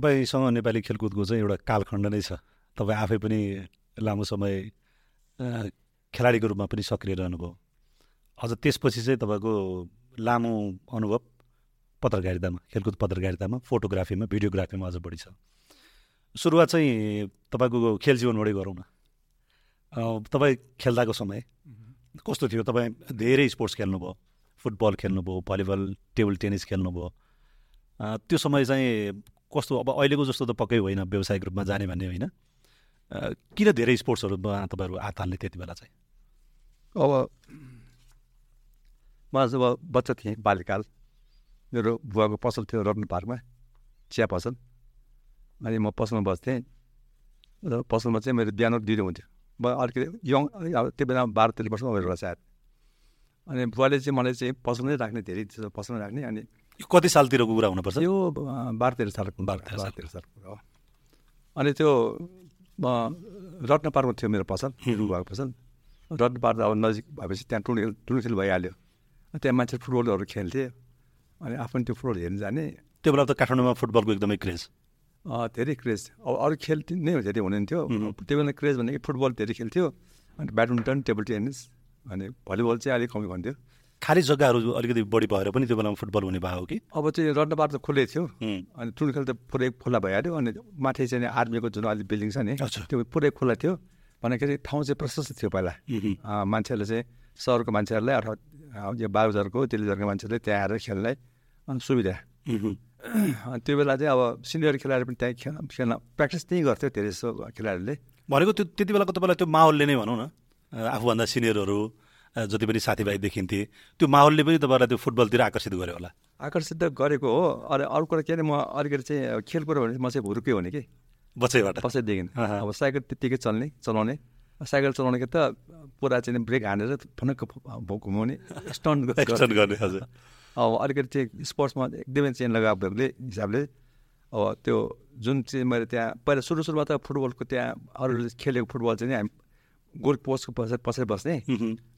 तपाईँसँग नेपाली खेलकुदको चाहिँ एउटा कालखण्ड नै छ। तपाईँ आफै पनि लामो समय खेलाडीको रूपमा पनि सक्रिय रहनुभयो। अझ त्यसपछि चाहिँ तपाईँको लामो अनुभव पत्रकारितामा खेलकुद पत्रकारितामा फोटोग्राफीमा भिडियोग्राफीमा अझ बढी छ। सुरुवात चाहिँ तपाईँको खेल जीवनबाटै गरौँ न। तपाईँ खेल्दाको समय कस्तो थियो? तपाईँ धेरै स्पोर्ट्स खेल्नुभयो। फुटबल खेल्नुभयो भलिबल टेबल टेनिस खेल्नुभयो। त्यो समय चाहिँ कस्तो अब अहिलेको जस्तो त पक्कै होइन व्यावसायिक रूपमा जाने भन्ने होइन। किन धेरै स्पोर्ट्सहरूमा तपाईँहरू हात हाल्ने त्यति बेला चाहिँ? अब म जब बच्चा थिएँ बाल्यकाल। मेरो बुवाको पसल थियो रत्न पार्कमा चिया पसल। अनि म पसलमा बस्थेँ। र पसलमा चाहिँ मेरो बिहान दिँदो हुन्थ्यो। म अलिकति यङ अब त्यो बेला बाह्र तेह्र वर्षमा होला सायद। अनि बुवाले चाहिँ मलाई चाहिँ पसलमै राख्ने धेरै पसलमै राख्ने। अनि कति सालतिरको कुरा हुनुपर्छ? यो बाह्र तेह्र सालको बाह्र तेह्र सालको कुरा हो। अनि त्यो रत्न पार्कमा थियो मेरो पसल भएको पसल। रत्न पार्क अब नजिक भएपछि त्यहाँ टुर्नी टुर्नी भइहाल्यो। त्यहाँ मान्छे फुटबलहरू खेल्थे। अनि आफ्नो त्यो फुटबल हेर्नु जाने। त्यो बेला त काठमाडौँमा फुटबलको एकदमै क्रेज। धेरै क्रेज। अब अरू खेल नै धेरै हुनुहुन्थ्यो। त्यो बेला क्रेज भनेको फुटबल धेरै खेल्थ्यो। अनि ब्याडमिन्टन टेबल टेनिस अनि भलिबल चाहिँ अलिक कमी भन्थ्यो। खाली जग्गाहरू अलिकति बढी भएर पनि त्यो बेलामा फुटबल हुने भयो कि? अब चाहिँ रड्नपार त खुल्लै थियो। अनि खेल त पुरै खुल्ला भइहाल्यो अनि माथि चाहिँ आर्मीको जुन अलिक बिल्डिङ छ नि त्यो पुरै खुल्ला थियो। भन्दाखेरि ठाउँ चाहिँ प्रशस्त थियो पहिला। मान्छेहरूले चाहिँ सहरको मान्छेहरूलाई अथवा यो बागबजारको तेलिजरको मान्छेहरूले त्यहाँ आएर खेल्नलाई अनि सुविधा। त्यो बेला चाहिँ अब सिनियर खेलाडी पनि त्यहीँ खेल खेल्न प्र्याक्टिस त्यहीँ गर्थ्यो धेरै जस्तो खेलाडीहरूले। भनेको त्यो त्यति बेलाको तपाईँलाई त्यो माहौलले नै भनौँ न। आफूभन्दा सिनियरहरू जति पनि साथीभाइ देखिन्थे त्यो माहौलले पनि तपाईँलाई त्यो फुटबलतिर आकर्षित गर्यो होला। आकर्षित त गरेको हो। अरे अरू कुरा के अरे म अलिकति चाहिँ खेल कुरो भने म चाहिँ हुर्कै हो नि कि? बच्चैबाट। बच्चैदेखि। अब साइकल त्यत्तिकै चल्ने चलाउने। साइकल चलाउने त पुरा चाहिँ ब्रेक हानेर फनक्क घुमाउने स्टन्ट गर्ने। हजुर। अब अलिकति चाहिँ स्पोर्ट्समा एकदमै चेन्ज लगाएकोले हिसाबले अब त्यो जुन चाहिँ मैले त्यहाँ पहिला सुरु सुरुमा त फुटबलको त्यहाँ अरूले खेलेको फुटबल चाहिँ हामी गोल पोस्टको पछाडि पछाडि बस्ने।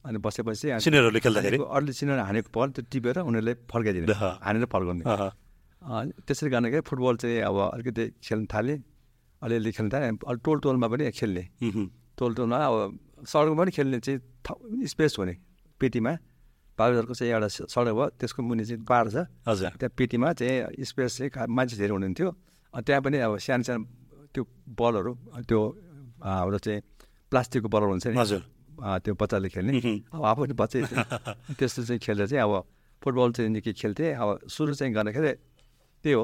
अनि बसेपछि सिनियरहरूले खेल्दाखेरि? अरूले सिनियर हानेको बल त्यो टिपेर उनीहरूले फर्काइदिने। हानेर फर्काउने। त्यसरी गर्ने क्या फुटबल चाहिँ अब अलिकति खेल्न थालेँ अलिअलि खेल्न थालेँ अलि टोल टोलमा पनि खेल्ने। टोल टोलमा अब सडकमा पनि खेल्ने चाहिँ स्पेस हुने पेटीमा। बाबुजरको चाहिँ एउटा सडक भयो। त्यसको मुनि चाहिँ पाहाड छ। हजुर। त्यहाँ पेटीमा चाहिँ स्पेस चाहिँ मान्छे धेरै हुनुहुन्थ्यो। त्यहाँ पनि अब सानो सानो त्यो बलहरू त्यो हाम्रो चाहिँ प्लास्टिकको बलर हुन्छ नि। हजुर। त्यो बच्चाले खेल्ने। अब आफू पनि बच्चै त्यस्तो चाहिँ खेल्दा चाहिँ अब फुटबल चाहिँ निकै खेल्थेँ। अब सुरु चाहिँ गर्दाखेरि त्यही हो।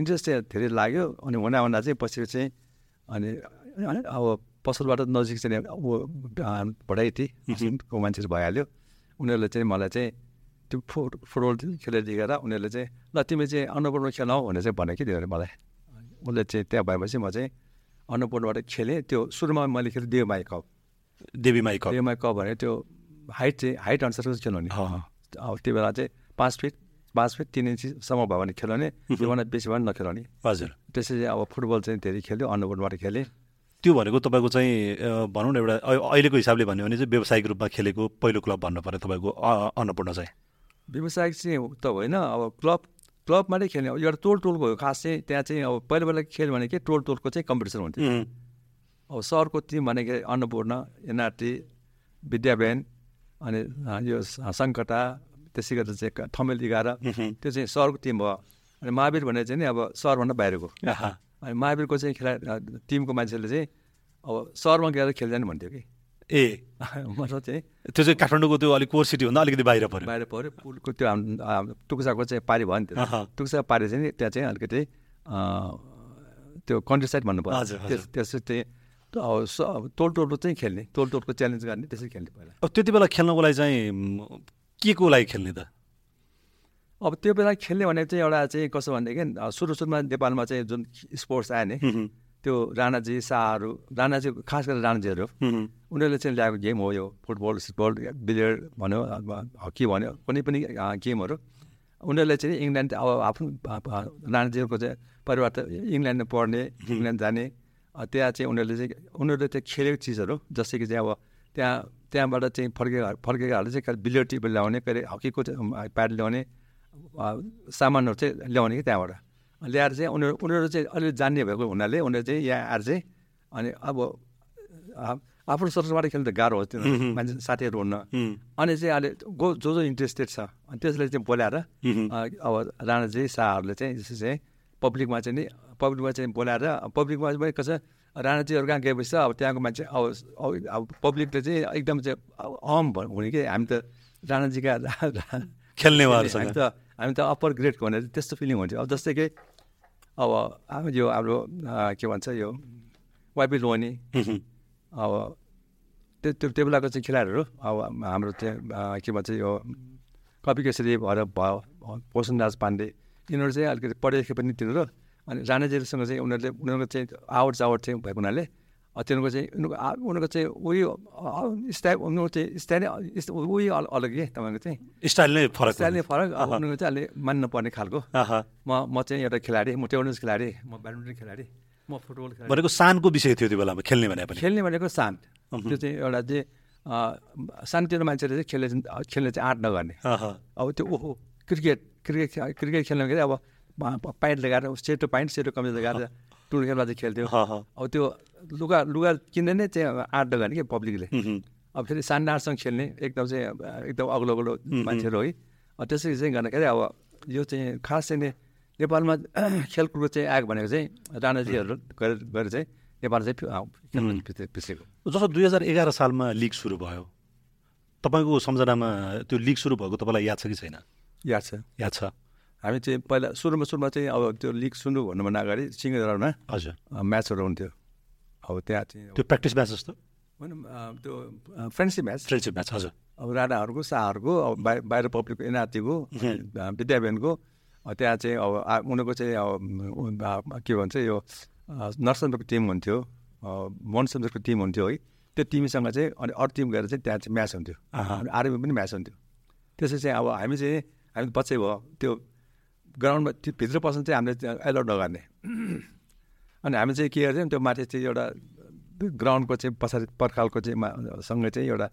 इन्ट्रेस्ट चाहिँ धेरै लाग्यो। अनि हुँदा हुँदा चाहिँ पछि चाहिँ अनि अब पसलबाट नजिक चाहिँ अब भडाइटीको मान्छेहरू भइहाल्यो। उनीहरूले चाहिँ मलाई चाहिँ त्यो फुट फुटबल खेलेर दिएर उनीहरूले चाहिँ ल तिमी चाहिँ अन्नपूर्ण खेल हौ भनेर चाहिँ भने कि तिनीहरूले मलाई। उसले चाहिँ त्यहाँ भएपछि म चाहिँ अन्नपूर्णबाट खेलेँ। त्यो सुरुमा मैले खेलेँ Devmai cup. Devimai cup. Devmai cup भने त्यो हाइट चाहिँ हाइट अनुसारको खेल्नु नि अब त्यो बेला चाहिँ पाँच फिट पाँच फिट तिन इन्चीसम्म भयो भने खेलाउने त्योभन्दा बेसी भयो भने नखेलाउने हजुर। त्यसरी अब फुटबल चाहिँ धेरै खेल्यो अन्नपूर्णबाट खेलेँ। त्यो भनेको तपाईँको चाहिँ भनौँ न एउटा अहिलेको हिसाबले भन्यो भने चाहिँ व्यावसायिक रूपमा खेलेको पहिलो क्लब भन्नु पऱ्यो तपाईँको अन्नपूर्ण चाहिँ। व्यावसायिक चाहिँ त होइन अब क्लब क्लबमा नै खेल्ने एउटा टोल टोलको खास चाहिँ त्यहाँ चाहिँ अब पहिला पहिला खेल भनेको टोल टोलको चाहिँ कम्पिटिसन हुन्थ्यो अब सहरको टिम भनेको अन्नपूर्ण एनआरटी विद्याबेन अनि यो सङ्कटा त्यसै गरेर चाहिँ थमेल एघार। त्यो चाहिँ सहरको टिम भयो। अनि महावीर भने चाहिँ नि अब सहरभन्दा बाहिरको। अनि महावीरको चाहिँ खेला टिमको मान्छेले चाहिँ अब सहरमा गएर खेल्दैन भन्थ्यो कि। ए। मतलब चाहिँ त्यो चाहिँ काठमाडौँको त्यो अलिक कोर सिटीभन्दा अलिकति बाहिर पऱ्यो। बाहिर पऱ्यो पुलको त्यो टुक्साको चाहिँ पारी भयो नि त्यो। टुक्सा पारी चाहिँ त्यहाँ चाहिँ अलिकति त्यो कन्ट्री साइड भन्नु पर्यो त्यसो चाहिँ टोल टोलको चाहिँ खेल्ने टोल टोलको च्यालेन्ज गर्ने त्यसरी खेल्ने पहिला। अब त्यति बेला खेल्नको लागि चाहिँ के को लागि खेल्ने त? अब त्यो बेला खेल्ने भनेको चाहिँ एउटा चाहिँ कसो भनेदेखि सुरु सुरुमा नेपालमा चाहिँ जुन स्पोर्ट्स आयो नि त्यो राणाजी शाहहरू राणाजी खास गरेर राणाजीहरू उनीहरूले चाहिँ ल्याएको गेम हो यो फुटबल फुटबल बिलियर्ड भन्यो हकी भन्यो कुनै पनि गेमहरू। उनीहरूले चाहिँ इङ्ल्यान्ड अब आफ्नो राणाजीहरूको चाहिँ परिवार त इङ्ल्यान्डमा पढ्ने इङ्ल्यान्ड जाने त्यहाँ चाहिँ उनीहरूले चाहिँ उनीहरूले त्यो खेलेको चिजहरू जस्तै कि चाहिँ अब त्यहाँ त्यहाँबाट चाहिँ फर्केका फर्केकाहरूले चाहिँ बिलियर्ड टिबल ल्याउने कहिले हकीको प्याड ल्याउने सामानहरू चाहिँ ल्याउने कि त्यहाँबाट। ल्याएर चाहिँ उनीहरू उनीहरू चाहिँ अलिअलि जान्ने भएको हुनाले उनीहरू चाहिँ यहाँ आएर चाहिँ अनि अब आफ्नो सरसबाट खेल्नु त गाह्रो हो त्यो मान्छे साथीहरू हुन्न। अनि चाहिँ अहिले गो जो जो इन्ट्रेस्टेड छ अनि त्यसलाई चाहिँ बोलाएर अब राणाजी शाहहरूले चाहिँ जस्तो चाहिँ पब्लिकमा चाहिँ नि पब्लिकमा चाहिँ बोलाएर पब्लिकमा पनि कसै राणाजीहरू कहाँ गएपछि अब त्यहाँको मान्छे अब अब पब्लिकले चाहिँ एकदम चाहिँ अहम हुने कि हामी त राणाजीका खेल्नेवाहरूसँग हामी त हामी त अप्पर ग्रेडको भनेर त्यस्तो फिलिङ हुन्थ्यो अब जस्तै कि अब यो हाम्रो के भन्छ यो वाइपी लोनी अब त्यो त्यो त्यो बेलाको चाहिँ खेलाडीहरू अब हाम्रो अ, के भन्छ यो कपी केसरी भएर भयो पोषणराज पाण्डे यिनीहरू चाहिँ अलिकति पढेको पनि तिनीहरू अनि राणाजीहरूसँग चाहिँ उनीहरूले उनीहरूको चाहिँ आवड चावड चाहिँ भएको हुनाले तिनीहरूको चाहिँ उनीहरूको उनीहरूको चाहिँ उयो स्टाइल उनीहरूको चाहिँ स्टाइल नै उयो अल- अलग के तपाईँको चाहिँ स्टाइल नै फरक स्टाइल नै फरक उनीहरूको चाहिँ अलि मान्नु पर्ने खालको। म म चाहिँ एउटा खेलाडी म टेबल टेनिस खेलाडी म ब्याडमिन्टन खेलाडी म फुटबल खेलाडी भनेको सानको विषय थियो त्यो बेलामा खेल्ने भने पनि खेल्ने भनेको शान्त त्यो चाहिँ एउटा चाहिँ अ, सानोतिनो मान्छेले चाहिँ खेल्ने चाहिँ खेल्ने चाहिँ आँट नगर्ने। अब त्यो ओहो क्रिकेट क्रिकेट क्रिकेट खेल्न के अब प- प्यान्ट लगाएर सेतो प्यान्ट सेतो कमिज लगाएर टुर खेल्दा चाहिँ खेल्थ्यो। अब त्यो लुगा लुगा किन्दै नै चाहिँ आँट नगर्ने कि पब्लिकले। अब फेरि सान्डारसँग खेल्ने एकदम चाहिँ एकदम अग्लो अग्लो मान्छेहरू है। त्यसरी चाहिँ गर्दाखेरि अब यो चाहिँ खास चाहिँ नेपालमा खेलकुदको चाहिँ आएको भनेको चाहिँ राणाजीहरू गरेर गरेर चाहिँ नेपाल चाहिँ पिछेको जस्तो दुई हजार एघार सालमा लिग सुरु भयो तपाईँको सम्झनामा त्यो लिग सुरु भएको तपाईँलाई याद छ कि छैन? याद छ। याद छ। हामी चाहिँ पहिला सुरुमा सुरुमा चाहिँ अब त्यो लिग सुरु भन्नुभन्दा अगाडि सिङ्गरमा हजुर। म्याचहरू हुन्थ्यो। अब त्यहाँ चाहिँ त्यो प्र्याक्टिस म्याच जस्तो? अँ, त्यो फ्रेन्डसिप म्याच। फ्रेन्डसिप म्याच हजुर। अब राणाहरूको शाहहरूको अब बाहिर बाहिर पब्लिकको एनआरटीको विद्याभ्यानको त्यहाँ चाहिँ अब उनीहरूको चाहिँ अब के भन्छ यो अँ, नरसन्द्रको टिम हुन्थ्यो। मनसन्द्रको टिम हुन्थ्यो है। त्यो टिमसँग चाहिँ अनि अरू टिम गएर चाहिँ त्यहाँ चाहिँ म्याच हुन्थ्यो। आर्मी पनि म्याच हुन्थ्यो। त्यसै चाहिँ अब हामी चाहिँ हामी बच्चै भयो। त्यो ग्राउन्डमा त्यो भित्र पस्नु चाहिँ हामीले त्यहाँ एलाउड नगर्ने। अनि हामी चाहिँ के गर्थ्यौँ त्यो माथि चाहिँ एउटा ग्राउन्डको चाहिँ पछाडि पर्खालको चाहिँ सँगै चाहिँ एउटा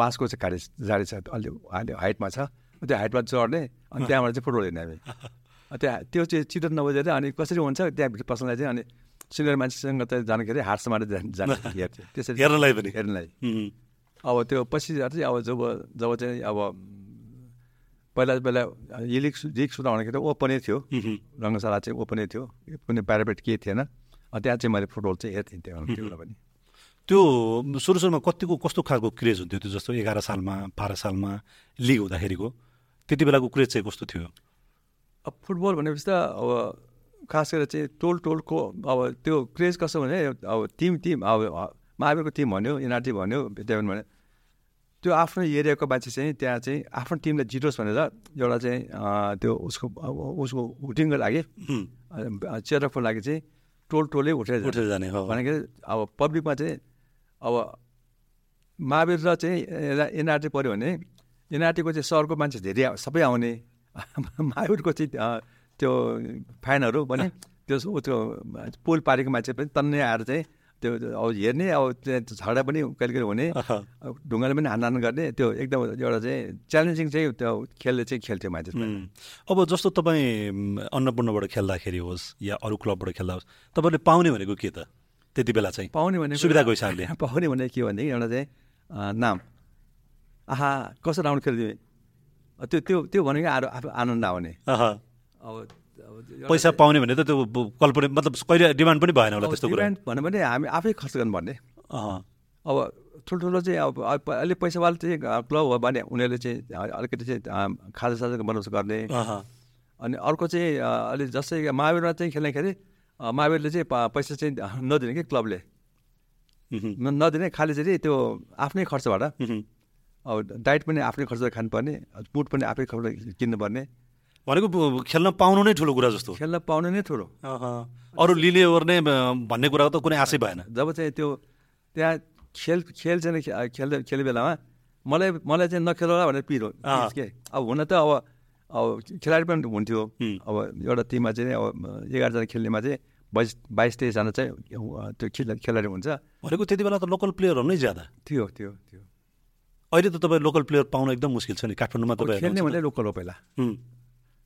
बाँसको चाहिँ गाडी जाडी छ अलि अलि हाइटमा छ। त्यो हाइटमा चढ्ने अनि त्यहाँबाट चाहिँ फुटबल हेर्ने हामी। त्यहाँ त्यो चाहिँ चिटो नबुझेर अनि कसरी हुन्छ त्यहाँभित्र पस्नलाई चाहिँ अनि सिनियर मान्छेसँग त जाँदाखेरि जाने जाने हेर्थ्यो त्यसरी हेर्नलाई पनि। हेर्नलाई। अब त्यो पछि चाहिँ अब जब जब चाहिँ अब पहिला पहिला लिग लिग सुरु हुँदाखेरि ओपनै थियो। रङ्गशाला चाहिँ ओपनै थियो। कुनै प्यारापेट केही थिएन। त्यहाँ चाहिँ मैले फुटबल चाहिँ हेर्थेँ त्यो पनि। त्यो सुरु सुरुमा कतिको कस्तो खालको क्रेज हुन्थ्यो त्यो जस्तो एघार सालमा बाह्र सालमा लिग हुँदाखेरिको? त्यति बेलाको क्रेज चाहिँ कस्तो थियो? अब फुटबल भनेपछि त अब खास गरेर चाहिँ टोल टोलको अब त्यो क्रेज कस्तो भने अब टिम टिम अब महावीरको टिम भन्यो एनआरटी भन्यो विद्यापीठ भन्यो त्यो आफ्नो एरियाको मान्छे चाहिँ त्यहाँ चाहिँ आफ्नो टिमलाई जितोस् भनेर एउटा चाहिँ त्यो उसको उसको हुटिङको लागि। चेरको लागि चाहिँ टोल टोलै उठेर। उठेर जाने हो भनेको अब पब्लिकमा चाहिँ अब महावीर र चाहिँ एनआरटी पऱ्यो भने एनआरटीको चाहिँ सहरको मान्छे धेरै सबै आउने महावीरको चाहिँ त्यो फ्यानहरू पनि त्यो त्यो पोल पारेको मान्छे पनि तन्नै आएर चाहिँ त्यो अब हेर्ने अब त्यहाँ झगडा पनि कहिले कहिले हुने ढुङ्गाले पनि हान गर्ने त्यो एकदम एउटा चाहिँ च्यालेन्जिङ चाहिँ त्यो खेलले चाहिँ खेल्थ्यो उम्. अब जस्तो तपाईँ अन्नपूर्णबाट खेल्दाखेरि होस् या अरू क्लबबाट खेल्दा होस् तपाईँले पाउने भनेको के त त्यति बेला चाहिँ पाउने भनेको सुविधाको हिसाबले पाउने भने के भनेदेखि एउटा चाहिँ नाम आहा कसो राउन्ड खेलिदियो अँ, त्यो त्यो त्यो भनेको आरो आफू आनन्द आउने अब पैसा पाउने भने त त्यो कल्पना मतलब कहिले डिमान्ड पनि भएन होला त्यस्तो कुरा। डिमान्ड भन्यो भने हामी आफै खर्च गर्नुपर्ने अँ। अब ठुल्ठुलो चाहिँ अब अलिक पैसावाला चाहिँ क्लब हो भने उनीहरूले चाहिँ अलिकति चाहिँ अँ, खाजासाजा बनाउँछ गर्ने। अनि अर्को चाहिँ अँ, अलि जस्तै महावीरमा चाहिँ खेल्दाखेरि महावीरले चाहिँ पैसा चाहिँ नदिने कि क्लबले। नदिने खालि चाहिँ त्यो आफ्नै खर्चबाट। अब डाइट पनि आफ्नै खर्च खानुपर्ने बुट पनि आफै खर्च किन्नुपर्ने। भनेको खेल्न पाउनु नै ठुलो कुरा जस्तो खेल्न पाउने नै ठुलो। अरू लिने ओर्ने भन्ने कुराको त कुनै आशै भएन। जब चाहिँ त्यो त्यहाँ खेल खेल चाहिँ खे- खेल्दै खेल्ने बेलामा मलाई मलाई चाहिँ नखेल भनेर पिरो। के? अब हुन त अब अब खेलाडी पनि हुन्थ्यो। अब एउटा टिममा चाहिँ अब एघारजना खेल्नेमा चाहिँ बाइस बाइस तेइसजना चाहिँ त्यो खेल खेलाडी हुन्छ। भनेको त्यति बेला त लोकल प्लेयरहरू नै ज्यादा। थियो त्यो त्यो अहिले त तपाईँ लोकल प्लेयर पाउन एकदम मुस्किल छ नि काठमाडौँमा तपाईँ खेल्ने भने लोकल हो पहिला।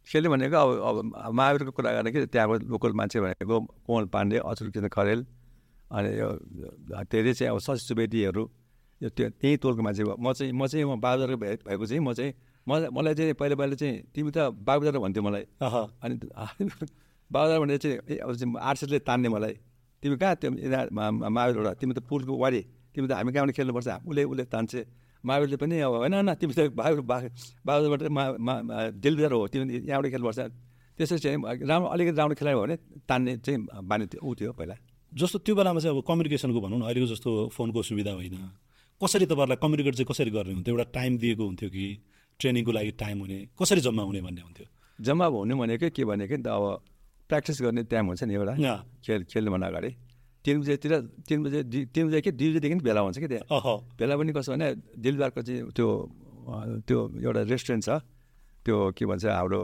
खेल्ने भनेको अब अब महावीरको कुरा कि त्यहाँको लोकल मान्छे भनेको कोमल पाण्डे अचुल किशन खरेल अनि यो धेरै चाहिँ अब शशि सुवेदीहरू यो त्यो त्यही तोलको मान्छे म चाहिँ म चाहिँ म बाबुजारको भए भएको चाहिँ म चाहिँ म मलाई चाहिँ पहिला पहिला चाहिँ तिमी त बाबुजार भन्थ्यो मलाई अनि बाबुजार भनेर चाहिँ आर्सेसले तान्ने मलाई तिमी कहाँ त्यो महावीरबाट तिमी त पुलको वारी तिमी त हामी कहाँबाट खेल्नुपर्छ उसले उसले तान्छे महावीरले पनि अब होइन होइन तिमी त बाबु बाबुबाट मा डेलिभर हो तिमी यहाँबाट खेल्नुपर्छ त्यसरी चाहिँ राम्रो अलिकति राम्रो खेलायो भने तान्ने चाहिँ बानी ऊ थियो पहिला जस्तो त्यो बेलामा चाहिँ अब कम्युनिकेसनको भनौँ न अहिलेको जस्तो फोनको सुविधा होइन कसरी तपाईँहरूलाई कम्युनिकेट चाहिँ कसरी गर्ने हुन्थ्यो एउटा टाइम दिएको हुन्थ्यो कि ट्रेनिङको लागि टाइम हुने कसरी जम्मा हुने भन्ने हुन्थ्यो जम्मा हुने भनेकै के भनेको नि त अब प्र्याक्टिस गर्ने टाइम हुन्छ नि एउटा खेल खेल्नुभन्दा अगाडि तिन बजेतिर तिन बजे तिन बजे कि दुई बजीदेखि भेला हुन्छ कि त्यहाँ? भेला पनि कसो भने दिलबारको चाहिँ त्यो त्यो एउटा रेस्टुरेन्ट छ। त्यो के भन्छ हाम्रो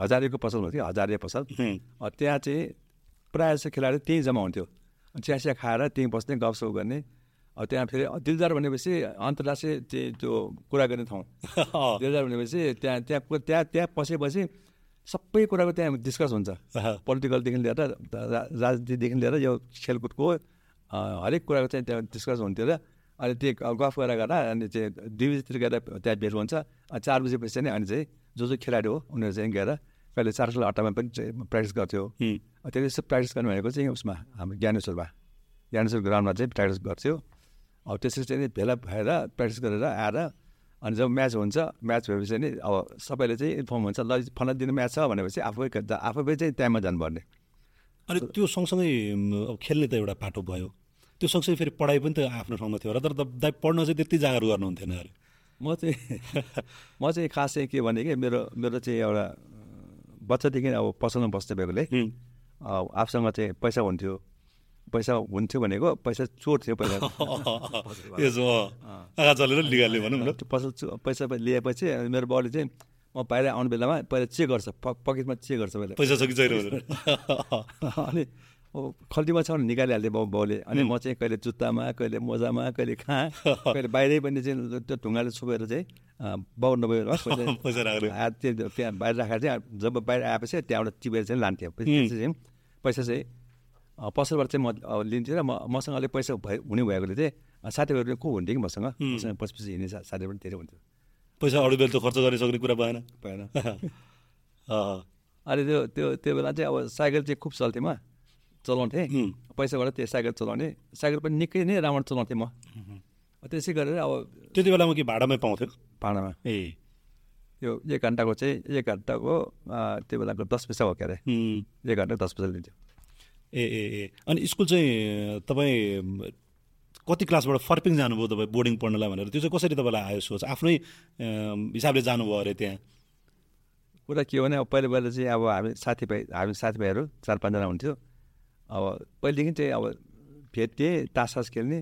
हजारेको पसल हुन्थ्यो हजारे पसल। त्यहाँ चाहिँ प्रायः जस्तो खेलाडी त्यहीँ जम्मा हुन्थ्यो। चिया चिया खाएर त्यहीँ बस्ने गफसप गर्ने। अब त्यहाँ फेरि दिलदार भनेपछि अन्तर्राष्ट्रिय त्यो कुरा गर्ने ठाउँ। दिलदार भनेपछि त्यहाँ त्यहाँ त्यहाँ त्यहाँ पसेपछि सबै कुराको त्यहाँ डिस्कस हुन्छ। पोलिटिकलदेखि लिएर राजनीतिदेखि लिएर यो खेलकुदको हरेक कुराको चाहिँ त्यहाँ डिस्कस हुन्थ्यो र अनि त्यो गफ गरेर गर्दा अनि चाहिँ दुई बजीतिर गएर त्यहाँ भेट हुन्छ। चार बजीपछि चाहिँ अनि चाहिँ जो जो खेलाडी हो उनीहरू चाहिँ गएर कहिले चार सय अट्टामा पनि प्र्याक्टिस गर्थ्यो। त्यति जस्तो प्र्याक्टिस गर्नु भनेको चाहिँ उसमा हाम्रो ज्ञानेश्वरमा। ज्ञानेश्वर ग्राउन्डमा चाहिँ प्र्याक्टिस गर्थ्यो। अब त्यसरी चाहिँ भेला भएर प्र्याक्टिस गरेर आएर अनि जब म्याच हुन्छ म्याच भएपछि नि अब सबैले चाहिँ इन्फर्म हुन्छ ल फला दिन म्याच छ भनेपछि आफै आफै चाहिँ टाइममा जानुपर्ने। अनि त्यो सँगसँगै अब खेल्ने त एउटा पाटो भयो। त्यो सँगसँगै फेरि पढाइ पनि त आफ्नो ठाउँमा थियो। र तर दाइ पढ्न चाहिँ त्यति जागर गर्नुहुन्थेन अरे। म चाहिँ म चाहिँ खास चाहिँ के भने कि मेरो मेरो चाहिँ एउटा बच्चादेखि अब पसलमा बस्दै भएकोले आफूसँग चाहिँ पैसा हुन्थ्यो। पैसा हुन्थ्यो भनेको पैसा चोर थियो पहिला चलेर निकाल्ने भनौँ न। पसल पैसा लिएपछि मेरो बाउले चाहिँ म बाहिर आउने बेलामा पहिला चेक गर्छ पकेटमा चेक गर्छ पहिला। पैसा छ कि छैन अनि खल्तीमा छ भने निकालिहाल्थ्यो बाउ बाउले। अनि म चाहिँ कहिले जुत्तामा कहिले मोजामा कहिले कहाँ कहिले बाहिरै पनि चाहिँ त्यो ढुङ्गाले छोपेर चाहिँ बाउ नब्बे त्यहाँ बाहिर राखेर चाहिँ जब बाहिर आएपछि त्यहाँबाट टिपेर चाहिँ लान्थ्यो। चाहिँ पैसा चाहिँ पसलबाट चाहिँ म लिन्थेँ र म मसँग अलिक पैसा भए हुने भएकोले चाहिँ साथीभाइहरू को हुन्थ्यो कि मसँग मसँग पछि पछि हिँड्ने साथीहरू पनि धेरै हुन्थ्यो पैसा अरू बेला त खर्च गर्ने सक्ने कुरा भएन भएन अनि त्यो त्यो त्यो बेला चाहिँ अब साइकल चाहिँ खुब चल्थेँ म चलाउँथेँ पैसाबाट त्यो साइकल चलाउने साइकल पनि निकै नै राम्रो चलाउँथेँ म त्यसै गरेर अब त्यति बेलामा कि भाडामै पाउँथ्यो भाडामा ए यो एक घन्टाको चाहिँ एक घन्टाको त्यो बेलाको दस पैसा हो क्या अरे एक घन्टा दस पैसा लिन्थ्यो ए ए ए। अनि स्कुल चाहिँ तपाईँ कति क्लासबाट फर्पिङ जानुभयो तपाईँ बोर्डिङ पढ्नलाई भनेर? त्यो चाहिँ कसरी तपाईँलाई आयो सोच? आफ्नै हिसाबले जानुभयो अरे त्यहाँ। कुरा के हो भने अब पहिला पहिला चाहिँ अब हामी साथीभाइ हामी साथीभाइहरू चार पाँचजना हुन्थ्यो। अब पहिलेदेखि चाहिँ अब भेट्थेँ तास खेल्ने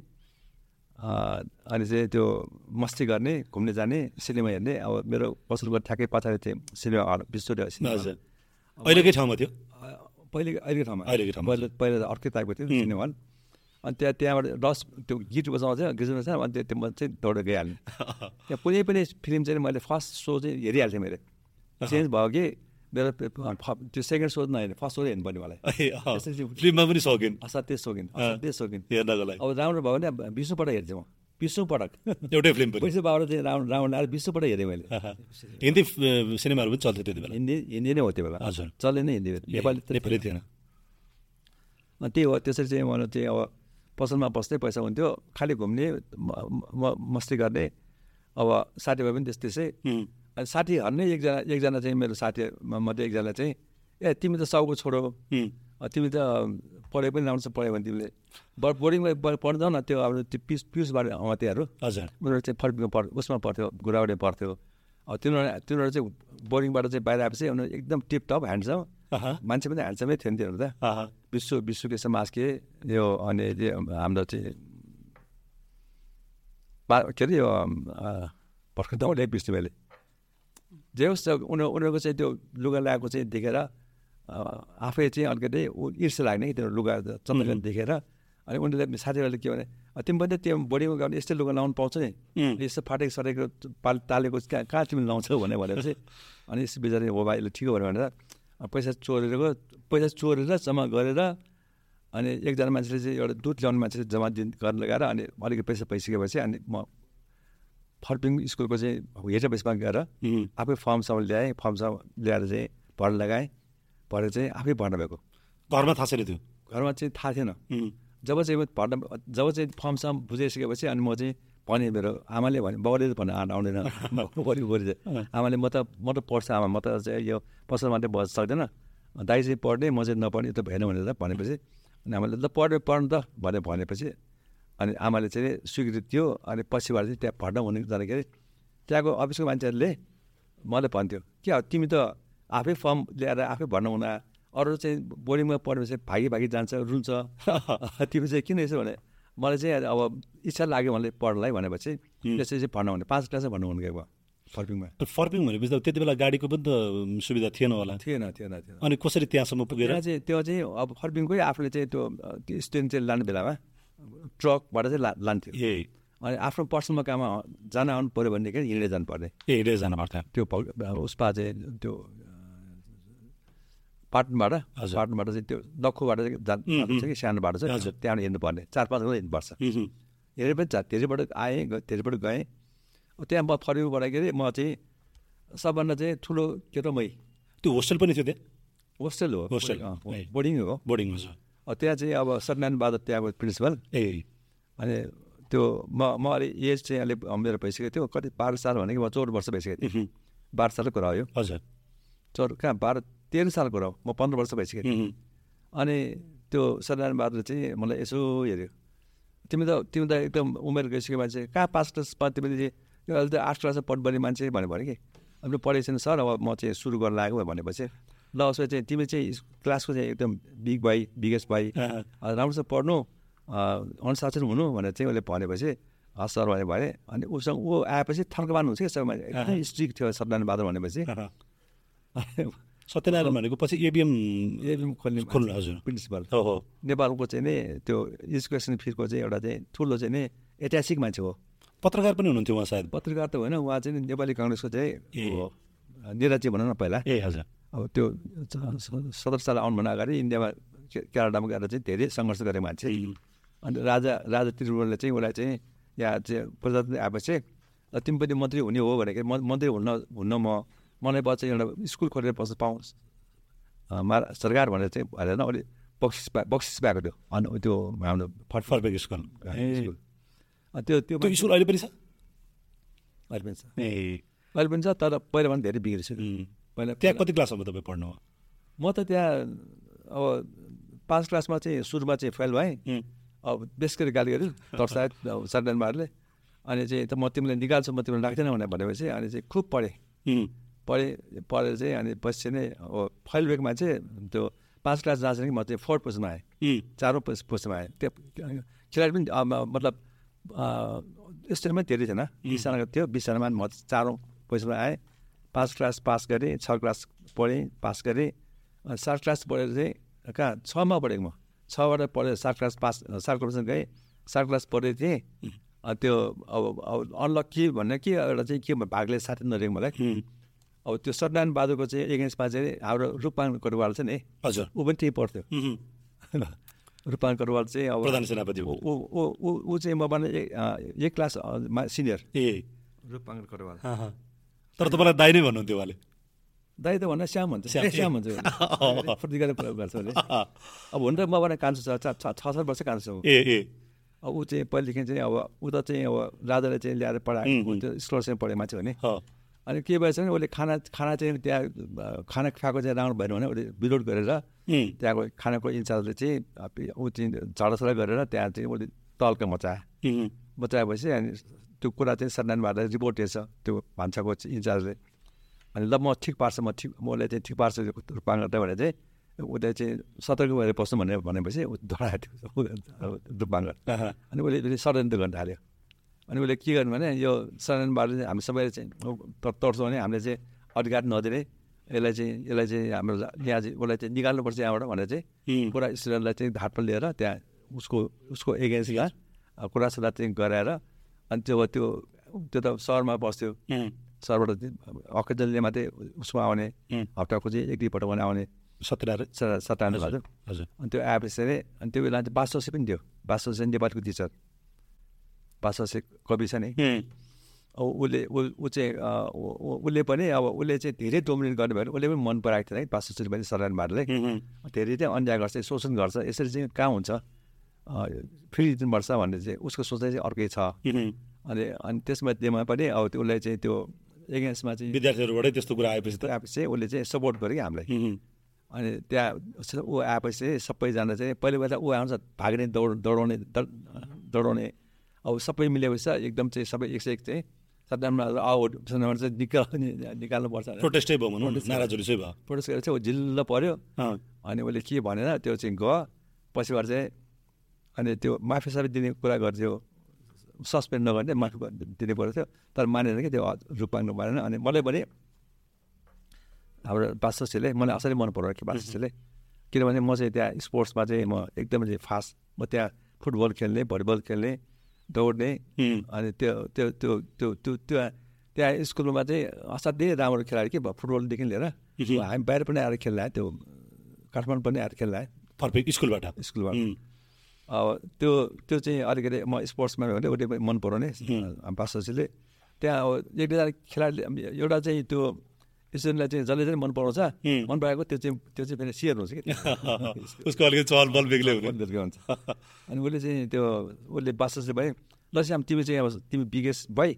अनि चाहिँ त्यो मस्ती गर्ने घुम्ने जाने सिनेमा हेर्ने। अब मेरो पसलको ठ्याक्कै पछाडि चाहिँ सिनेमा हल विश्व सिनेमा अहिलेकै ठाउँमा थियो? पहिले अहिलेको ठाउँमा। अहिलेको ठाउँमा पहिला पहिला त अर्कै टाइपको थियो सिनेमा हल। अनि त्यहाँ त्यहाँबाट रस त्यो गीत बजाउँछ गीत बजाउँछ अनि त्यो म चाहिँ दौडेर गइहाल्ने। त्यहाँ कुनै पनि फिल्म चाहिँ मैले फर्स्ट सो चाहिँ हेरिहाल्थेँ मैले। चेन्ज भयो कि मेरो त्यो सेकेन्ड सो नहेर्ने फर्स्ट सो हेर्नु पर्ने मलाई। फिल्ममा पनि सकिन्। असाध्यै सकिन् असाध्यै सकिन्। हेर्नको लागि। अब राम्रो भयो भने विष्णुपल्ट हेर्थेँ म। विष्णु पटक। एउटै फिल्म पनि। विष्णुबाट चाहिँ राउन्ड राउन्ड आएर विष्णु पटक हेरेँ मैले। हिन्दी सिनेमाहरू पनि चल्थ्यो त्यति बेला। हिन्दी हिन्दी नै हो त्यो बेला। हजुर। चल्ने नै हिन्दी। नेपाली नेपाली थिएन। त्यही हो। त्यसरी चाहिँ मलाई चाहिँ अब पसलमा बस्दै पैसा हुन्थ्यो। खालि घुम्ने मस्ती गर्ने। अब साथीभाइ पनि त्यस्तै त्यसै अनि साथीहरू नै एकजना एकजना चाहिँ मेरो साथी मध्ये एकजना चाहिँ। ए तिमी त साउको छोडो तिमी त पढे पनि राम्रोसँग पढ्यो भने तिमीले। बोर्डिङमा पढ्दा न त्यो अब त्यो पिस पियुसबाट अमातेहरू हजुर। उनीहरू चाहिँ फर्किनु पढ उसमा पढ्थ्यो गुराउडे पढ्थ्यो। अब तिनीहरू तिनीहरू चाहिँ बोर्डिङबाट चाहिँ बाहिर आएपछि उनीहरू एकदम टिपटप ह्यान्डसम। मान्छे पनि ह्यान्डसमै थियो नि तिनीहरू त। विश्व विश्व के मास्के यो अनि हाम्रो चाहिँ के अरे यो भर्खर दौडे जे होस् उनीहरू उनीहरूको चाहिँ त्यो लुगा लगाएको चाहिँ देखेर आफै चाहिँ अलिकति ईर्ष्या लाग्ने कि त्यो लुगा चन्द्रकान्त देखेर अनि उनीहरूले साथीहरूले के भने "अ, तिमी पनि त्यो बोडीमा गयो भने यस्तै लुगा लाउनु पाउँछ नि। यस्तो फाटेको सटेको पाल तालेको कहाँ कहाँ तिमीले लाउँछौ? भने भनेपछि अनि यस बिचरा हो भाइ ठिक हो भनेर पैसा गयो पैसा चोरेर जम्मा गरेर अनि एकजना मान्छेले चाहिँ एउटा दुध ल्याउने मान्छेले जम्मा दिन गर्न लगाएर अनि अलिकति पैसा पाइसकेपछि अनि म फर्पिङ स्कुलको चाहिँ हेड अफिसमा गएर आफै फर्मसम्म ल्याएँ फर्मसम्म ल्याएर चाहिँ भर्न लगाएँ। भरेर चाहिँ आफै भर्न भएको। घरमा थाहा छैन त्यो? घरमा चाहिँ थाहा थिएन। जब चाहिँ म भर्न जब चाहिँ फर्मसम्म बुझाइसकेपछि अनि म चाहिँ भने मेरो आमाले भने बाउले त भन्नु आँट आउँदैन। वरि वरि चाहिँ। आमाले म त म त पढ्छु आमा म त चाहिँ यो पसल मात्रै बस्न सक्दैन। दाइ चाहिँ पढ्ने म चाहिँ नपढ्ने त भएन भनेर भनेपछि अनि आमाले ल पढ्यो पढ्नु त। भनेर भनेपछि अनि आमाले चाहिँ स्वीकृति दियो अनि पछिबाट चाहिँ त्यहाँ भर्ना हुने जाँदाखेरि त्यहाँको अफिसको मान्छेहरूले मलाई भन्थ्यो के हो तिमी त आफै फर्म ल्याएर आफै भर्ना आयो। अरू चाहिँ बोर्डिङमा पढेपछि भागी भागी जान्छ रुन्छ। तिमी चाहिँ किन यसो भने मलाई चाहिँ अब इच्छा लाग्यो मलाई पढ्नलाई भनेपछि त्यसरी चाहिँ भर्ना हुने पाँच क्लासै भर्ना हुने गएको फर्पिङमा फर्पिङ भनेपछि त्यति बेला गाडीको पनि त सुविधा थिएन होला। थिएन थिएन थिएन। अनि कसरी त्यहाँसम्म पुगेर? चाहिँ त्यो चाहिँ अब फर्पिङकै आफूले चाहिँ त्यो त्यो स्टुडेन्ट चाहिँ लाने बेलामा ट्रकबाट चाहिँ ला लान्थ्यो। ए। अनि आफ्नो पर्सनलमा काममा जान आउनु पऱ्यो भनेदेखि हिँडेर जानुपर्ने। ए हिँडेर जानु पर्थ्यो त्यो उसमा चाहिँ त्यो पाटनबाट। पाटनबाट चाहिँ त्यो लक्खुबाट चाहिँ जा- उम्, जान्छ कि सानो बाटो चाहिँ। हजुर। त्यहाँबाट हिँड्नुपर्ने चार पाँच घन्टा हिँड्नुपर्छ। हेरे पनि जा धेरैबाट आएँ धेरैबाट गएँ। त्यहाँ म फर्किनुबाट के अरे म चाहिँ सबभन्दा चाहिँ ठुलो केटो मै? त्यो होस्टेल पनि थियो त्यहाँ? होस्टेल हो होस्टेल, अँ, हो। बोर्डिङ हो छ त्यहाँ चाहिँ अब सत्यनारायण बहादुर त्यहाँको प्रिन्सिपल। ए। अनि त्यो म म अलि एज चाहिँ अलिक मेरो भइसकेको थियो कति बाह्र साल भनेको म चौध वर्ष भइसकेको थिएँ। बाह्र सालको कुरा हो हजुर। चौध कहाँ बाह्र तेह्र सालको हो म पन्ध्र वर्ष उम्, अनि त्यो सत्यनारायण बहादुरले चाहिँ मलाई यसो हेऱ्यो। तिमी त तिमी त एकदम उमेर गइसक्यो मान्छे कहाँ पास क्लासमा तिमीले अहिले त आठ क्लासमा पढ्नुपर्ने मान्छे भने भने कि? अब पढेको छैन सर अब म चाहिँ सुरु गर्न लाग्यो भनेपछि। ल उसो चाहिँ तिमी चाहिँ क्लासको चाहिँ एकदम बिग भाइ बिगेस्ट भाइ राम्रोसँग पढ्नु अनुशासन हुनु भनेर चाहिँ उसले भनेपछि हस् सर भने भने अनि उसँग ऊ आएपछि थर्कमान हुन्छ कि? सबैमा एकदम स्ट्रिक्ट थियो सत्यनारायण बहादुर भनेपछि। सत्यनारायण भनेको पछि एबिएम एबिएम खोल्ने खोल्नु हजुर प्रिन्सिपल हो हो नेपालको चाहिँ नि त्यो एजुकेसन फिल्डको चाहिँ एउटा चाहिँ ठुलो चाहिँ नि ऐतिहासिक मान्छे हो पत्रकार पनि हुनुहुन्थ्यो उहाँ सायद पत्रकार त होइन उहाँ चाहिँ नेपाली कङ्ग्रेसको चाहिँ हो निराजी भनौँ न पहिला ए हजुर अब त्यो सत्र साल आउनुभन्दा अगाडि इन्डियामा क्यानाडामा गएर चाहिँ धेरै सङ्घर्ष गरेको मान्छे अनि राजा राजा त्रिपुरले चाहिँ उसलाई चाहिँ यहाँ चाहिँ प्रजातन्त्र आएपछि "ल, तिमी पनि मन्त्री हुने हो भनेको मन्त्री हुन हुन्न म मलाई पछि एउटा स्कुल खोलेर बस्न पाउँछ मा सरकार भनेर चाहिँ भनेर उसले बक्सिस पा बक्सिस पाएको थियो। अनि त्यो हाम्रो फट फर्बेक स्कुल त्यो त्यो स्कुल अहिले पनि छ? अहिले पनि छ। ए। अहिले पनि छ तर पहिलाभन्दा धेरै बिग्रेछ उम्. पहिला त्यहाँ कति क्लाससम्म तपाईँ पढ्नु म त त्यहाँ अब पाँच क्लासमा चाहिँ सुरुमा चाहिँ फेल भएँ. अब बेस गरी गाली गर्यो दर्शायत सत्यनारायणबारले अनि चाहिँ त म तिमीलाई निकाल्छु म तिमीलाई राख्दैन भनेर भनेपछि अनि चाहिँ खुब पढेँ. पढेँ पढेर चाहिँ अनि पछि नै अब फेल भएको मान्छे त्यो पाँच क्लास जान्छ कि म चाहिँ फोर्थ पोजिसनमा आएँ. चारौँ पोज पोजिसनमा आएँ। त्यो खेलाडी पनि मतलब स्टेटमै धेरै थिएन। बिसजना थियो। बिसजनामा म चारौँ पोजिसनमा आएँ। पाँच क्लास पास गरेँ छ क्लास पढेँ पास गरेँ। सात क्लास पढेर चाहिँ कहाँ? छमा पढेको म। छबाट पढेर सात क्लास पास सात क्लास गएँ। सात क्लास पढेको थिएँ। त्यो अब अब अनलक्की भन्ने के एउटा चाहिँ के भागले साथी नरहेको मलाई. अब त्यो सत्यनारायण बहादुरको चाहिँ एगेन्स्टमा चाहिँ हाम्रो रूपमान कोटवाल छ नि हजुर। ऊ पनि त्यही पढ्थ्यो. रूपमान कोटवाल चाहिँ अब प्रधान सेनापति ऊ चाहिँ एक अँ, एक क्लास मा सिनियर ए। रूपमान कोटवाल. तर तपाईँलाई दाइ नै भन्नुहुन्थ्यो उहाँले। दाइ त भन्न श्याम भन्छ श्याम, श्याम भन्छ फुर्ती गरेर प्रयोग गर्छ उसले अब हुन त मभन्दा कान्छो छ छ- सात वर्ष कान्छो। ए ए। अब ऊ चाहिँ पहिलेदेखि चाहिँ अब ऊ त चाहिँ अब राजाले चाहिँ ल्याएर पढाएको हुन्थ्यो स्कलरसिप पढे मान्छे हो नि। हो अनि के भएछ भने उसले खाना खाना चाहिँ त्यहाँ खाना खाएको चाहिँ राम्रो भएन भने उसले विरोध गरेर. त्यहाँको खानाको इन्चार्जले चाहिँ ऊ चाहिँ झडासडा गरेर त्यहाँ चाहिँ उसले तल्का मचायो उम्. बचाएपछि अनि त्यो कुरा चाहिँ सत्यनारायणबाट रिपोर्ट हेर्छ त्यो भान्साको इन्चार्जले अनि ल म ठिक पार्छ म ठिक म उसलाई चाहिँ ठिक पार्छ रूपाङ गर्दा भने चाहिँ उसले चाहिँ सतर्क भएर बस्नु भनेर भनेपछि ऊ धराएको थियो रूपाङ अँ. अनि उसले षड्यन्त्र गर्न थाल्यो अनि उसले के गर्नु भने यो सत्यनारायणबाट चाहिँ हामी सबैले चाहिँ तर्छौँ भने हामीले चाहिँ अधिकार नदिने यसलाई चाहिँ यसलाई चाहिँ हाम्रो यहाँ चाहिँ उसलाई चाहिँ निकाल्नुपर्छ यहाँबाट भनेर चाहिँ. पुरा स्टुडेन्टलाई चाहिँ घाटमा लिएर त्यहाँ उसको उसको एगेन्स्टमा कुरासुरा चाहिँ गराएर अनि त्यो त्यो त्यो त सहरमा बस्थ्यो सहरबाट अकेजनले मात्रै उसमा आउने हप्ताको चाहिँ एक दुईपल्ट भने आउने। सत्यनारायण सत्तानन्द हजुर हजुर। अनि त्यो आएपछि चाहिँ अनि त्यो बेला चाहिँ बासोसे पनि थियो। बासोसे नेपालको टिचर बासोसे कवि छ नि। अब उसले ऊ चाहिँ उसले पनि अब उसले चाहिँ धेरै डोमिनेट गर्ने भएर उसले पनि मन पराएको थियो है बासोसे पनि सरकार मारले। धेरै चाहिँ अन्याय गर्छ शोषण गर्छ यसरी चाहिँ कहाँ हुन्छ? फ्री दिनुपर्छ भन्ने चाहिँ उसको सोचाइ चाहिँ अर्कै छ। अनि अनि त्यसमध्येमा पनि अब त्यो उसलाई चाहिँ त्यो एगेन्स्टमा चाहिँ विद्यार्थीहरूबाटै त्यस्तो कुरा आएपछि त। आएपछि चाहिँ उसले चाहिँ सपोर्ट गर्यो कि हामीलाई। अनि त्यहाँ ऊ आएपछि चाहिँ सबैजना चाहिँ पहिले पहिला ऊ आउँछ भाग्ने दौड दौडाउने दौडाउने अब सबै मिलेपछि एकदम चाहिँ सबै एक सय एक चाहिँ सदनमा आउट चाहिँ निकाल निकाल्नुपर्छ प्रोटेस्टै भयो भनौँ चाहिँ भयो प्रोटेस्ट गरेर चाहिँ ऊ जिल्ल पऱ्यो अनि उसले के भनेर त्यो चाहिँ गयो पछिबाट चाहिँ अनि त्यो माफी साफी दिने कुरा गर्थ्यो सस्पेन्ड नगर्ने माफी दिनु परेको थियो तर मानेन कि त्यो रूपाङ्ग मानेन अनि मलाई पनि हाम्रो बासोसीले मलाई असरी मन परायो कि बासोसीले किनभने म चाहिँ त्यहाँ स्पोर्ट्समा चाहिँ म एकदमै फास्ट म त्यहाँ फुटबल खेल्ने भलिबल खेल्ने दौड्ने अनि त्यो त्यो त्यो त्यो त्यो त्यहाँ त्यहाँ स्कुलमा चाहिँ असाध्यै राम्रो खेलाडी कि फुटबलदेखि लिएर हामी बाहिर पनि आएर खेल्दा त्यो काठमाडौँ पनि आएर खेल्दा पर्फेक्ट स्कुलबाट स्कुलबाट अब त्यो त्यो चाहिँ अलिकति म स्पोर्ट्समा भने उसले मन पराउने बासोसीले त्यहाँ अब एक दुईजना खेलाडीले एउटा चाहिँ त्यो स्टुडेन्टलाई चाहिँ जसले चाहिँ मन पराउँछ मन पराएको त्यो चाहिँ त्यो चाहिँ फेरि सेयर हुन्छ कि उसको अलिकति चहल बल बेग्लै हुन्छ। अनि उसले चाहिँ त्यो उसले बासोसले भयो ल श्याम तिमी चाहिँ अब तिमी बिगेस्ट भइ।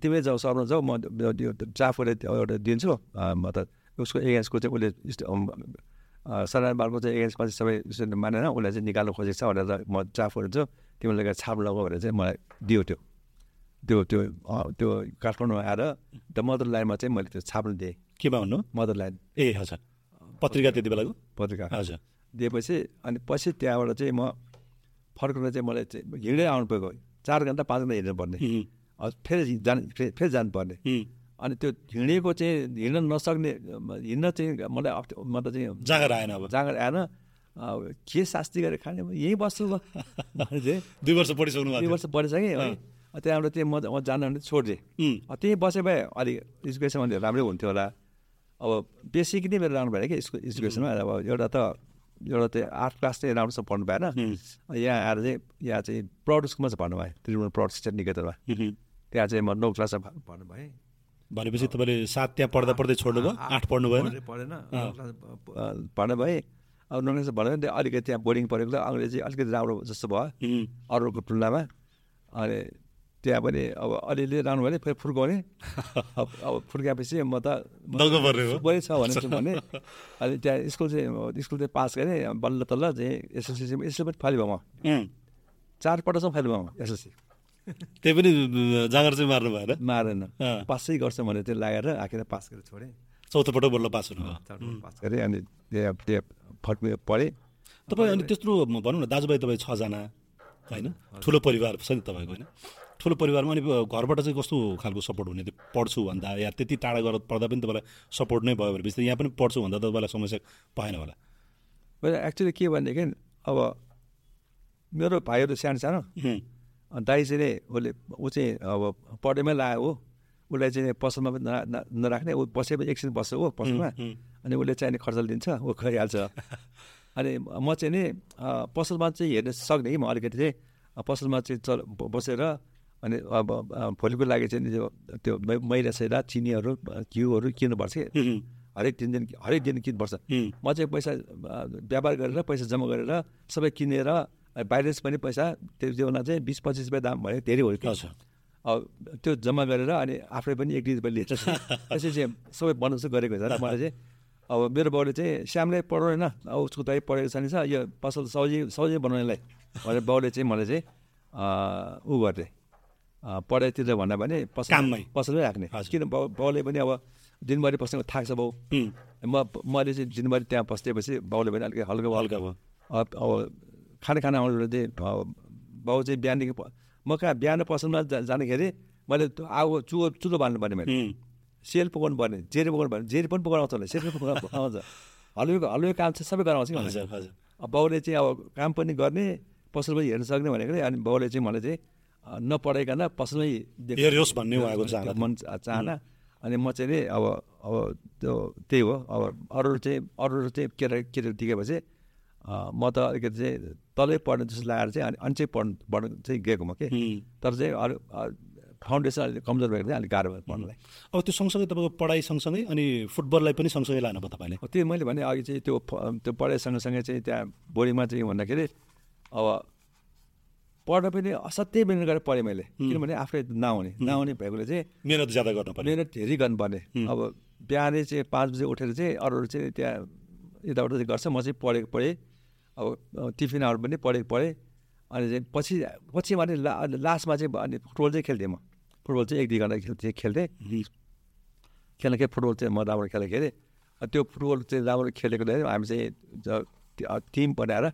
तिमीले जाऊ सर्न जाऊ म त्यो ड्राफ्टले एउटा दिन्छु। म त उसको एगेन्स्टको चाहिँ उसले सरान बालको चाहिँ एगेन्स्टमा चाहिँ सबै स्टुडेन्ट मानेन उसलाई चाहिँ निकाल्नु खोजेको छ भनेर म ड्राफ्टहरू दिन्छु। तिमीले लगेर छाप लगाऊ भनेर चाहिँ मलाई दियो त्यो। त्यो त्यो त्यो काठमाडौँमा आएर द मदर लाइनमा चाहिँ मैले त्यो छाप्नु दिएँ। केमा भन्नु मदर लाइन ए हजुर। पत्रिका त्यति बेलाको? पत्रिका। हजुर। दिएपछि अनि पछि त्यहाँबाट चाहिँ म फर्केर चाहिँ मलाई चाहिँ हिँड्दै आउनु पऱ्यो चार घन्टा पाँच घन्टा हिँड्नु पर्ने फेरि जानु फेरि जानुपर्ने। अनि त्यो हिँडेको चाहिँ हिँड्न नसक्ने हिँड्न चाहिँ मलाई मतलब चाहिँ जाँगर आएन अब। जाँगर आएन। के शास्ति गरेर खाने यहीँ बस्छु म। दुई वर्ष पढिसक्नु दुई वर्ष पढिसकेँ त्यहाँबाट चाहिँ म जान भने छोडिदिएँ। त्यहीँ बसे भए अलिक एजुकेसन राम्रै हुन्थ्यो होला। अब बेसिक नै मेरो राम्रो भएन कि स्कुल एजुकेसनमा। अब एउटा त एउटा चाहिँ आर्ट क्लास चाहिँ राम्रोसँग पढ्नु भएन। यहाँ आएर चाहिँ यहाँ चाहिँ प्राउड स्कुलमा चाहिँ भन्नु भएँ त्रिभुवन प्राउड शिक्षा निकेतनमा। त्यहाँ चाहिँ म नौ क्लासमा भन्नु भएँ भनेपछि तपाईँले सात त्यहाँ पढ्दा पढ्दै छोड्नु भयो आठ पढ्नु भएन। पढेन। पढ्नु भएँ अब नौ क्लास भन्यो भने अलिकति त्यहाँ बोर्डिङ पढेको त अङ्ग्रेजी अलिकति राम्रो जस्तो भयो। अरूको तुलनामा। अनि त्यहाँ पनि अब अलिअलि राम्रो भने फेरि फुर्काउने अब अब फुर्काएपछि म त सुपरै छ भने भने अनि त्यहाँ स्कुल चाहिँ स्कुल चाहिँ पास गरेँ बल्ल तल्ल चाहिँ एसएलसी यसो पनि फाइल भयो म चारपल्टसम्म फाइल भयो म एसएलसी त्यही पनि जाँगर चाहिँ मार्नु भएन मारेन पासै गर्छ भने चाहिँ लागेर आखेर पास गरेर छोडेँ चौथो पटक बल्ल पास हुनु पास गरेँ अनि त्यहाँ त्यो फर्क पढेँ तपाईँ अनि त्यत्रो भनौँ न दाजुभाइ तपाईँ छजना होइन ठुलो परिवार छ नि तपाईँको होइन ठुलो परिवारमा अनि घरबाट चाहिँ कस्तो खालको सपोर्ट हुने? थियो पढ्छु भन्दा या त्यति टाढा गएर पढ्दा पनि तपाईँलाई सपोर्ट नै भयो भनेपछि यहाँ पनि पढ्छु भन्दा तपाईँलाई समस्या भएन होला। एक्चुली के भनेदेखि अब मेरो भाइहरू सानो सानो दाइ चाहिँ उसले ऊ चाहिँ अब पढ्दैमै लाग्यो हो। उसलाई चाहिँ पसलमा पनि नराख्ने ऊ बसे पनि एकछिन बस्छ हो पसलमा। अनि उसले चाहिने खर्च दिन्छ ऊ खुवाइहाल्छ अनि म चाहिँ नि पसलमा चाहिँ हेर्न सक्ने कि म अलिकति चाहिँ पसलमा चाहिँ चल बसेर अनि अब भोलिको लागि चाहिँ त्यो मैला सैला चिनीहरू घिउहरू किन्नुपर्छ कि? हरेक दिन दिन हरेक दिन किन्नुपर्छ म चाहिँ पैसा व्यापार गरेर पैसा जम्मा गरेर सबै किनेर बाहिर पनि पैसा त्यो त्योभन्दा चाहिँ बिस पच्चिस रुपियाँ दाम भयो धेरै हो अब त्यो जम्मा गरेर अनि आफै पनि एक दुई रुपियाँ लिएर त्यसरी चाहिँ सबै बनाउँछ गरेको हुन्छ मलाई चाहिँ अब मेरो बाउले चाहिँ श्यामले पढाउन अब उसको दाइ पढेको छ नि छ यो पसल सब्जी सब्जी बनाउनेलाई भनेर बाउले चाहिँ मलाई चाहिँ ऊ गर्थे पढाइतिर भन्दा भने पसल काममै। पसलमै राख्ने। किन बाउ बाउले पनि अब दिनभरि बस्नु थाक्छ बाउ। म मैले चाहिँ दिनभरि त्यहाँ बसिदिएपछि बाउले पनि अलिकति हल्का हल्का भयो। अब खाना खाना आउनु चाहिँ बाउ चाहिँ बिहानदेखि म कहाँ बिहान पसलमा जाँदाखेरि मैले आगो चुलो चुलो बाल्नु पर्ने मैले। सेल पकाउनु पर्ने जेरी पकाउनु पर्ने जेरी पनि पकाउनु आउँछ सेल पनि पकाउनु आउँछ। हलुको हलुको काम चाहिँ सबै गराउँछ कि अब बाउले चाहिँ अब काम पनि गर्ने पसल पनि हेर्न सक्ने भनेको अनि बाउले चाहिँ मलाई चाहिँ नपढाइकन पसलमै हेरियोस् भन्ने उहाँको चाहना। मन चाहना। अनि म चाहिँ नि अब अब त्यो त्यही हो। अब अरू चाहिँ अरू चाहिँ केटा केटा देखेपछि म त अलिकति चाहिँ तलै पढ्ने जस्तो लगाएर चाहिँ अनि चाहिँ पढ्नु पढ्नु चाहिँ गएको म के। तर चाहिँ अरू फाउन्डेसन अलिक कमजोर भएको चाहिँ अलिक गाह्रो भयो पढ्नलाई। अब त्यो सँगसँगै तपाईँको पढाइ सँगसँगै अनि फुटबललाई पनि सँगसँगै लानुभयो तपाईँले? त्यही मैले भने अघि चाहिँ त्यो त्यो पढाइ सँगसँगै चाहिँ त्यहाँ बोर्डिङमा चाहिँ भन्दाखेरि अब पढ्न पनि असाध्यै मिहिनेत गरेर पढेँ मैले। किनभने आफै नआउने नआउने भएकोले चाहिँ मिहिनेत ज्यादा गर्नु पर्ने मिहिनेत धेरै गर्नुपर्ने। अब बिहानै चाहिँ पाँच बजी उठेर चाहिँ अरूहरू चाहिँ त्यहाँ यताउता चाहिँ गर्छ। म चाहिँ पढेको पढेँ। अब टिफिनहरू पनि पढेको पढेँ। अनि चाहिँ पछि पछि भने ला लास्टमा चाहिँ अनि फुटबल चाहिँ खेल्थेँ म। फुटबल चाहिँ एक दुई घन्टा खेल्थेँ खेल्थेँ। खेल्न खेल फुटबल चाहिँ म राम्रो खेलेको अरे त्यो फुटबल चाहिँ राम्रो खेलेकोले हामी चाहिँ टिम बनाएर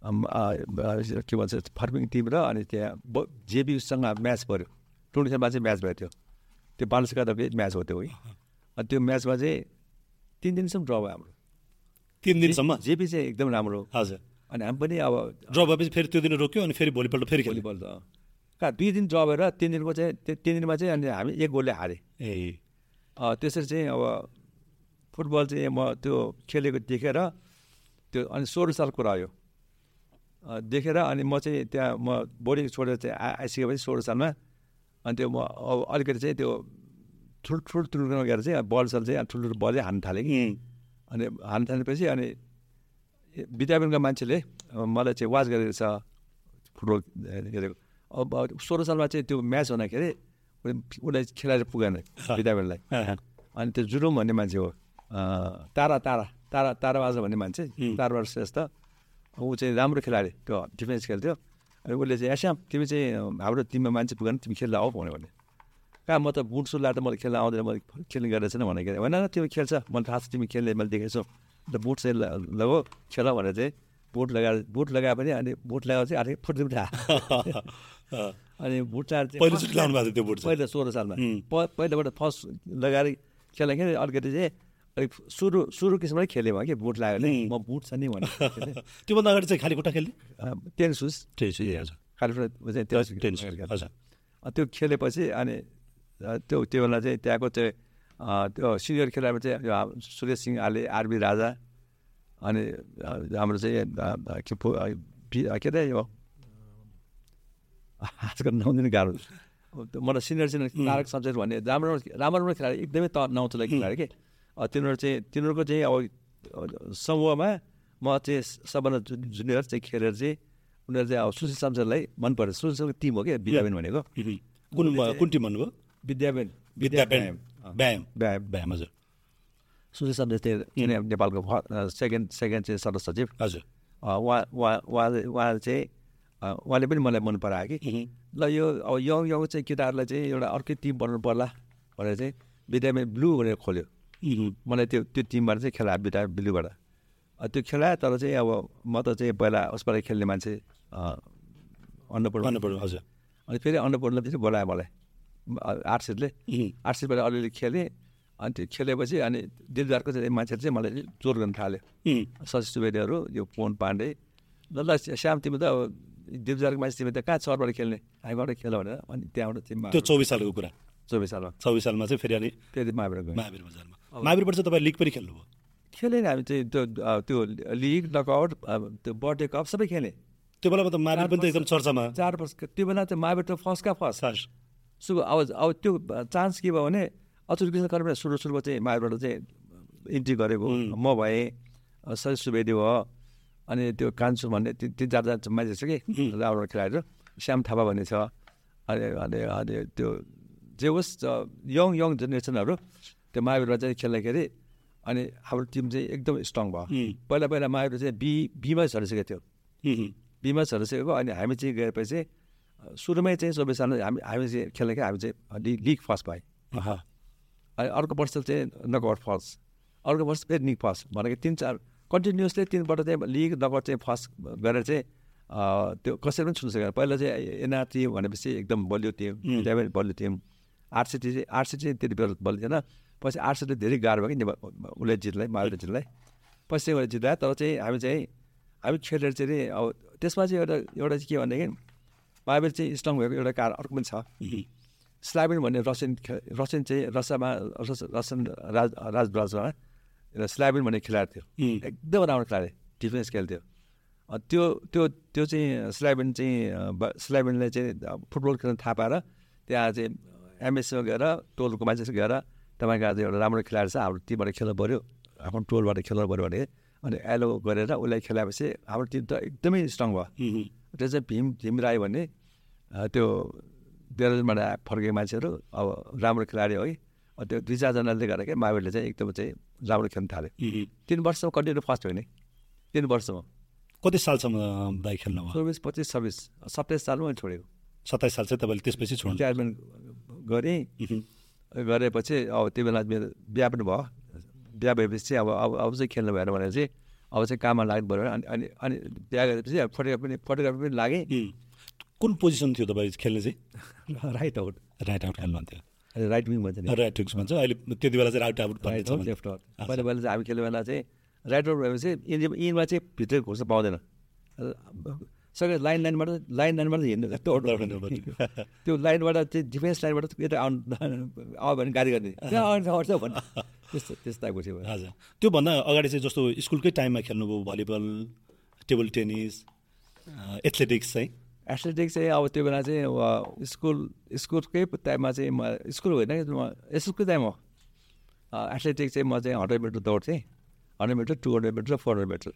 के भन्छ फर्मिङ टिम र अनि त्यहाँ जेबीसँग म्याच पऱ्यो। टुर्नामेन्टमा चाहिँ म्याच भएको थियो त्यो बालसकाको म्याच हो त्यो है। अनि त्यो म्याचमा चाहिँ तिन दिनसम्म ड्र भयो हाम्रो। तिन दिनसम्म? जेबी चाहिँ एकदम राम्रो। हजुर। अनि हामी पनि अब ड्र भएपछि फेरि त्यो दिन रोक्यो अनि फेरि भोलिपल्ट फेरि भोलिपल्ट कहाँ दुई दिन ड्र भएर तिन दिनको चाहिँ तिन दिनमा चाहिँ अनि हामी एक गोलले हारेँ। ए। त्यसरी चाहिँ अब फुटबल चाहिँ म त्यो खेलेको देखेर त्यो अनि सोह्र साल कुरा देखेर अनि म चाहिँ त्यहाँ म बोर्डिङ छोडेर चाहिँ आ आइसकेपछि सोह्र सालमा अनि त्यो म अब अलिकति चाहिँ त्यो ठुल्ठुलो ठुल्ठुलो गएर चाहिँ बल सल चाहिँ ठुल्ठुलो बलै हान्न थालेँ कि। अनि हान्न थालेपछि अनि विद्यापीठका मान्छेले मलाई चाहिँ वाच गरेको छ फुटबल हेरेको अब सोह्र सालमा चाहिँ त्यो म्याच हुँदाखेरि उसलाई खेलाएर पुगेन विद्यापीठलाई अनि त्यो जुरुम भन्ने मान्छे हो तारा तारा तारा ताराबाज भन्ने मान्छे ताराबाज श्रेष्ठ। ऊ चाहिँ राम्रो खेलाडी त्यो डिफेन्स खेल्थ्यो अनि उसले चाहिँ एस्याम तिमी चाहिँ हाम्रो टिममा मान्छे पुगेन तिमी खेल्दा आऊ भन्यो भने कहाँ म त बुट सुट लाएर त मैले खेल्न आउँदैन मैले खेल्ने गरेको छैन भनेको होइन तिमी खेल्छ मैले थाहा छ तिमी खेल्ने मैले देखेको छु अन्त बुट चाहिँ लगो खेल भनेर चाहिँ बुट लगाएर बुट लगाए पनि अनि बुट लगाएर चाहिँ अलिक फुट्दै उठा अनि बुट लगाएर चाहिँ पहिला सोह्र सालमा पहिलाबाट फर्स्ट लगाएर खेल्दाखेरि अलिकति चाहिँ अलिक सुरु सुरु किसिममै खेलेँ कि बुट लाग्यो म बुट छ नि भने त्योभन्दा अगाडि चाहिँ खाली खुट्टा खेल्ने? टेन सुज टेन सुज हजुर। खाली खुट्टा त्यो खेलेपछि अनि त्यो त्यो बेला चाहिँ त्यहाँको चाहिँ त्यो सिनियर खेलाडीमा चाहिँ सुरेश सिंह आले आरबी राजा अनि हाम्रो चाहिँ के अरे यो? आजकल नआउँदैन गाह्रो। मलाई सिनियर सिनियर तारक सब्जेक्ट भन्ने राम्रो राम्रो राम्रो खेलाडी एकदमै त नआउँछ खेलाडी के? तिनीहरू चाहिँ तिनीहरूको चाहिँ अब समूहमा म चाहिँ सबभन्दा जुनियर चाहिँ खेलेर चाहिँ उनीहरू चाहिँ अब सुशील शमशेरलाई मन पर्छ सुशील टिम हो क्या विद्याबेन भनेको कुन कुन टिम भन्नुभयो विद्याबेन विद्याबेन व्यायाम व्यायाम व्यायाम हजुर सुशील शमशेर चाहिँ नेपालको सेकेन्ड सेकेन्ड चाहिँ सदस्य सचिव हजुर उहाँ उहाँ उहाँ चाहिँ उहाँले पनि मलाई मन परायो कि ल यो अब यङ यङ चाहिँ केटाहरूलाई चाहिँ एउटा अर्कै टिम बनाउनु पर्ला भनेर चाहिँ विद्याबेन ब्लू भनेर खोल्यो मलाई त्यो त्यो टिमबाट चाहिँ खेला बिटा बिलुबाट। त्यो खेलायो तर चाहिँ अब म त चाहिँ पहिला उसबाट खेल्ने मान्छे अन्नपूर्ण। अन्नपूर्ण हजुर। अनि फेरि अन्नपूर्ण फेरि बोलायो मलाई। आठ सिटले। आठ सिटबाट अलिअलि खेलेँ। अनि त्यो खेलेपछि अनि दिलदारको चाहिँ मान्छेले चाहिँ मलाई जोर गर्न थाल्यो। शशि सुवेदीहरू यो पोन पाण्डे। ल ल श्याम तिमी त अब दिलदारको मान्छे तिमी त कहाँ चरबाट खेल्ने? हामीबाट खेल भनेर। अनि त्यहाँबाट टिममा त्यो चौबिस सालको कुरा। चौबिस सालमा। चौबिस सालमा चाहिँ फेरि अनि फेरि महावीर महावीर बजारमा। महावीरबाट चाहिँ तपाईँ लिग पनि खेल्नुभयो खेलेँ नि हामी चाहिँ त्यो त्यो लिग नकआउट त्यो बर्थडे कप सबै खेलेँ। त्यो बेलामा त महावीर पनि त एकदम चर्चामा। चार वर्ष त्यो बेला त महावीर त फर्स्टका फर्स्ट। सु अब अब त्यो चान्स के भयो भने अचुर कृष्ण कर्म सुरु सुरुमा चाहिँ महावीरबाट चाहिँ इन्ट्री गरेको। म भएँ सय सुवेदी भयो अनि त्यो कान्सु भन्ने तिन तिन चारजना मान्छे छ कि राम्रो खेलाडीहरू। श्याम थापा भन्ने छ अनि अनि अनि त्यो जे होस् यङ यङ जेनेरेसनहरू त्यो महावीरमा चाहिँ खेल्दाखेरि अनि हाम्रो टिम चाहिँ एकदम स्ट्रङ भयो। पहिला पहिला महावीर चाहिँ बी बीमा झरिसकेको थियो। बिमा झरिसकेको अनि हामी चाहिँ गएपछि सुरुमै चाहिँ चौबिस सालमा हामी हामी चाहिँ खेल्दाखेरि हामी चाहिँ लिग फर्स्ट पाएँ अनि अर्को वर्ष चाहिँ नकआउट फर्स्ट। अर्को वर्ष फेरि लिग फर्स्ट भनेको तिन चार कन्टिन्युसली तिनपल्ट चाहिँ लिग नकआउट चाहिँ फर्स्ट गरेर चाहिँ त्यो कसैले पनि छुन सकेन। पहिला चाहिँ एनआरटी भनेपछि एकदम बलियो टिम त्यहाँ पनि बलियो टिम। आरसिटी चाहिँ आरसिटी चाहिँ त्यति बेला बलियो थिएन पछि आरसिटी धेरै गाह्रो भयो कि उसले जितलाई महावीर जितलाई पछि चाहिँ उसले जित्दा तर चाहिँ हामी चाहिँ हामी खेलेर चाहिँ अब त्यसमा चाहिँ एउटा एउटा चाहिँ के भनेदेखि मार्बल चाहिँ स्ट्रङ भएको एउटा कारण अर्को पनि छ। स्लाइबिन भन्ने रसियन रसियन चाहिँ रसियामा रस- रसियन राज राजराजमा एउटा स्लाइबिन भन्ने खेलाडी थियो। एकदम राम्रो खेलाडी डिफेन्स खेल्थ्यो। त्यो त्यो त्यो चाहिँ स्लाइबिन चाहिँ स्लाइबिनले चाहिँ फुटबल खेल्न थाहा पाएर त्यहाँ चाहिँ एमएसमा गएर टोलको मान्छेसँग गएर तपाईँको आज एउटा राम्रो खेलाडी छ हाम्रो टिमबाट खेल्नु पऱ्यो आफ्नो टोलबाट खेल्नु पऱ्यो भने अनि एलो गरेर उसलाई खेलाएपछि हाम्रो टिम त एकदमै स्ट्रङ भयो। त्यो चाहिँ भीम भीम राई भन्ने अ, त्यो देहरादूनबाट आए- फर्केको मान्छेहरू अब राम्रो खेलाडी हो है। त्यो दुई चारजनाले गर्दाखेरि माविडले चाहिँ एकदम चाहिँ राम्रो खेल्न थाल्यो। तिन वर्षमा कन्टिन्यू फर्स्ट हो नि। तिन वर्षमा कति सालसम्म खेल्नु चौबिस पच्चिस छब्बिस सत्ताइस सालमा छोडेको सत्ताइस साल चाहिँ तपाईँले त्यसपछि छोड्नु रिटायरमेन्ट गरेँ। गरेपछि अब त्यो बेला मेरो बिहा पनि भयो। बिहा भएपछि चाहिँ अब अब अब चाहिँ खेल्नु भएन भनेर चाहिँ अब चाहिँ काममा लाग्नु पऱ्यो अनि अनि अनि बिहा गरेपछि अब फोटोग्राफी पनि फोटोग्राफी पनि लागेँ। कुन पोजिसन थियो तपाईँ खेल्ने चाहिँ? Right out. राइट आउट खेल्नुहुन्थ्यो राइट विङ भन्छ नि। राइट विक्स भन्छ। अहिले त्यति बेला चाहिँ राइट आउट। Left out. पहिला पहिला चाहिँ हामी खेल्ने बेला चाहिँ राइट आउट भएपछि इन इनमा चाहिँ भित्र घुस्न पाउँदैन। सबै लाइन लाइनबाट लाइन लाइनबाट हिँड्नु दौड। त्यो लाइनबाट चाहिँ डिफेन्स लाइनबाट यता आउनु आयो भने गाडी गर्ने. आउँछ भन्ने त्यस्तो त्यस्तो टाइपको थियो हजुर। त्योभन्दा अगाडि चाहिँ जस्तो स्कुलकै टाइममा खेल्नुभयो भलिबल टेबल टेनिस एथलेटिक्स चाहिँ? एथलेटिक्स चाहिँ अब त्यो बेला चाहिँ अब स्कुल स्कुलकै टाइममा चाहिँ म स्कुल होइन स्कुलकै टाइम हो। एथलेटिक्स चाहिँ म चाहिँ hundred metre दौड्थेँ hundred metre two hundred metre र four hundred metre.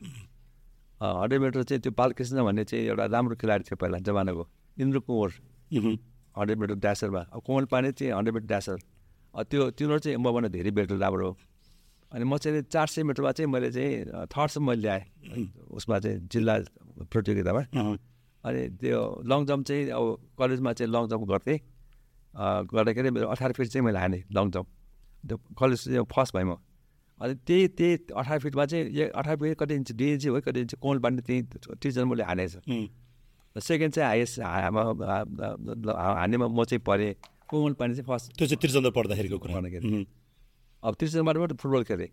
Hundred metre चाहिँ त्यो बालकृष्ण भन्ने चाहिँ एउटा राम्रो खेलाडी थियो पहिला जमानाको। इन्द्र कुँवर। हन्ड्रेड मिटर ड्यासरमा। अब कोमल पाण्डे चाहिँ हन्ड्रेड मिटर ड्यासर। त्यो तिनीहरू चाहिँ मभन्दा धेरै बेटर राम्रो हो। अनि म चाहिँ चार सय मिटरमा चाहिँ मैले चाहिँ थर्डसम्म मैले ल्याएँ। उसमा चाहिँ जिल्ला प्रतियोगितामा। अनि त्यो लङ जम्प चाहिँ अब कलेजमा चाहिँ लङ जम्प गर्थेँ। गर्दाखेरि मेरो अठार फिट चाहिँ मैले हानेँ लङ जम्प। त्यो कलेज चाहिँ फर्स्ट भएँ म। अनि त्यही त्यही अठार फिटमा चाहिँ ए अठार फिट कति इन्च दुई इन्च हो कति इन्च कोल बाँड्ने त्यही टिचर मैले हानेको छ सेकेन्ड चाहिँ हाइएस्ट हान्नेमा म चाहिँ परेँ। कोमल पानी चाहिँ फर्स्ट त्यो चाहिँ त्रिचन्द्र पढ्दाखेरिको कुरा. अब त्रिचन्द्रबाट मात्रै फुटबल खेलेँ।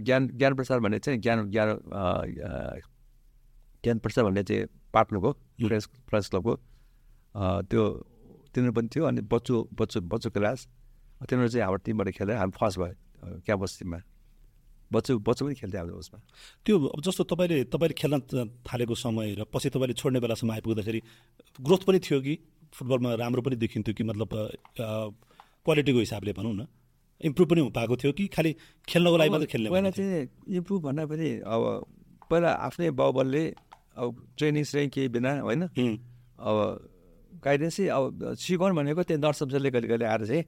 ज्ञान ज्ञान प्रसाद भन्ने चाहिँ ज्ञान ज्ञान ज्ञान प्रसाद भन्ने चाहिँ पार्टनरको फ्रेन्स फ्रेन्स क्लबको त्यो तिनीहरू पनि थियो अनि बच्चु बच्चु बच्चु क्लास। तिनीहरू चाहिँ हाम्रो टिमबाट खेलेर हामी फर्स्ट भयो क्याम्पस टिममा बच्चु बच्चु पनि खेल्थ्यो हाम्रो उसमा त्यो अब जस्तो तपाईँले तपाईँले खेल्न थालेको समय र पछि तपाईँले छोड्ने बेलासम्म आइपुग्दाखेरि ग्रोथ पनि थियो कि फुटबलमा राम्रो पनि देखिन्थ्यो कि मतलब क्वालिटीको हिसाबले भनौँ न इम्प्रुभ पनि पाएको थियो कि खालि खेल्नको लागि मात्रै खेल्ने पहिला? चाहिँ इम्प्रुभ भन्दा पनि अब पहिला आफ्नै बाउबलले अब ट्रेनिङ स्रेनिङ केही बिना होइन. अब गाइडेन्सै अब सिकाउनु भनेको त्यो नर्स सब्जेक्टले कहिले कहिले आएर चाहिँ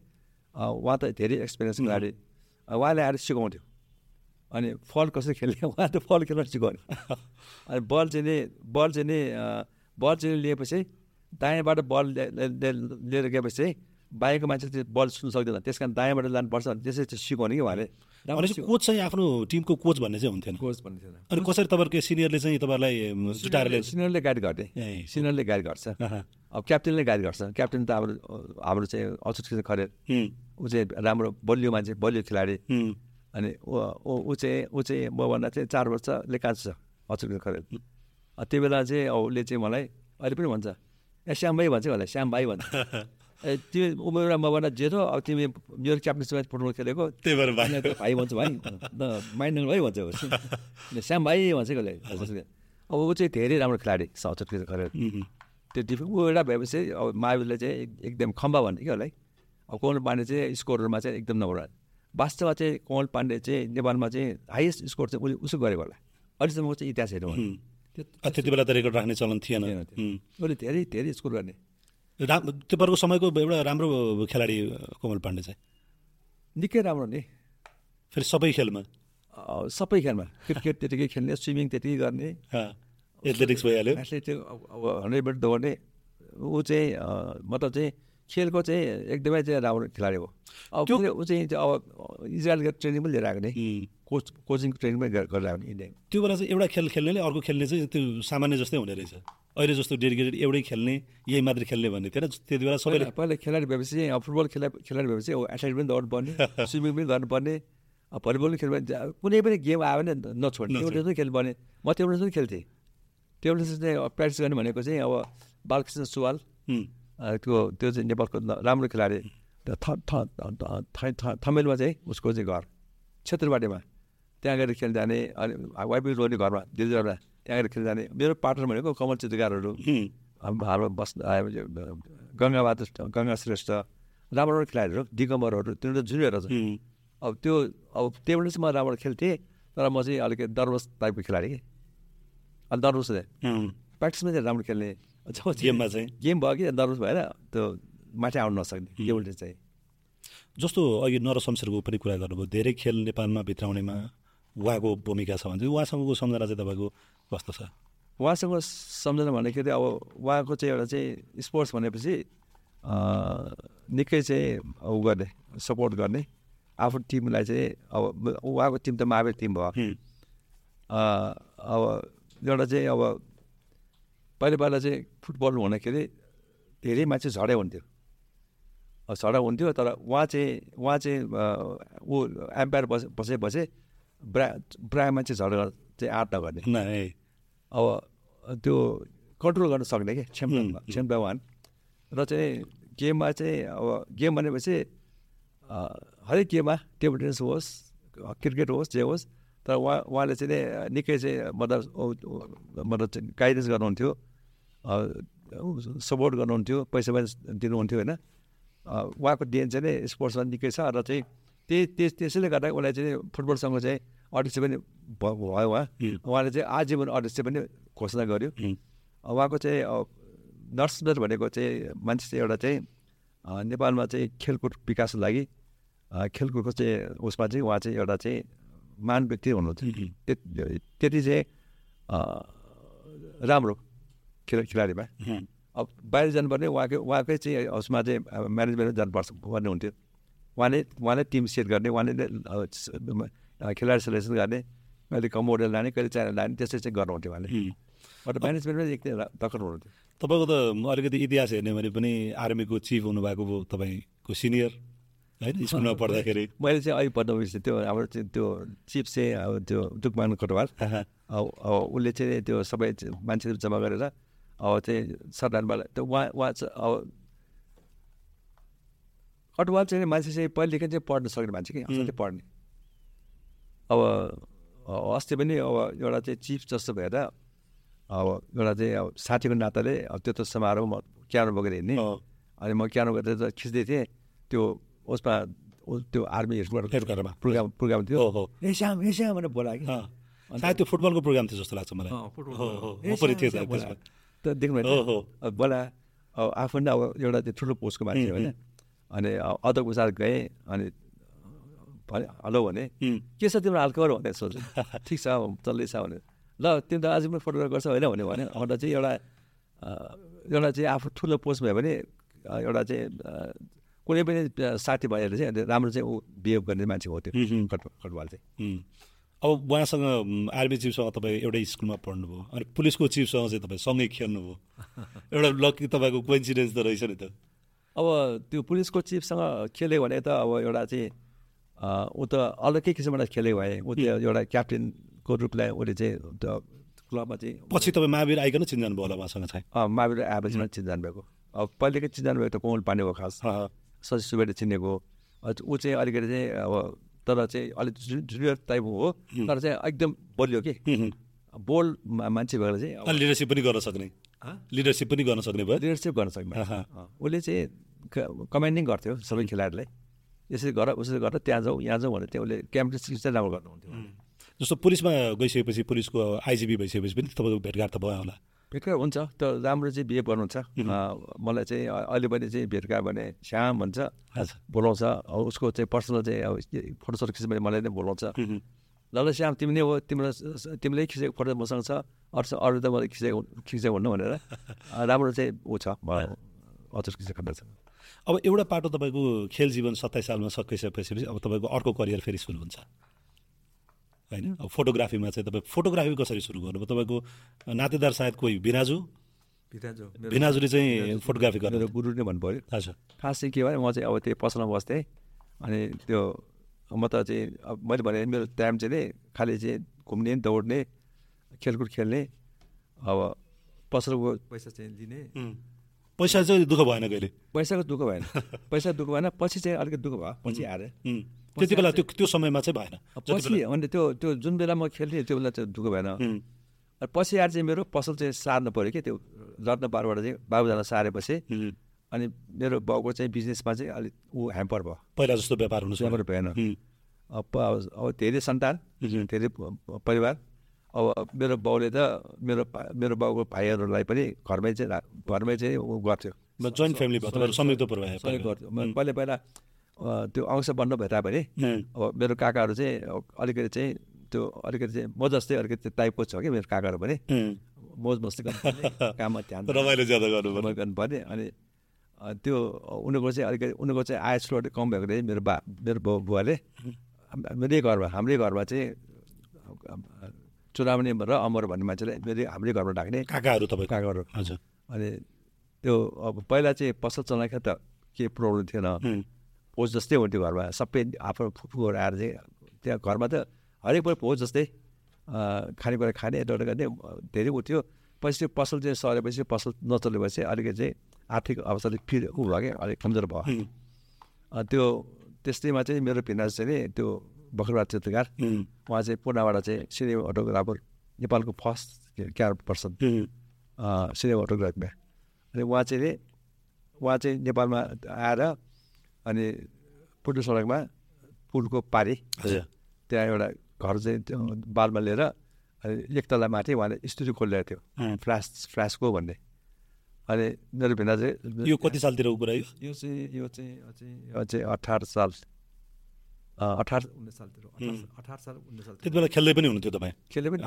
उहाँ त धेरै एक्सपिरियन्स गाडी उहाँले आएर सिकाउँथ्यो। अनि फल कसरी खेल्ने उहाँ त फल खेल्न सिकाउने। अनि बल चाहिँ नि बल चाहिँ नि बल चाहिँ लिएपछि दायाँबाट बल लिएर गएपछि चाहिँ बायाँको मान्छे चाहिँ बल छुन सक्दैन। त्यस कारण दायाँबाट लानुपर्छ भने त्यसरी चाहिँ सिकाउने कि उहाँले। कोच चाहिँ आफ्नो टिमको कोच भन्ने चाहिँ हुन्थेन। कोच भन्ने थियो अनि कसरी तपाईँहरूको सिनियरले चाहिँ तपाईँहरूलाई अम, जुटाएर सिनियरले गाइड गर्ने ए, सिनियरले गाइड गर्छ. अब क्याप्टेनले गाइड गर्छ। क्याप्टेन त हाम्रो हाम्रो चाहिँ किशन खरेल ऊ चाहिँ राम्रो बलियो मान्छे बलियो खेलाडी। अनि ऊ चाहिँ ऊ चाहिँ मभन्दा चाहिँ चार वर्षले कान्छ छ किशन खरेल त्यो बेला चाहिँ अब उसले चाहिँ मलाई अहिले पनि भन्छ ए श्याम भाइ भन्छ होला श्याम भाइ भन्छ। ए तिमी उमेरमा मभन्दा जेठो अब तिमी मेरो क्याप्टेनसँग फुटबल खेलेको। त्यही भएर भाइ। भन्छ भाइ। माइन्ड भाइ भन्छ श्याम भाइ भन्छ कि उसले अब ऊ चाहिँ धेरै राम्रो खेलाडी छ किशन खरेल त्यो डिफेन्स ऊ एउटा भएपछि अब माविलले चाहिँ एक- एकदम खम्बा भन्ने क्या होला है अब कोमल पाण्डे चाहिँ स्कोरहरूमा चाहिँ एकदम नम्बर वान। वास्तवमा चाहिँ कोमल पाण्डे चाहिँ नेपालमा चाहिँ हाइएस्ट स्कोर चाहिँ उसले उसो गरेको होला। अहिलेसम्मको चाहिँ इतिहास हेरौँ. त्यो त्यति बेला त रेकर्ड राख्ने चलन थिएन। त्यो। उसले धेरै धेरै स्कोर गर्ने। राम तपाईँहरूको समयको एउटा राम्रो खेलाडी कोमल पाण्डे चाहिँ। निकै राम्रो नि। फेरि सबै खेलमा। सबै खेलमा। क्रिकेट त्यतिकै खेल्ने स्विमिङ त्यतिकै गर्ने। एथलेटिक्स भइहाल्यो। एथलेटिक अब हन्ड्रेड मिटर दौड्ने। ऊ चाहिँ मतलब चाहिँ खेलको चाहिँ एकदमै चाहिँ राम्रो खेलाडी हो। अब त्यो- ऊ चाहिँ अब इजरायलको ट्रेनिङ पनि लिएर आएको नि. कोच कोचिङको ट्रेनिङ पनि गरेर गरेर आएको नि इन्डिया त्यो बेला चाहिँ एउटा खेल खेल्नेले अर्को खेल्ने चाहिँ त्यो सामान्य जस्तै हुने रहेछ। अहिले जस्तो डेडिकेटेड एउटै खेल्ने यही मात्रै खेल्ने भन्ने थिएन। त्यति बेला सबैले पहिला खेलाडी भएपछि चाहिँ अब फुटबल खेला खेलाडी भएपछि अब एथलेट पनि दौड्नुपर्ने स्विमिङ पनि गर्नुपर्ने अब भलिबल पनि खेल्नु कुनै पनि गेम आयो भने नछोड्ने। एउटा जस्तो खेल्नुपर्ने म त्यो जस्तो खेल्थेँ। टेनिस चाहिँ प्र्याक्टिस गर्ने भनेको चाहिँ अब बालकृष्ण सुवाल। त्यो त्यो चाहिँ नेपालको राम्रो खेलाडी थमेलमा चाहिँ उसको चाहिँ घर क्षेत्रबारीमा त्यहाँ गएर खेल्न जाने अनि वाइफ रोनी घरमा दिलजरमा त्यहाँ गएर खेल्न जाने मेरो पार्टनर भनेको कमल चित्रकारहरू हाम्रो बस् गङ्गाबहादुर गङ्गा श्रेष्ठ राम्रो राम्रो खेलाडीहरू दिगम्बरहरू तिनीहरू त जुनियर छ अब त्यो अब टेबल टेनिस म राम्रो खेल्थेँ तर म चाहिँ अलिकति नर्भस टाइपको खेलाडी कि अनि नर्भस चाहिँ प्र्याक्टिसमा चाहिँ राम्रो खेल्ने चाहिँ गेममा चाहिँ? गेम भयो कि नर्भस भएर त्यो माथि आउनु नसक्ने टेनिस चाहिँ? जस्तो अघि नर शमशेरको पनि कुरा गर्नुभयो धेरै खेल नेपालमा भित्राउनेमा उहाँको भूमिका छ भने चाहिँ उहाँसँगको सम्झना चाहिँ तपाईँको कस्तो छ? उहाँसँग सम्झना भन्दाखेरि अब उहाँको चाहिँ एउटा चाहिँ स्पोर्ट्स भनेपछि निकै चाहिँ उ गर्ने सपोर्ट गर्ने। आफ्नो टिमलाई चाहिँ अब उहाँको टिम त महावीर टिम भयो। अब एउटा चाहिँ अब पहिला पहिला चाहिँ फुटबल हुँदाखेरि धेरै मान्छे झडै हुन्थ्यो। झडा हुन्थ्यो तर उहाँ चाहिँ उहाँ चाहिँ ऊ एम्पायर बसे बसे बसे ब्रा प्रायः मान्छे झडा चाहिँ आँट नगर्ने अब त्यो कन्ट्रोल गर्न सक्ने कि? क्षमता क्षमतावान र चाहिँ गेममा चाहिँ अब गेम भनेपछि हरेक गेममा टेबल टेनिस होस् क्रिकेट होस् जे होस् तर उहाँ उहाँले चाहिँ निकै चाहिँ मतलब मतलब गाइडेन्स गर्नुहुन्थ्यो। सपोर्ट गर्नुहुन्थ्यो पैसा पैसा दिनुहुन्थ्यो होइन। उहाँको देन चाहिँ नि स्पोर्ट्समा निकै छ र चाहिँ त्यही त्यस त्यसैले गर्दा उसलाई चाहिँ फुटबलसँग चाहिँ अध्यक्ष पनि भयो उहाँ। उहाँले चाहिँ आजीवन अध्यक्ष पनि घोषणा गर्यो। उहाँको चाहिँ अब नर्सनर भनेको चाहिँ मान्छे चाहिँ एउटा चाहिँ नेपालमा चाहिँ खेलकुद विकासको लागि खेलकुदको चाहिँ उसमा चाहिँ उहाँ चाहिँ एउटा चाहिँ मान व्यक्ति हुनुहुन्छ त्यत- चाहिँ राम्रो। खेल खेलाडीमा अब बाहिर जानुपर्ने उहाँकै उहाँकै चाहिँ उसमा चाहिँ म्यानेजमेन्टमा जानुपर्छ भन्ने हुन्थ्यो। उहाँले उहाँले टिम सेट गर्ने उहाँले खेलाडी सेलेक्सन गर्ने कहिले कमोडल लाने कहिले चाइना लाने त्यसरी चाहिँ गर्नुहुन्थ्यो उहाँले। बट म्यानेजमेन्टमा एकदमै दखल हुनुहुन्थ्यो। तपाईँको त अलिकति इतिहास हेर्ने भने पनि आर्मीको चिफ हुनुभएको भयो तपाईँको सिनियर होइन? स्कुलमा पढ्दाखेरि। मैले चाहिँ अहिले बिर्सेँ त्यो हाम्रो चाहिँ त्यो चिफ चाहिँ त्यो दुकमान कोटवाल। उसले चाहिँ त्यो सबै मान्छेहरू जम्मा गरेर अब चाहिँ सरदारवाला त्यो उहाँ उहाँ चाहिँ अब कटवाल चाहिँ मान्छे चाहिँ पहिलेदेखि चाहिँ पढ्न सक्ने मान्छे कि असाध्यै पढ्ने अब अस्ति पनि अब एउटा चाहिँ चिफ जस्तो भएर अब एउटा चाहिँ अब साथीको नाताले अब त्यो त समारोह म क्यानो बोकेर हिँड्ने अनि म क्यानो त खिच्दै थिएँ त्यो उसमा त्यो आर्मी प्रोग्राम प्रोग्राम थियो ओहो ए श्याम ए श्याम भनेर बोलायो कि सायद त्यो फुटबलको प्रोग्राम थियो जस्तो लाग्छ मलाई त देख्नु बोला अब आफू पनि अब एउटा त्यो ठुलो पोस्टको मान्छे होइन। अनि अध्यक्ष उचार गएँ अनि भने हेलो भने के छ तिम्रो हालखबर भनेर सोध्छु ठिक छ चल्दैछ भने ल तिमी त आज पनि फोटोग्राफ गर्छ होइन भने भने अन्त चाहिँ एउटा एउटा चाहिँ आफू ठुलो पोस्ट भयो भने एउटा चाहिँ कुनै पनि साथी भएर चाहिँ राम्रो चाहिँ ऊ बिहेभ गर्ने मान्छे हो त्यो। कट कटवाल चाहिँ। अब उहाँसँग आर्मी चिफसँग तपाईँ एउटै स्कुलमा पढ्नुभयो। अनि पुलिसको चिफसँग चाहिँ तपाईँ सँगै खेल्नुभयो। एउटा लकी तपाईँको कोइन्सिडेन्स त रहेछ नि त। अब त्यो पुलिसको चिफसँग खेल्यो भने त अब एउटा चाहिँ ऊ त अलग्गै किसिमबाट खेलेको भए ऊ त्यो एउटा क्याप्टेनको रूपलाई उसले चाहिँ त्यो क्लबमा चाहिँ पछि तपाईँ महावीर आइकन चिन्जानु भयो होला उहाँसँग चाहिँ। महावीर आएपछि चिन्जान भएको। अब पहिलेकै चिन्जान भएको त कोमल पाण्डे हो खास। शशि सुवेदी चिनेको। ऊ चाहिँ अलिकति चाहिँ अब तर चाहिँ अलिक जुनियर टाइपको हो। तर चाहिँ एकदम बलियो कि। उम्, बोल मा- मान्छे भएर चाहिँ लिडरसिप पनि गर्न सक्ने। लिडरसिप पनि गर्न सक्ने भयो। लिडरसिप गर्न सक्ने उसले चाहिँ कमान्डिङ गर्थ्यो सबै खेलाडीलाई। यसरी गर उसरी गर त्यहाँ जाउँ यहाँ जाउँ भनेर चाहिँ उसले क्याम्प चाहिँ राम्रो गर्नुहुन्थ्यो। जस्तो पुलिसमा गइसकेपछि पुलिसको आइजिपी भइसकेपछि पनि तपाईँको भेटघाट त भयो होला। भेटघाट हुन्छ। त राम्रो चाहिँ बिहे गर्नुहुन्छ। मलाई चाहिँ अहिले पनि चाहिँ भेटघाट भने श्याम भन्छ। हजुर। बोलाउँछ। उसको चाहिँ पर्सनल चाहिँ अब फोटो सोटो खिच्यो भने मलाई नै बोलाउँछ। ल ल श्याम तिमी नै हो तिम्रो तिमीले खिचेको फोटो मसँग छ। अरू अरू त मैले खिचेको खिचेको हुन्न भनेर। राम्रो चाहिँ ऊ छ। अचर खिचेको छ अब एउटा पाटो तपाईँको खेल जीवन सत्ताइस सालमा सकिसकेपछि अब तपाईँको अर्को करियर फेरि सुरु हुन्छ। होइन? अब फोटोग्राफीमा चाहिँ तपाईँ फोटोग्राफी कसरी सुरु गर्नुभयो तपाईँको नातेदार सायद कोही बिराजु बिनाजुले चाहिँ फोटोग्राफी मेरो गर्नु गुरु नै भन्नु पऱ्यो हजुर खास चाहिँ के भयो म चाहिँ अब त्यो पसलमा बस्थेँ। अनि त्यो म त चाहिँ अब मैले भने मेरो टाइम चाहिँ नि खालि चाहिँ घुम्ने दौड्ने खेलकुद खेल्ने अब पसलको पैसा चाहिँ लिने। पैसा चाहिँ दुःख भएन कहिले? पैसाको दुःख भएन। पैसा दुःख भएन पछि चाहिँ अलिकति दुःख भयो। पछि आएर उम्, त्यति बेला त्यो त्यो समयमा चाहिँ भएन। पछि अनि त्यो त्यो जुन बेला म खेल्थेँ त्यो बेला चाहिँ दुःख भएन। पछि आएर चाहिँ मेरो पसल चाहिँ सार्नु पऱ्यो कि त्यो रत्नपारबाट चाहिँ बाबुजना सारेपछि। अनि मेरो बाउको चाहिँ बिजनेसमा चाहिँ अलिक ऊ ह्याम्पर भयो। पहिला जस्तो व्यापार हुनु ह्याम्पर भएन। अब अब धेरै सन्तान धेरै परिवार। अब मेरो बाउले त मेरो मेरो बाउको भाइहरूलाई पनि घरमै चाहिँ घरमै चाहिँ ऊ गर्थ्यो। जोइन्ट फ्यामिली भयो संयुक्त परिवार गर्थ्यो। पहिला पहिला त्यो अंश बन्न भए तापनि अब मेरो काकाहरू चाहिँ अलिकति चाहिँ त्यो अलिकति चाहिँ म जस्तै अलिकति टाइपको छ कि मेरो काकाहरू पनि मोज मस्ती गर्नुपर्ने काममा ध्यान रमाइलो ज्यादा गर्नु गर्नुपर्ने अनि त्यो उनीहरूको चाहिँ अलिकति उनीहरूको चाहिँ आय स्रोत कम भएकोले मेरो बा मेरो बाउ बुवाले। मेरै घरमा हाम्रै घरमा चाहिँ चुनावनी र अमर भन्ने मान्छेले मेरो हाम्रै घरमा ढाक्ने काकाहरू तपाईँको काकाहरू। हजुर। अनि त्यो अब पहिला चाहिँ पसल चलाएको त केही प्रब्लम थिएन। भोज जस्तै हुन्थ्यो घरमा। सबै आफ्नो फुपूहरू आएर चाहिँ त्यहाँ घरमा त हरेक भोज जस्तै खानेकुरा खाने एउटा एउटा गर्ने धेरै उ थियो। पछि त्यो पसल चाहिँ सरेपछि पसल नचलेपछि अलिकति चाहिँ आर्थिक अवस्थाले फिर उ भयो क्या अलिक कमजोर भयो। त्यो त्यस्तैमा चाहिँ मेरो भिनाज चाहिँ नि त्यो बखरबाद चित्रकार उहाँ चाहिँ पुनाबाट चाहिँ सिनेमा फोटोग्राफर नेपालको फर्स्ट क्यार पर्सन। सिनेमा फोटोग्राफीमा अनि उहाँ चाहिँ उहाँ चाहिँ नेपालमा आएर अनि पुटु सडकमा पुलको पारी. हजुर त्यहाँ एउटा घर चाहिँ त्यो बालमा लिएर अनि एक तला माथि उहाँले स्टुडियो खोलिरहेको थियो फ्ल्यास फ्ल्यासको भन्ने. अनि मेरो भिन्दा चाहिँ यो कति सालतिर कुरा यो यो चाहिँ यो चाहिँ यो चाहिँ अठार साल. अठार उन्नाइस सालतिर अठार- साल उन्नाइस साल त्यति बेला खेल्दै पनि हुनुहुन्थ्यो तपाईँ? खेल्यो पनि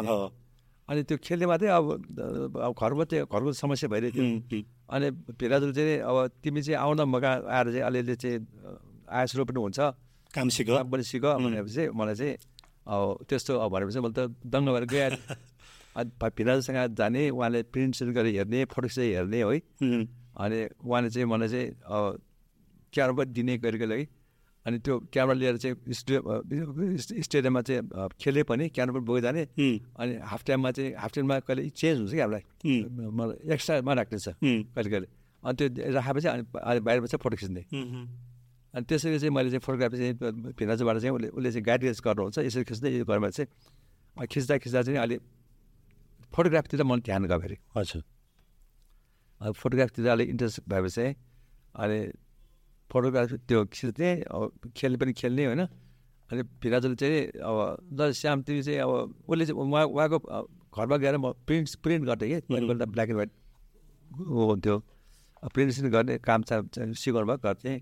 अनि त्यो खेल्नेमा चाहिँ अब अब घरमा चाहिँ घरको समस्या भइरहेको थियो अनि भिराजुल चाहिँ अब तिमी चाहिँ आउन मगा आएर चाहिँ अलिअलि चाहिँ आय स्रोत पनि हुन्छ काम सिक काम पनि सिक भनेपछि मलाई चाहिँ अब त्यस्तो अब भनेपछि मैले त दङ्ग भएर गएँ अनि भिराजुसँग जाने उहाँले प्रिन्ट सिन्ट गरेर हेर्ने फोटो चाहिँ हेर्ने है अनि उहाँले चाहिँ मलाई चाहिँ अब क्यामेरा पनि दिने गरेको लागि अनि त्यो क्यामेरा लिएर चाहिँ स्टेडियममा चाहिँ खेले पनि क्यामेरा पनि जाने। अनि हाफ टाइममा चाहिँ हाफ टाइममा कहिले चेन्ज हुन्छ कि हामीलाई। मलाई एक्स्ट्रामा राख्ने छ। उम्, कहिले कहिले। अनि त्यो राखेपछि अनि बाहिरबाट चाहिँ फोटो खिच्ने अनि त्यसरी चाहिँ मैले चाहिँ फोटोग्राफी चाहिँ भिनाजुबाट चाहिँ उसले उसले चाहिँ गाइड गर्नुहुन्छ। यसरी खिच्दै यो घरमा चाहिँ खिच्दा खिच्दा चाहिँ अलि फोटोग्राफीतिर मन ध्यान गयो फेरि। हजुर। फोटोग्राफीतिर अलिक इन्ट्रेस्ट भएपछि अनि फोटोग्राफी त्यो अब खेल्ने पनि खेल्ने होइन अनि भिराजुले चाहिँ अब ल श्याम तिमी चाहिँ अब उसले चाहिँ उहाँ उहाँको घरमा गएर म प्रिन्ट प्रिन्ट गर्थेँ कि कहिले कहिले ब्ल्याक एन्ड व्हाइट हुन्थ्यो प्रिन्ट सिन्ट गर्ने काम चाहिँ सिकाउनु भयो गर्थेँ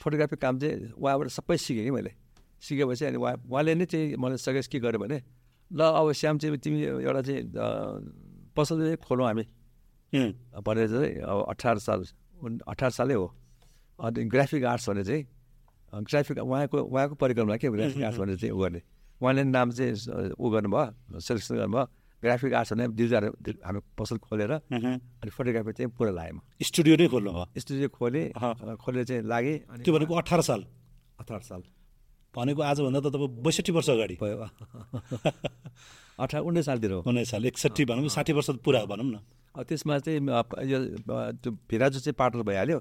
फोटोग्राफी काम चाहिँ उहाँबाट सबै सिकेँ कि मैले सिकेपछि अनि उहाँ उहाँले नै चाहिँ मलाई सजेस्ट के गर्यो भने ल अब श्याम चाहिँ तिमी एउटा चाहिँ पसल चाहिँ खोलौँ हामी भनेर चाहिँ अब अठार साल अठार सालै हो अनि ग्राफिक आर्ट्स भने चाहिँ ग्राफिक उहाँको उहाँको परिक्रममा के ग्राफिक आर्ट्स भनेर चाहिँ उ गर्ने। उहाँले नाम चाहिँ उ गर्नुभयो सेलेक्सन गर्नुभयो। ग्राफिक आर्ट्स भने दुईजना हामी पसल खोलेर अनि फोटोग्राफी चाहिँ पुरा लागेँ म स्टुडियो नै खोल्नु भयो स्टुडियो खोलेँ खोलेर चाहिँ लागेँ अनि त्यो भनेको अठार साल। अठार साल। भनेको आजभन्दा त तपाईँ बैसठी वर्ष अगाडि। भयो। अठार उन्नाइस सालतिर हो। उन्नाइस साल एकसट्ठी भनौँ साठी वर्ष पुरा भनौँ न। त्यसमा चाहिँ यो त्यो भिराजु चाहिँ पार्टनर भइहाल्यो।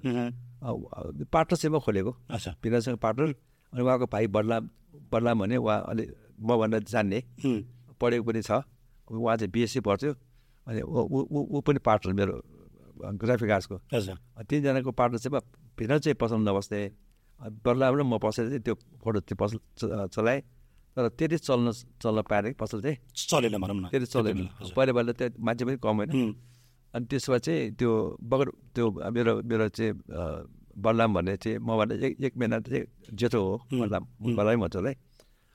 पार्टनरसिपमा खोलेको। अच्छा। भिराजसँग पार्टनर अनि उहाँको भाइ बदलाम बदलाम भने उहाँ अलि मभन्दा जान्ने। पढेको पनि छ। उहाँ चाहिँ बिएससी पढ्थ्यो। अनि ऊ पनि पार्टनर मेरो ग्राफिक आर्ट्सको तिनजनाको पार्टनरसिपमा भित्र चाहिँ पसल नबस्ने। बदलाम र म बसेर चाहिँ त्यो फोटो त्यो पसल चलाएँ। तर त्यति चल्न चल्न पाएन कि पसल चाहिँ। चलेन भनौँ न। त्यति चलेन। पहिला पहिला त्यो मान्छे पनि कम होइन। अनि त्यसमा चाहिँ त्यो बगर त्यो मेरो मेरो चाहिँ बलराम भन्ने चाहिँ मभन्दा एक एक महिना चाहिँ जेठो हो बलराम बलराम भन्छ उसलाई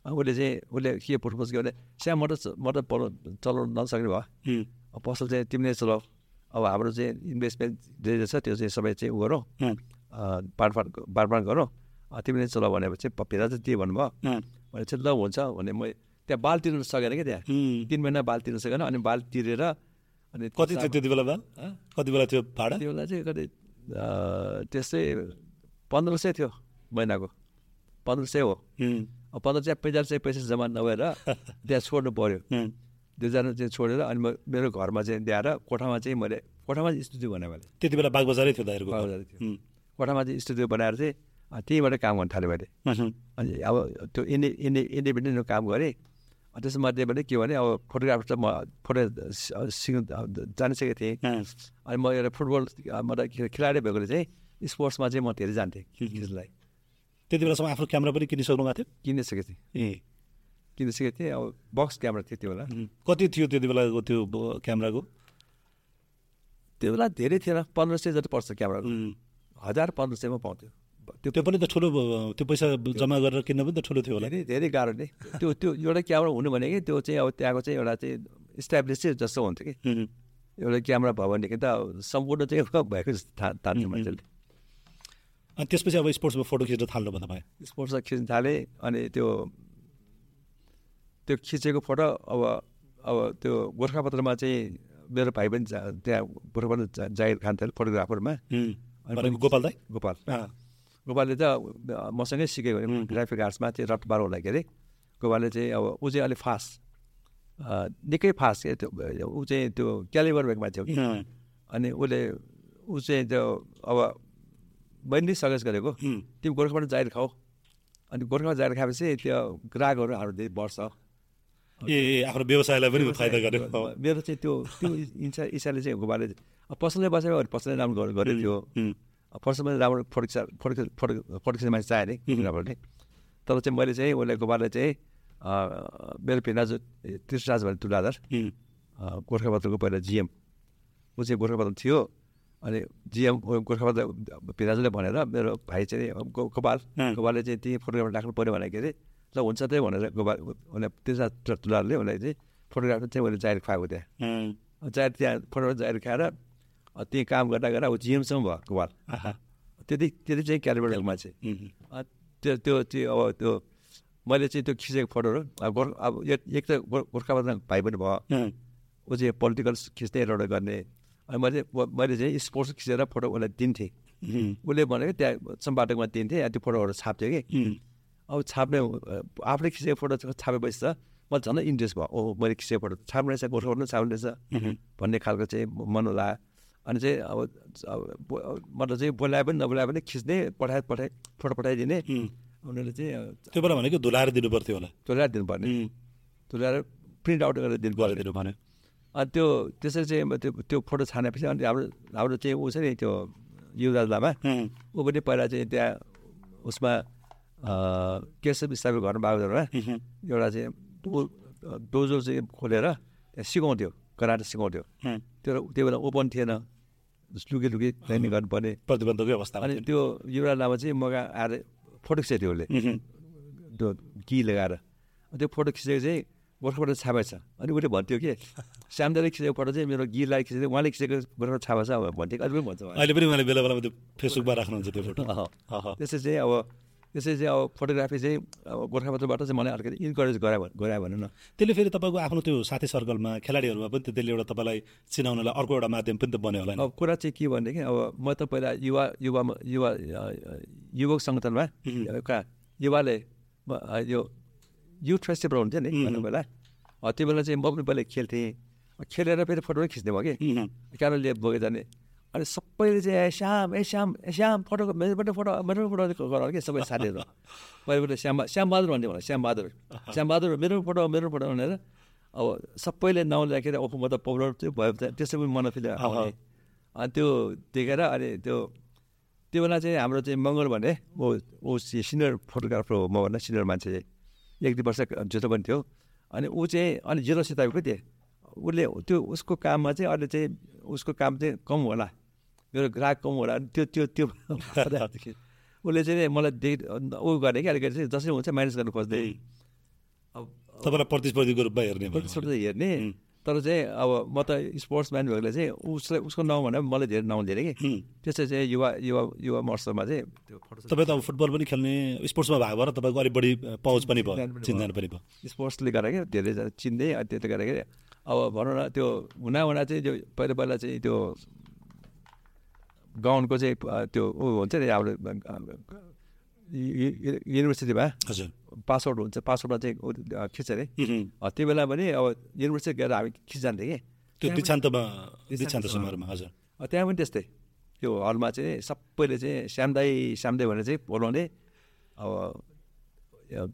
उसले चाहिँ उसले के पुछपुछ गयो भने स्याम म त च- म त पढ्नु चलाउनु नसक्ने भयो पसल चाहिँ तिमीले चलाऊ अब हाम्रो चाहिँ इन्भेस्टमेन्ट धेरै छ त्यो चाहिँ सबै चाहिँ उ गरौँ। बाँडफाँड बाँडफाँड गरौँ। तिमीले चलाऊ भनेपछि प- भिरा चाहिँ त्यही भन्नुभयो? भने चाहिँ ल हुन्छ भने म त्यहाँ बाल तिर्नु सकेन क्या त्यहाँ। तिन महिना बाल तिर्नु सकेन। अनि बाल तिरेर अनि कति थियो त्यति बेला हँ? कति बेला थियो भाडा? त्यो बेला चाहिँ कति त्यस्तै पन्ध्र सय थियो महिनाको। पन्ध्र सय हो। पन्ध्र सय पैँतालिस सय पैसा जम्मा नभएर त्यहाँ छोड्नु पऱ्यो दुईजना चाहिँ छोडेर अनि म मेरो घरमा चाहिँ ल्याएर कोठामा चाहिँ मैले कोठामा चाहिँ स्टुडियो बनाएँ मैले। त्यति बेला बागबजारै थियो दाइहरूको घर। बागबजार थियो। कोठामा चाहिँ स्टुडियो बनाएर चाहिँ त्यहीँबाट काम गर्न थालेँ मैले। अनि अब त्यो इन्डि इन्डि इन्डिपेन्डेन्ट काम गरेँ। अनि त्यसमध्येबाट के भने अब फोटोग्राफर चाहिँ म फोटो सिक्नु जानिसकेको थिएँ अनि म एउटा फुटबल मतलब खेलाडी भएकोले चाहिँ स्पोर्ट्समा चाहिँ म धेरै जान्थेँ खिच्नलाई त्यति बेलासम्म आफ्नो क्यामेरा पनि किनिसक्नु भएको थियो किनिसकेको थिएँ ए किनिसकेको थिएँ अब बक्स क्यामेरा थियो त्यो बेला कति थियो त्यति बेलाको त्यो क्यामेराको त्यो बेला धेरै थिएन पन्ध्र सय जति पर्छ क्यामेरा उम्, हजार पन्ध्र सयमा पाउँथ्यो त्यो त्यो पनि त ठुलो त्यो पैसा जम्मा गरेर किन्न पनि त ठुलो थियो होला। धेरै धेरै गाह्रो नै। त्यो त्यो एउटा क्यामेरा हुनु भनेको त्यो चाहिँ अब त्यहाँको चाहिँ एउटा चाहिँ इस्टाब्लिस चाहिँ जस्तो हुन्थ्यो कि। एउटा क्यामेरा भयो भनेदेखि त सम्पूर्ण चाहिँ भएको जस्तो था तान्थ्यो मान्छेले। अनि त्यसपछि अब स्पोर्ट्समा फोटो खिच्न थाल्नु भयो तपाईँ? स्पोर्ट्समा खिच्न थालेँ अनि त्यो त्यो खिचेको फोटो अब अब त्यो गोर्खापत्रमा चाहिँ मेरो भाइ पनि जा- त्यहाँ गोर्खापत्र जाहिर खान थाल्यो फोटोग्राफरमा। अनि गोपाल दाई? गोपाल। गोपालले त मसँगै सिकेको. ग्राफिक आर्ट्समा चाहिँ रटबार होला के अरे? गोपालले चाहिँ अब ऊ चाहिँ अलिक फास्ट निकै फास्ट के त्यो ऊ चाहिँ त्यो क्यालिबर कि? अँ, अनि उसले ऊ चाहिँ त्यो अब मैले सजेस्ट गरेको तिमी गोर्खाबाट जाहिर खाऊ। अनि गोर्खाबाट जाहिर खाएपछि त्यो ग्राहकहरू हाम्रो धेरै बढ्छ। ए आफ्नो व्यवसायलाई पनि फाइदा गर्यो। मेरो चाहिँ त्यो त्यो इच्छा इच्छाले चाहिँ गोपालले पसलले बसेको पसलले राम्रो गर्- गर्यो पसलमा राम्रो फोटो फोटो खिच्ने मान्छे नि फोटोग्राफरले तर चाहिँ मैले चाहिँ उसले गोपालले चाहिँ मेरो भिनाजु त्रिसराज भन्ने तुलाधार गोर्खापत्रको पहिला जिएम ऊ चाहिँ गोर्खापत्र थियो अनि जिएम गोर्खापत्र भिनाजुले भनेर मेरो भाइ चाहिँ गो- गोपाल। गोपालले चाहिँ त्यही फोटोग्राफर राख्नु पऱ्यो भनेको अरे ल हुन्छ त्यही भनेर गोपाल उसले त्रिसराज तुलारले उसलाई चाहिँ फोटोग्राफर चाहिँ उसले जाहिर खुवाएको त्यहाँ जाहिर त्यहाँ फोटोग्राफर जाहिर खाएर त्यही काम गर्दा गर्दा अब जिएमसम्म गोपाल आहा, त्यति त्यति चाहिँ उम्, अ, त्यो त्यो चाहिँ अब त्यो मैले चाहिँ त्यो खिचेको फोटोहरू अब गोर् अब एक त गोर्- गोर्खापत्र भाइ पनि भयो। ऊ चाहिँ पोलिटिकल खिच्ने एउटा गर्ने। अनि मैले मैले चाहिँ स्पोर्ट्स खिचेर फोटो उसलाई दिन्थेँ। उसले भनेको त्यहाँ सम्पादकमा दिन्थेँ त्यो फोटोहरू छाप्थ्यो कि। अब छाप्ने आफूले खिचेको फोटो छापेपछि त मलाई झन् इन्ट्रेस्ट भयो। ओ मैले खिचेको फोटो छाप्ने रहेछ गोर्खापत्र पनि छाप्ने रहेछ भन्ने खालको चाहिँ मन होला। अनि चाहिँ अब मतलब चाहिँ बोलाए पनि नबोलाए पनि खिच्ने पठाए पठाए फोटो पठाइदिने। उनीहरूले चाहिँ त्यो बेला भनेको धुलाएर दिनु पर्थ्यो होला। तुल्याएर दिनुपर्ने। तुल्याएर प्रिन्ट आउट गरेर दिनु गरिदिनु भन्यो अनि त्यो त्यसरी चाहिँ त्यो त्यो फोटो छानेपछि अनि हाम्रो हाम्रो चाहिँ ऊ छ नि त्यो युवराज लामा ऊ पनि पहिला चाहिँ त्यहाँ उसमा केशव स्थापित घर बागदरमा उम्, एउटा चाहिँ डोजो चाहिँ खोलेर त्यहाँ सिकाउँथ्यो कराटे सिकाउँथ्यो। त्यो त्यो बेला ओपन थिएन। लुकी लुकी ट्रेनिङ गर्नुपर्ने प्रतिबन्धकै अवस्थामा अनि। त्यो युवराज लामा चाहिँ मगा आएर फोटो खिचेको थियो उसले। त्यो कि लगाएर। अनि त्यो फोटो खिचेको चाहिँ गोर्खाबाट छापेको छ। अनि उसले भन्थ्यो कि श्यामदाले खिचेको फोटो चाहिँ मेरो गिरलाई खिचेको उहाँले खिचेको गोर्खाबाट छापेको छ भन्थ्यो। अहिले पनि भन्छ। अहिले पनि उहाँले बेला बेलामा त्यो फेसबुकमा राख्नुहुन्छ त्यो फोटो। त्यसै चाहिँ अब त्यसै चाहिँ अब फोटोग्राफी चाहिँ अब गोर्खापत्रबाट चाहिँ मलाई अलिकति इन्करेज गरायो गरायो भनौँ न। त्यसले फेरि तपाईँको आफ्नो त्यो साथी सर्कलमा खेलाडीहरूमा पनि त्यसले एउटा तपाईँलाई चिनाउनलाई अर्को एउटा माध्यम पनि त बन्यो होला अब कुरा चाहिँ के भनेदेखि अब म त पहिला युवा युवा युवा युवक सङ्गठनमा. एउटा युवाले यो युथ फेस्टिभल हुन्थ्यो नि. भन्नु बेला त्यो बेला चाहिँ म पनि पहिला खेल्थेँ। खेलेर फेरि फोटो खिच्ने भयो कि। लिएर बोकेर जाने अनि सबैले चाहिँ ए श्याम ए श्याम ए श्याम फोटो मेरोबाट फोटो मेरो फोटो गर कि सबै साथीहरू। पहिलाबाट श्याम श्यामबहादुर भन्थ्यो मलाई श्यामबहादुर श्यामबहादुर मेरो फोटो मेरो फोटो भनेर अब सबैले नाउँ लेखेर म त पपुलर चाहिँ भयो त्यसै पनि मन फिल आउने। अनि त्यो देखेर अनि त्यो त्यो बेला चाहिँ हाम्रो चाहिँ मङ्गल भने ऊ ऊ सिनियर फोटोग्राफर हो मभन्दा सिनियर मान्छे एक दुई वर्ष जेठो पनि थियो। अनि ऊ चाहिँ अनि जिरो सिताएको थिएँ उसले त्यो उसको काममा चाहिँ अहिले चाहिँ उसको काम चाहिँ कम होला। मेरो ग्राहक कम होला त्यो त्यो त्यो उसले चाहिँ मलाई दे ऊ गर्ने कि अलिकति चाहिँ जसरी हुन्छ माइनस गर्नु खोज्दै। अब तपाईँलाई प्रतिस्पर्धीको रूपमा हेर्ने। प्रतिस्पर्धा हेर्ने। तर चाहिँ अब म त स्पोर्ट्सम्यान भएकोले चाहिँ उसलाई उसको नाउँ भनेर मलाई धेरै नाउँ धेरै कि। त्यसै चाहिँ युवा युवा युवा महोत्सवमा चाहिँ त्यो फोटो तपाईँ त अब फुटबल पनि खेल्ने स्पोर्ट्समा भाग भएर तपाईँको अलिक बढी पहुँच पनि भयो चिन्जान पनि भयो। स्पोर्ट्सले गर्दा क्या धेरैजना चिन्दै अनि त्यो गर्दा क्या अब भनौँ न त्यो हुना हुना चाहिँ त्यो पहिला पहिला चाहिँ त्यो गाउनको चाहिँ त्यो ऊ हुन्छ नि यु- युनिभर्सिटीमा हजुर। पासआउट हुन्छ पासआउटमा चाहिँ खिच्छ अरे। त्यो बेला पनि अब युनिभर्सिटी गएर हामी खिचिजान्थ्यो कि। त्यो दीक्षान्तमा दीक्षान्त दीक्षान्त समारोहमा हजुर। त्यहाँ पनि त्यस्तै। त्यो हलमा चाहिँ सबैले चाहिँ श्यामदाई श्यामदाई भनेर चाहिँ बोलाउने अब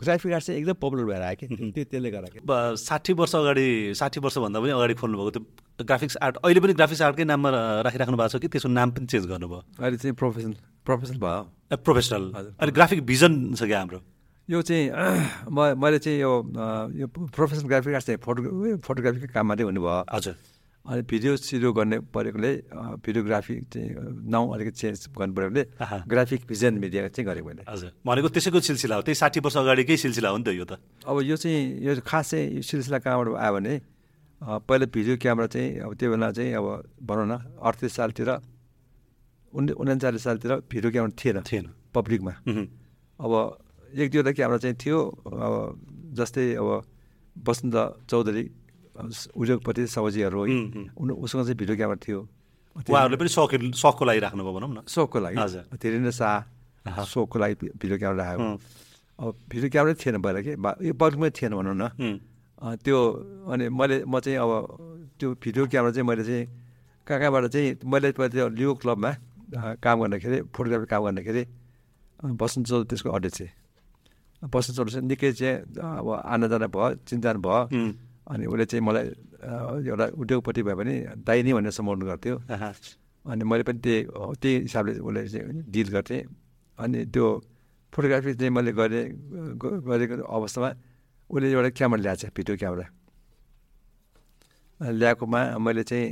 ग्राफिक आर्ट चाहिँ एकदम पपुलर भएर आयो कि। त्यो त्यसले गर्दा साठी वर्ष अगाडि साठी वर्षभन्दा पनि अगाडि खोल्नुभएको त्यो ग्राफिक्स आर्ट अहिले पनि ग्राफिक्स आर्टकै नाममा राखिराख्नु भएको छ कि त्यसको नाम पनि चेन्ज गर्नुभयो? अहिले चाहिँ प्रोफेसनल प्रोफेसनल भयो। ए, प्रोफेसनल हजुर। अहिले ग्राफिक भिजन छ क्या हाम्रो? यो चाहिँ म मैले चाहिँ यो यो प्रोफेसनल ग्राफिक आर्ट चाहिँ फोटो फोटोग्राफीको काम मात्रै हुनुभयो हजुर। अनि भिडियो सिडियो गर्ने परेकोले भिडियोग्राफी चाहिँ नाउँ अलिकति चेन्ज गर्नु परेकोले। ग्राफिक भिजन मिडिया चाहिँ गरेको मैले। हजुर। भनेको त्यसैको सिलसिला हो। त्यही साठी वर्ष अगाडिकै सिलसिला हो नि त यो त? अब यो चाहिँ यो खास चाहिँ यो सिलसिला कहाँबाट आयो भने पहिला भिडियो क्यामेरा चाहिँ अब त्यो बेला चाहिँ अब भनौँ न अडतिस सालतिर उन्ने उन्चालिस सालतिर भिडियो क्यामेरा थिएन थिएन। पब्लिकमा। अब एक दुईवटा क्यामेरा चाहिँ थियो अब जस्तै अब वसन्त चौधरी उद्योगपति। उनी उसँग चाहिँ भिडियो क्यामेरा थियो। उहाँहरूले पनि सौक सकको लागि राख्नुभयो भनौँ न। सोखको लागि। हजुर। धीरेन्द्र शाह। सोखको लागि भिडियो क्यामेरा राखेको अब भिडियो क्यामेरै थिएन पहिला कि? यो पब्लिकमै थिएन भनौँ न। त्यो अनि मैले म चाहिँ अब त्यो भिडियो क्यामेरा चाहिँ मैले चाहिँ कहाँ कहाँबाट चाहिँ मैले त्यो लियो क्लबमा काम गर्दाखेरि फोटोग्राफी काम गर्दाखेरि बसन्त चौधरी त्यसको अध्यक्ष बसन्त चौधरी चाहिँ निकै चाहिँ अब आनाजाना भयो चिन्तान भयो। अनि उसले चाहिँ मलाई एउटा उद्योगपति भए पनि दाइ नै भनेर सम्झाउनु गर्थ्यो। अनि मैले पनि त्यही त्यही हिसाबले उसले चाहिँ डिल गर्थेँ। अनि त्यो फोटोग्राफी चाहिँ मैले गरेँ गरेको अवस्थामा उसले एउटा क्यामेरा ल्याएको छ भिडियो क्यामेरा? ल्याएकोमा मैले चाहिँ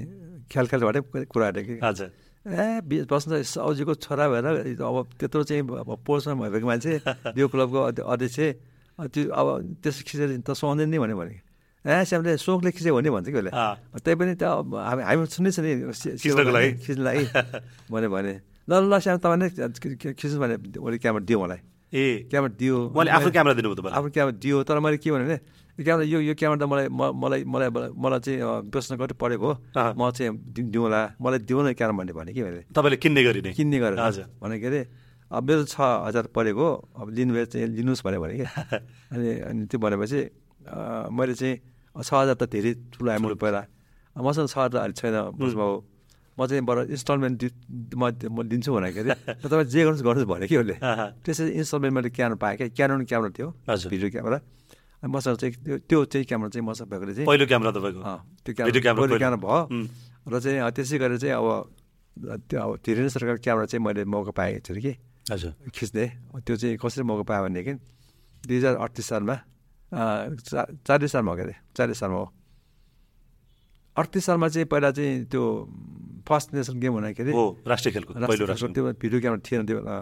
ख्याल ख्यालबाटै कुरा कि? हजुर। ए बस्न साउजीको छोरा भएर अब त्यत्रो चाहिँ अब पोस्टमा भएकोमान्छे यो क्लबको अध्य- अध्यक्ष। त्यो अब त्यसो खिचेर त सुहाउँदैन नि भन्यो भने। ए स्यामले सोखले खिच्यो भने भन्छ कि उसले। त्यही पनि त हामी हामी सुन्दैछ नि। खिच्नको लागि? खिच्नु लागि। भने भने ल ल ल स्याम तपाईँले खिच्नु भने उसले क्यामेरा दियो मलाई। ए क्यामेरा दियो उहाँले आफ्नो क्यामेरा दिनुभयो तपाईँलाई आफ्नो क्यामेरा दियो तर मैले के भने यो क्यामेरा यो यो क्यामेरा त मलाई मलाई मलाई मलाई चाहिँ बेच्न कति परेको हो। म चाहिँ दिउँला मलाई दिउ न क्यामेरा भन्ने भने कि मैले तपाईँले किन्ने गरिने किन्ने गरेर हजुर भने के अरे अब मेरो छ हजार परेको अब लिनुभयो चाहिँ लिनुहोस् भने कि अनि अनि त्यो भनेपछि मैले चाहिँ छ हजार त धेरै ठुलो एमाउन्ट पहिला मसँग छ हजार अहिले छैन बुझ्नुभयो म चाहिँ बरु इन्स्टलमेन्ट दि म म दिन्छु भने के अरे र तपाईँ जे गर्नुहोस् गर्नुहोस् भने कि उसले। त्यसरी इन्स्टलमेन्ट मैले क्यामेरा पाएँ क्या क्यानोन क्यामेरा थियो। Video camera. अनि मसँग चाहिँ त्यो त्यो चाहिँ क्यामेरा चाहिँ मसँग भएकोले चाहिँ पहिलो क्यामेरा तपाईँको? त्यो भिडियो क्यामेरा क्यामेरा पहिलो। क्यामेरा भयो। र चाहिँ त्यसै गरेर चाहिँ अब त्यो अब धीरेन्द्र सरकारको क्यामेरा चाहिँ मैले मौका पाएँ एकचोटि कि। हजुर। खिच्ने। त्यो चाहिँ कसरी मौका पायो भनेदेखि दुई हजार अडतिस सालमा चा चालिस सालमा हो क्या अरे चालिस सालमा हो। अडतिस सालमा चाहिँ पहिला चाहिँ त्यो फर्स्ट नेसनल गेम हुँदाखेरि हो राष्ट्रिय खेलकुद पहिलो त्यो भिडियो क्यामेरा थिएन त्यो बेला।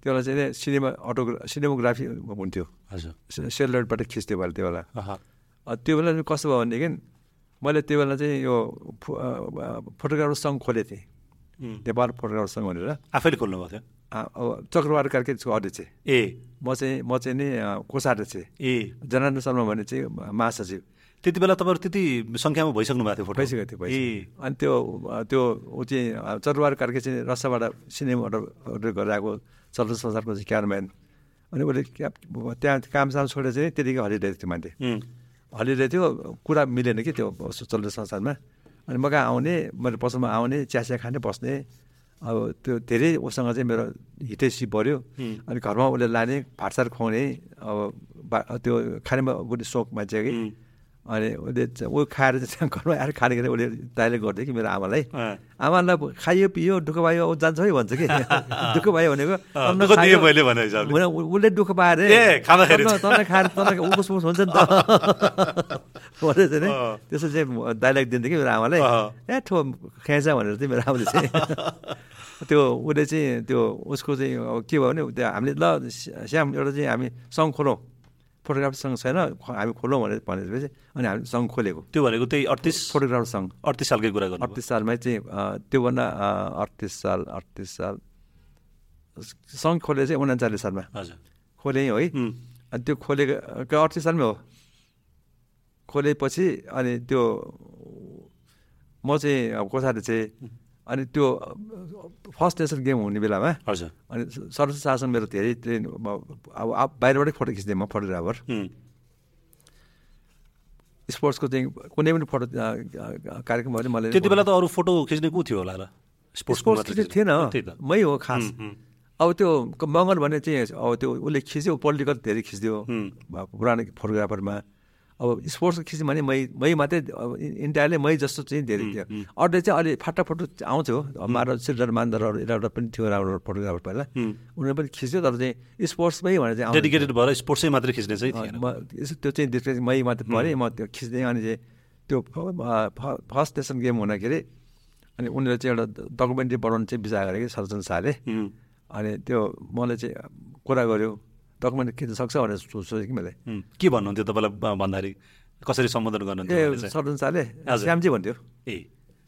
त्यो बेला चाहिँ सिनेमा अटोग्रा सिनेमोग्राफी हुन्थ्यो। हजुर। सेलुलाइटबाट खिच्थ्यो पहिला त्यो बेला। त्यो बेला चाहिँ कस्तो भयो भनेदेखि मैले त्यो बेला चाहिँ यो फोटोग्राफर सङ्घ खोलेको थिएँ। नेपाल फोटोग्राफर सङ्घ भनेर। आफैले खोल्नु भएको थियो चक्रवार कार्के त्यसको अध्यक्ष। ए। म चाहिँ म चाहिँ नि कोषाध्यक्ष। ए। जनार्दन शर्मा भने चाहिँ महासचिव। त्यति बेला तपाईँहरू त्यति सङ्ख्यामा भइसक्नु भएको थियो फोटो। भइसकेको थियो ए अनि त्यो त्यो ऊ चाहिँ अ, चक्रवार कार्के चाहिँ रसाबाट सिनेमा अर्डर गरेर आएको चलचित्र संसारको चाहिँ क्यामराम्यान। अनि उसले त्यहाँ कामसाम छोडेर चाहिँ त्यतिकै हलिरहेको थियो मान्छे। हलिरहेको थियो कुरा मिलेन कि त्यो चल्दो संसारमा। अनि म कहाँ आउने मेरो पसलमा आउने चिया खाने बस्ने। अब त्यो धेरै उसँग चाहिँ मेरो हितैसी उम्, अनि घरमा उसले लाने फाटसार खुवाउने अब त्यो खानेमा उसले सोख मान्छे कि। अनि उसले ऊ खाएर चाहिँ घरमा आएर खाने गरेर उसले दाइले गर्थ्यो कि मेरो आमालाई। आमालाई खाइयो पियो दुःख पायो ऊ जान्छ है भन्छ कि। दुःख पायो भनेको भने उसले दुःख पाएर। तँलाई खाएर तँलाई मुकुस हुन्छ नि त। भनेर चाहिँ नि। त्यसो चाहिँ डाइलग दिन्थ्यो कि मेरो आमालाई। ए ठो खेचा भनेर चाहिँ मेरो आमाले चाहिँ त्यो उसले चाहिँ त्यो उसको चाहिँ अब के भयो भने त्यो हामीले ल श्याम एउटा चाहिँ हामी सङ्घ खोलौँ। फोटोग्राफर सङ्घ छैन हामी खोलौँ भनेर भनेपछि अनि हामीले सङ्घ खोलेको। त्यो भनेको त्यही अडतिस फोटोग्राफर सङ्घ अडतिस सालकै कुरा गर्नु अडतिस सालमै चाहिँ त्योभन्दा अडतिस साल अडतिस साल सङ्घ खोले चाहिँ उन्चालिस सालमा। हजुर। खोलेँ है। अनि त्यो खोलेको अडतिस सालमै हो? खोलेपछि अनि त्यो म चाहिँ अब कोसाले चाहिँ अनि त्यो फर्स्ट नेसनल गेम हुने बेलामा हजुर। अनि सर्वोच्च शासन मेरो धेरै ट्रेन अब बाहिरबाटै फोटो खिच्थेँ म फोटोग्राफर स्पोर्ट्सको चाहिँ कुनै पनि फोटो कार्यक्रम भयो भने मैले त्यति बेला त अरू फोटो खिच्ने को थियो होला र? स्पोर्ट्स? थिएन। मै हो खास। अब त्यो मगर भने चाहिँ अब त्यो उसले खिच्यो पोलिटिकल धेरै खिच्दियो। पुरानो फोटोग्राफरमा। अब स्पोर्ट्स खिच्यो भने मै मै मात्रै इन्टायरली मै जस्तो चाहिँ धेरै थियो। अरूले चाहिँ अलि फाटा फोटो आउँथ्यो। मार सिल्डर मान्दरहरू एउटा पनि थियो राम्रो फोटोग्राफर पहिला। उनीहरू पनि खिच्यो तर चाहिँ स्पोर्ट्समै भनेर चाहिँ। डेडिकेटेड भएर स्पोर्ट्सै मात्रै खिच्ने चाहिँ त्यो चाहिँ डिफ्रेन्स मै मात्रै परेँ। म त्यो खिच्दै अनि चाहिँ त्यो फर्स्ट नेसन गेम हुँदाखेरि अनि उनीहरूले चाहिँ एउटा डकुमेन्ट्री बनाउनु चाहिँ विचार गरे कि सर्जन शाहले अनि त्यो मलाई चाहिँ कुरा गर्यो। डकुमेन्ट खिच्न सक्छ भनेर सोचेँ कि मैले। के भन्नुहुन्थ्यो तपाईँलाई भन्दाखेरि? कसरी सम्बोधन गर्नुहुन्थ्यो? सर्जन शाहले हजुर। श्यामजी भन्थ्यो। ए।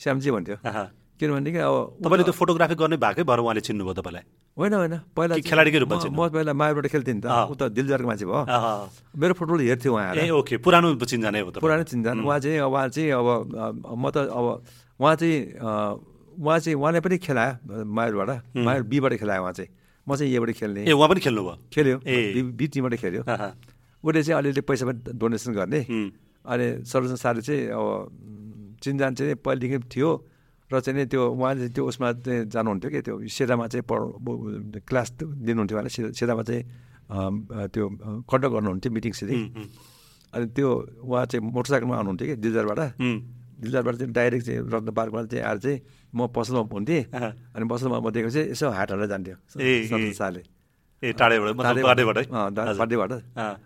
श्यामजी भन्थ्यो। किनभनेदेखि अब तपाईँले त्यो फोटोग्राफी गर्ने भएकै भएर उहाँले चिन्नुभयो तपाईँलाई। होइन होइन। पहिला खेलाडीकै रूपमा म- पहिला मायाबाट खेल्थेँ नि त। ऊ त दिलजरको मान्छे भयो। मेरो फुटबल हेर्थ्यो उहाँ ए ओके। पुरानो चिन्जानै हो पुरानो चिन्जान। उहाँ चाहिँ उहाँ चाहिँ अब म त अब उहाँ चाहिँ उहाँ चाहिँ उहाँले पनि खेलायो मायुरबाट मायुर बीबाट खेलायो उहाँ चाहिँ। म चाहिँ एबाट खेल्ने। ए उहाँ पनि खेल्नुभयो खेल्यो। ए। बी टिमबाट खेल्यो। उसले चाहिँ अलिअलि पैसा पनि डोनेसन गर्ने। अनि सर्वजन सारले चाहिँ अब चिन्जान चाहिँ पहिलेदेखि थियो र चाहिँ नि त्यो उहाँले त्यो उसमा चाहिँ जानुहुन्थ्यो कि त्यो सेरामा चाहिँ पढ क्लास दिनुहुन्थ्यो उहाँले सेरा- सेरामा चाहिँ त्यो कन्डक्ट गर्नुहुन्थ्यो मिटिङ सिटिङ। अनि त्यो उहाँ चाहिँ मोटरसाइकलमा आउनुहुन्थ्यो कि दिलदारबाट दिलदारबाट चाहिँ डाइरेक्ट चाहिँ रत्न पार्कमा चाहिँ आएर चाहिँ म पसलमा हुन्थेँ। अनि पसलमा म दिएको चाहिँ यसो हाट हालेर जान्थ्यो ए। शाहले ए टाढेबाट।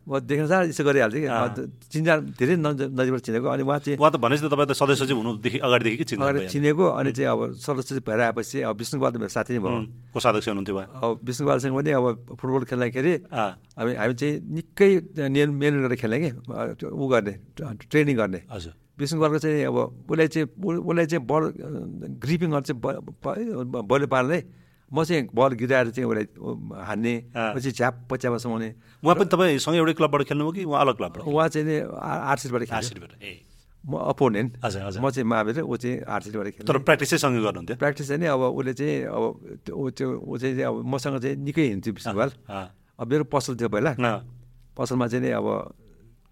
म देख्न साह्रो यसो गरिहाल्थेँ कि। अँ। चिन्जा धेरै नजिक नजिकबाट चिनेको। अनि उहाँ चाहिँ उहाँ त भनेपछि तपाईँ त सदस्य चाहिँ हुनुदेखि अगाडिदेखि कि चिन्नु अगाडि चिनेको अनि चाहिँ अब सदस्य भएर आएपछि अब त मेरो साथी नै भयो। कोषाध्यक्ष हुनुहुन्थ्यो उहाँ। अब विष्णुपालसँग पनि अब फुटबल खेल्दाखेरि अँ, हामी हामी चाहिँ निकै नियम मेहनत गरेर खेल्ने कि। ऊ गर्ने ट्रेनिङ गर्ने। हजुर। विष्णुपालको चाहिँ अब उसलाई चाहिँ उसलाई चाहिँ बल ग्रिपिङहरू चाहिँ बलले पार्ने। म चाहिँ बल गिराएर चाहिँ उसलाई हान्ने। पछि झ्याप पच्यामा समाउने। उहाँ पनि तपाईँसँग एउटै क्लबबाट खेल्नुभयो कि उहाँ अलग क्लबबाट उहाँ चाहिँ नि आ- आरसिसबाट खेल्छ आरसिडीबाट ए। म अपोनेन्ट। म चाहिँ महावीर ऊ चाहिँ आरसिसबाट खेल्छ तर प्र्याक्टिसै सँगै गर्नुहुन्थ्यो? प्र्याक्टिस चाहिँ नि अब उसले चाहिँ अब त्यो ऊ चाहिँ ऊ चाहिँ अब मसँग चाहिँ निकै हिँड्थ्यो विष्णुपाल अँ, अब मेरो पसल थियो पहिला। पसलमा चाहिँ नि अब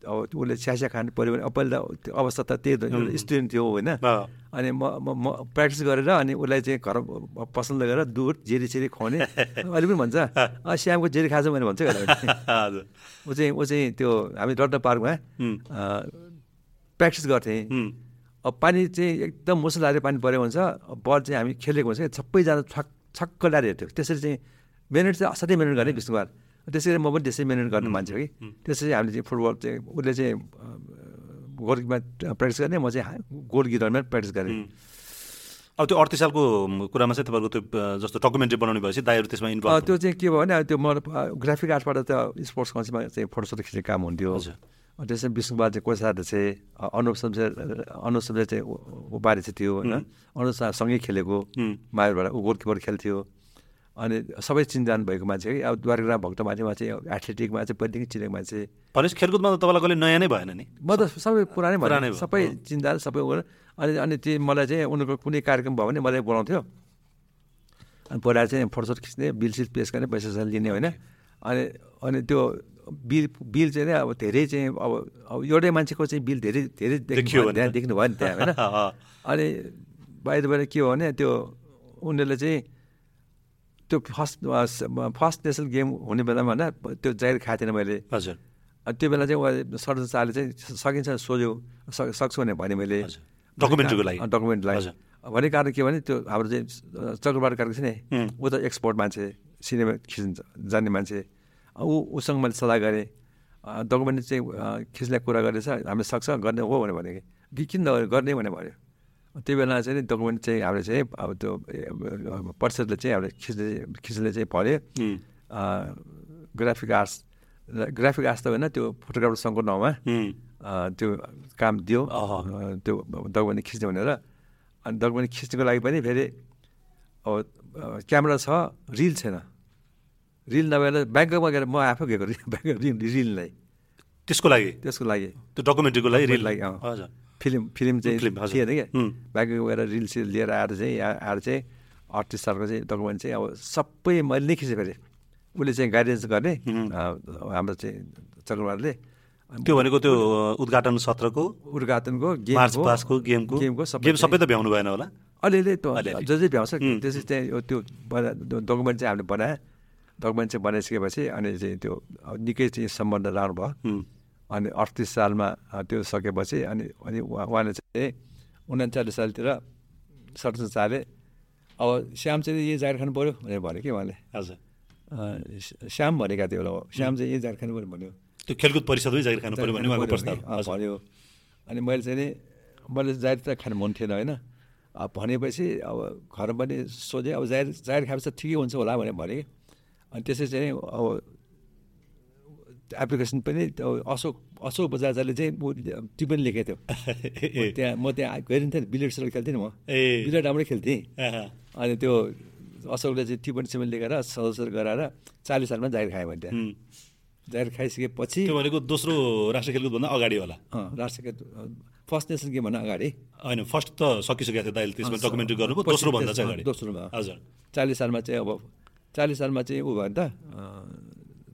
अब उसले स्यास्या खानु पऱ्यो भने पहिला त त्यो अवस्था त त्यही स्टुडेन्ट थियो होइन। अनि म म म प्र्याक्टिस गरेर अनि उसलाई चाहिँ घर पसल लगेर दुध जेरी सेरी खुवाउने। अहिले पनि भन्छ। "अँ, श्यामको जेरी खान्छ भने भन्छ ऊ चाहिँ ऊ चाहिँ त्यो हामी रत्न पार्कमा प्र्याक्टिस गर्थेँ। अब पानी चाहिँ एकदम मुसलधारे पानी परेको हुन्छ। बल चाहिँ हामी खेलेको हुन्छ सबैजना छक छक्क ल्याएर हेर्थ्यो। त्यसरी चाहिँ मिहिनेत चाहिँ असाध्यै मिहिनेत गर्ने विष्णुबार त्यसरी म पनि त्यसै मिहिनेत गर्ने मान्छे कि। त्यसरी हामीले चाहिँ फुटबल चाहिँ उसले चाहिँ गोलकिपमा प्र्याक्टिस गर्ने म चाहिँ गोल गिररमा प्र्याक्टिस गरेँ। अब त्यो अडतिस सालको कुरामा चाहिँ तपाईँको त्यो जस्तो डकुमेन्ट्री बनाउने भएपछि दाइहरू त्यसमा इन्भल्भ त्यो चाहिँ के भयो भने त्यो म ग्राफिक आर्टबाट त स्पोर्ट्स कन्सीमा चाहिँ फोटोसोटो खिच्ने काम हुन्थ्यो। हजुर। त्यसमा विष्णुबाल चाहिँ कोषाध्यक्ष चाहिँ अनुप शमशेर अनुप शमशेर चाहिँ उपाधि चाहिँ थियो होइन। अनुप सँगै खेलेको उम्, मायुरबाट ऊ गोलकिपर खेल्थ्यो। अनि सबै चिन्जान भएको मान्छे है। अब द्वारका भक्त मान्छे चाहिँ एथलेटिकमा चाहिँ पहिलेदेखि चिनेको मान्छे। भनेपछि खेलकुदमा त तपाईँलाई कहिले नयाँ नै भएन नि? म त सबै पुरानै भयो। सबै चिन्जान सबै गरेर अनि अनि त्यो मलाई चाहिँ उनीहरूको कुनै कार्यक्रम भयो भने मलाई बोलाउँथ्यो। अनि पहिला चाहिँ फोटोसोट खिच्ने बिल सिल पेस गर्ने पैसा लिने होइन। अनि अनि त्यो बिल बिल चाहिँ नि अब धेरै चाहिँ अब अब एउटै मान्छेको चाहिँ बिल धेरै धेरै देखियो। त्यहाँ देख्नु भयो नि त्यहाँ होइन। अनि बाहिर बाहिर के हो भने त्यो उनीहरूले चाहिँ त्यो फर्स्ट फर्स्ट नेसनल गेम हुने बेलामा होइन त्यो जाहिर खाएको थिएन मैले हजुर त्यो बेला चाहिँ सर्जन शाहले चाहिँ सकिन्छ सक- सक्छु भने भने मैले। डकुमेन्ट्रीको लागि? डकुमेन्टलाई। भन्ने कारण के भने त्यो हाम्रो चाहिँ चक्रबार कार्य नि. ऊ त एक्सपोर्ट मान्छे सिनेमा खिच्न जान्ने मान्छे ऊ उसँग मैले सल्लाह गरेँ डकुमेन्ट चाहिँ खिच्ने कुरा गरेछ हामीले सक्छ गर्ने हो भने भने कि किन गर्ने भने भन्यो त्यो बेला चाहिँ नि डकुमेन्ट चाहिँ हामीले चाहिँ अब त्यो परिषदले चाहिँ हामीले खिच्ने खिच्ने चाहिँ उम्, ग्राफिक आर्ट्स ग्राफिक आर्ट्स त होइन त्यो फोटोग्राफर सङ्घको नाउँमा। त्यो काम दियो। त्यो डकुमेन्ट खिच्ने भनेर। अनि डकुमेन्ट खिच्नुको लागि पनि फेरि अब क्यामेरा छ रिल छैन। रिल नभएर ब्याङ्ककमा गएर म आफै गएको ब्याङ्क रिल रिल नै। त्यसको लागि? त्यसको लागि। त्यो डकुमेन्ट्रीको लागि रिल? लागि। हजुर। फिल्म फिल्म चाहिँ। थिएन क्या. बाँकी गएर रिल सिल लिएर आएर चाहिँ यहाँ आएर चाहिँ अडतिस सालको चाहिँ डकुमेन्ट चाहिँ अब सबै मैले नै खिचेँ फेरि उसले चाहिँ गाइडेन्स गर्ने हाम्रो चाहिँ चक्रवारले त्यो भनेको त्यो उद्घाटन सत्रको? उद्घाटनको गेमको पासको गेमको? गेमको सबै गेम सबै त भ्याउनु भएन होला? अलिअलि। जे जे भ्याउँछ। त्यसै चाहिँ त्यो बना डकुमेन्ट चाहिँ हामीले बनायो डकुमेन्ट चाहिँ बनाइसकेपछि अनि चाहिँ त्यो निकै चाहिँ सम्बन्ध राम्रो भयो. अनि अडतिस सालमा त्यो सकेपछि अनि अनि उहाँ- उहाँले चाहिँ उन्चालिस सालतिर सरसन चाले अब श्याम चाहिँ यही जागिर खानु पऱ्यो भनेर भन्यो कि उहाँले? हजुर। श्याम भनेका थियो होला श्याम चाहिँ यही जागिर खानु पऱ्यो भन्यो। त्यो खेलकुद परिषदमै जागिर खानु पऱ्यो भन्यो अनि मैले चाहिँ नि मैले जाहिर त खानु मन थिएन होइन। अब भनेपछि अब घरमा पनि सोधेँ अब जाहिर जाहिर खाएपछि ठिकै हुन्छ होला भनेर भने। अनि त्यसै चाहिँ अब एप्लिकेसन पनि त्यो अशोक अशोक बजाजले चाहिँ ऊ टिप्पणी लेखेको थियो। त्यहाँ म त्यहाँ गइरहन्थेँ नि सेल खेल्थेँ नि म। ए। बिलियर्ड राम्रै खेल्थेँ। अनि त्यो अशोकले चाहिँ टिप्पणी सिप्पणी लेखेर सदस्य गराएर चालिस सालमा जाहिर खायो भने त्यहाँ. जाहिर खाइसकेपछि त्यो भनेको दोस्रो राष्ट्रिय खेलकुदभन्दा अगाडि होला। राष्ट्रिय फर्स्ट नेसनल गेमभन्दा अगाडि। होइन फर्स्ट त सकिसकेको थियो दाइले त्यसमा डकुमेन्ट्री गर्नुभयो पछि दोस्रो भन्दा त्यस- चाहिँ अगाडि। दोस्रोमा। हजुर। चालिस सालमा चाहिँ अब चालिस सालमा चाहिँ ऊ भयो नि त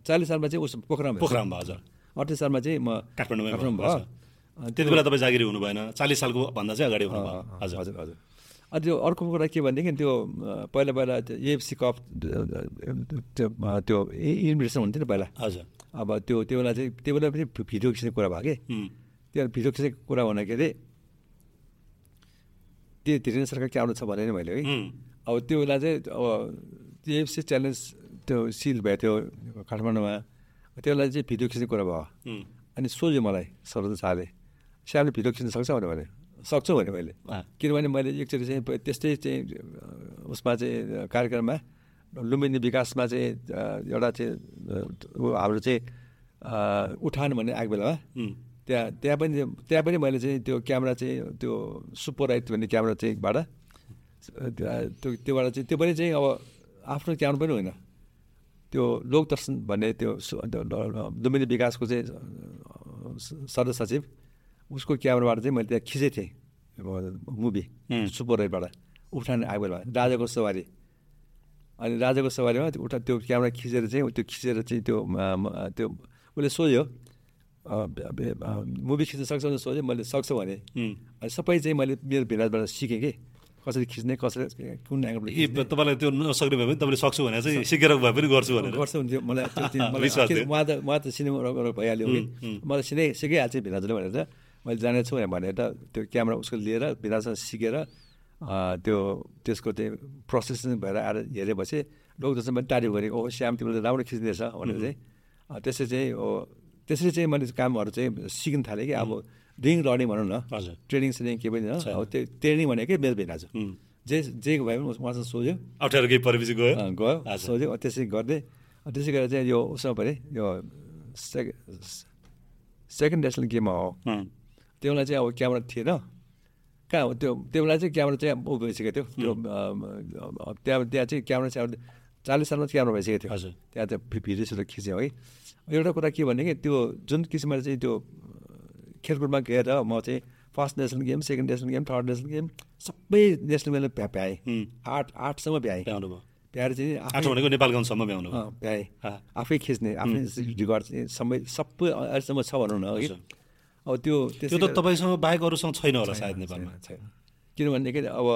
चालिस सालमा चाहिँ उस पोखरामा। पोखरामा भयो, हजुर। अठतिस सालमा चाहिँ म काठमाडौँमै काठमाडौँ भयो। त्यति बेला तपाईँ जागिरी हुनु भएन चालिस सालको भन्दा चाहिँ अगाडि अँ, हजुर। हजुर हजुर। अनि त्यो अर्को कुरा के भनेदेखि त्यो पहिला पहिला त्यो एएफसी कप त्यो इन्भिटेसन हुन्थ्यो नि पहिला। हजुर। अब त्यो त्यो बेला चाहिँ त्यो बेला पनि भिडियो खिच्ने कुरा भयो कि. त्यो भिडियो खिच्ने कुरा भन्दाखेरि त्यो धीरेन्द्र सरकार के आउनु छ भने नि मैले है. अब त्यो बेला चाहिँ अब टिएफसी च्यालेन्ज त्यो सिल भएको थियो काठमाडौँमा त्यो बेला चाहिँ भिडियो खिच्ने कुरा भयो. अनि सोध्यो मलाई सरोज शाहले श्यामले भिडियो खिच्न सक्छ भने भने सक्छु भने मैले। किनभने मैले एकचोटि चाहिँ त्यस्तै चाहिँ उसमा चाहिँ कार्यक्रममा लुम्बिनी विकासमा चाहिँ एउटा चाहिँ हाम्रो चाहिँ उठान भन्ने आएको बेलामा. त्यहाँ त्यहाँ पनि त्यहाँ पनि मैले चाहिँ त्यो क्यामेरा चाहिँ त्यो सुपर राइट भन्ने क्यामेरा चाहिँ बाट त्यो त्योबाट चाहिँ त्यो पनि चाहिँ अब आफ्नो क्यामेरा पनि होइन त्यो लोकदर्शन भन्ने त्यो लुम्बिनी विकासको चाहिँ सदस्य सचिव उसको क्यामेराबाट चाहिँ मैले त्यहाँ खिचेको थिएँ मुभी उम्. सुपर राइटबाट उठान आएको बेलामा राजाको सवारी अनि राजाको सवारीमा त्यो उठा त्यो क्यामेरा खिचेर चाहिँ त्यो खिचेर चाहिँ त्यो त्यो उसले सोध्यो मुभी खिच्न सक्छ भने सोध्यो मैले सक्छु भने. अनि सबै चाहिँ मैले मेरो भिराजबाट सिकेँ कि कसरी खिच्ने कसरी कुन एङ्गलबाट ए तपाईँलाई त्यो नसक्ने भए पनि तपाईँले सक्छु भने चाहिँ सिकेर भए पनि गर्छु भनेर। गर्छ हुन्थ्यो मलाई। उहाँ त उहाँ त सिनेमा भइहाल्यो मलाई सिने सिकाइहाल्छ भिराजले भनेर त मैले जानेको छु भनेर त त्यो क्यामेरा उसको लिएर भिराजसँग सिकेर त्यो त्यसको चाहिँ प्रोसेस भएर आएर हेरेपछि लोकदर्शन पनि तारिफ गरेँ ओ श्याम तिमीले राम्रो खिच्दैछ भनेर चाहिँ अ, त्यसै चाहिँ त्यसरी चाहिँ मैले कामहरू चाहिँ सिक्न थालेँ कि। अब रिङ रनिङ भनौँ न हजुर ट्रेनिङ सेनिङ के पनि होइन। अब त्यो ट्रेनिङ भनेकै मेरो हो उम्. जे जे भए पनि उहाँसँग सोध्यो अप्ठ्यारो केही परेपछि गयो गयो। सोध्यो त्यसै गर्दै त्यसै गरेर चाहिँ यो उसमा पऱ्यो यो सेके सेकेन्ड नेसनल गेममा हो. त्यो बेला चाहिँ अब क्यामेरा थिएन कहाँ हो त्यो त्यो बेला चाहिँ क्यामेरा चाहिँ ऊ भइसकेको थियो त्यो त्यहाँ त्यहाँ चाहिँ क्यामेरा चाहिँ अब चालिस सालमा क्यामेरा भइसकेको थियो। हजुर। त्यहाँ त भि- भिडियो सिडियो खिच्यो है। एउटा कुरा के भने कि त्यो जुन किसिमले चाहिँ त्यो खेलकुदमा गएर म चाहिँ first national game second national game third national game सबै नेसनल गेमले भ्या भ्याएँ. आठ आठसम्म भ्याएँ। भ्याएर चाहिँ भनेको नेपालगञ्जसम्म भ्याउनु भ्याएँ। आफै खिच्ने आफ्नै चाहिँ सबै सबै अहिलेसम्म छ भनौँ न है। अब त्यो त्यो त तपाईँसँग बाहेक अरूसँग छैन होला सायद नेपालमा। छैन किनभनेदेखि अब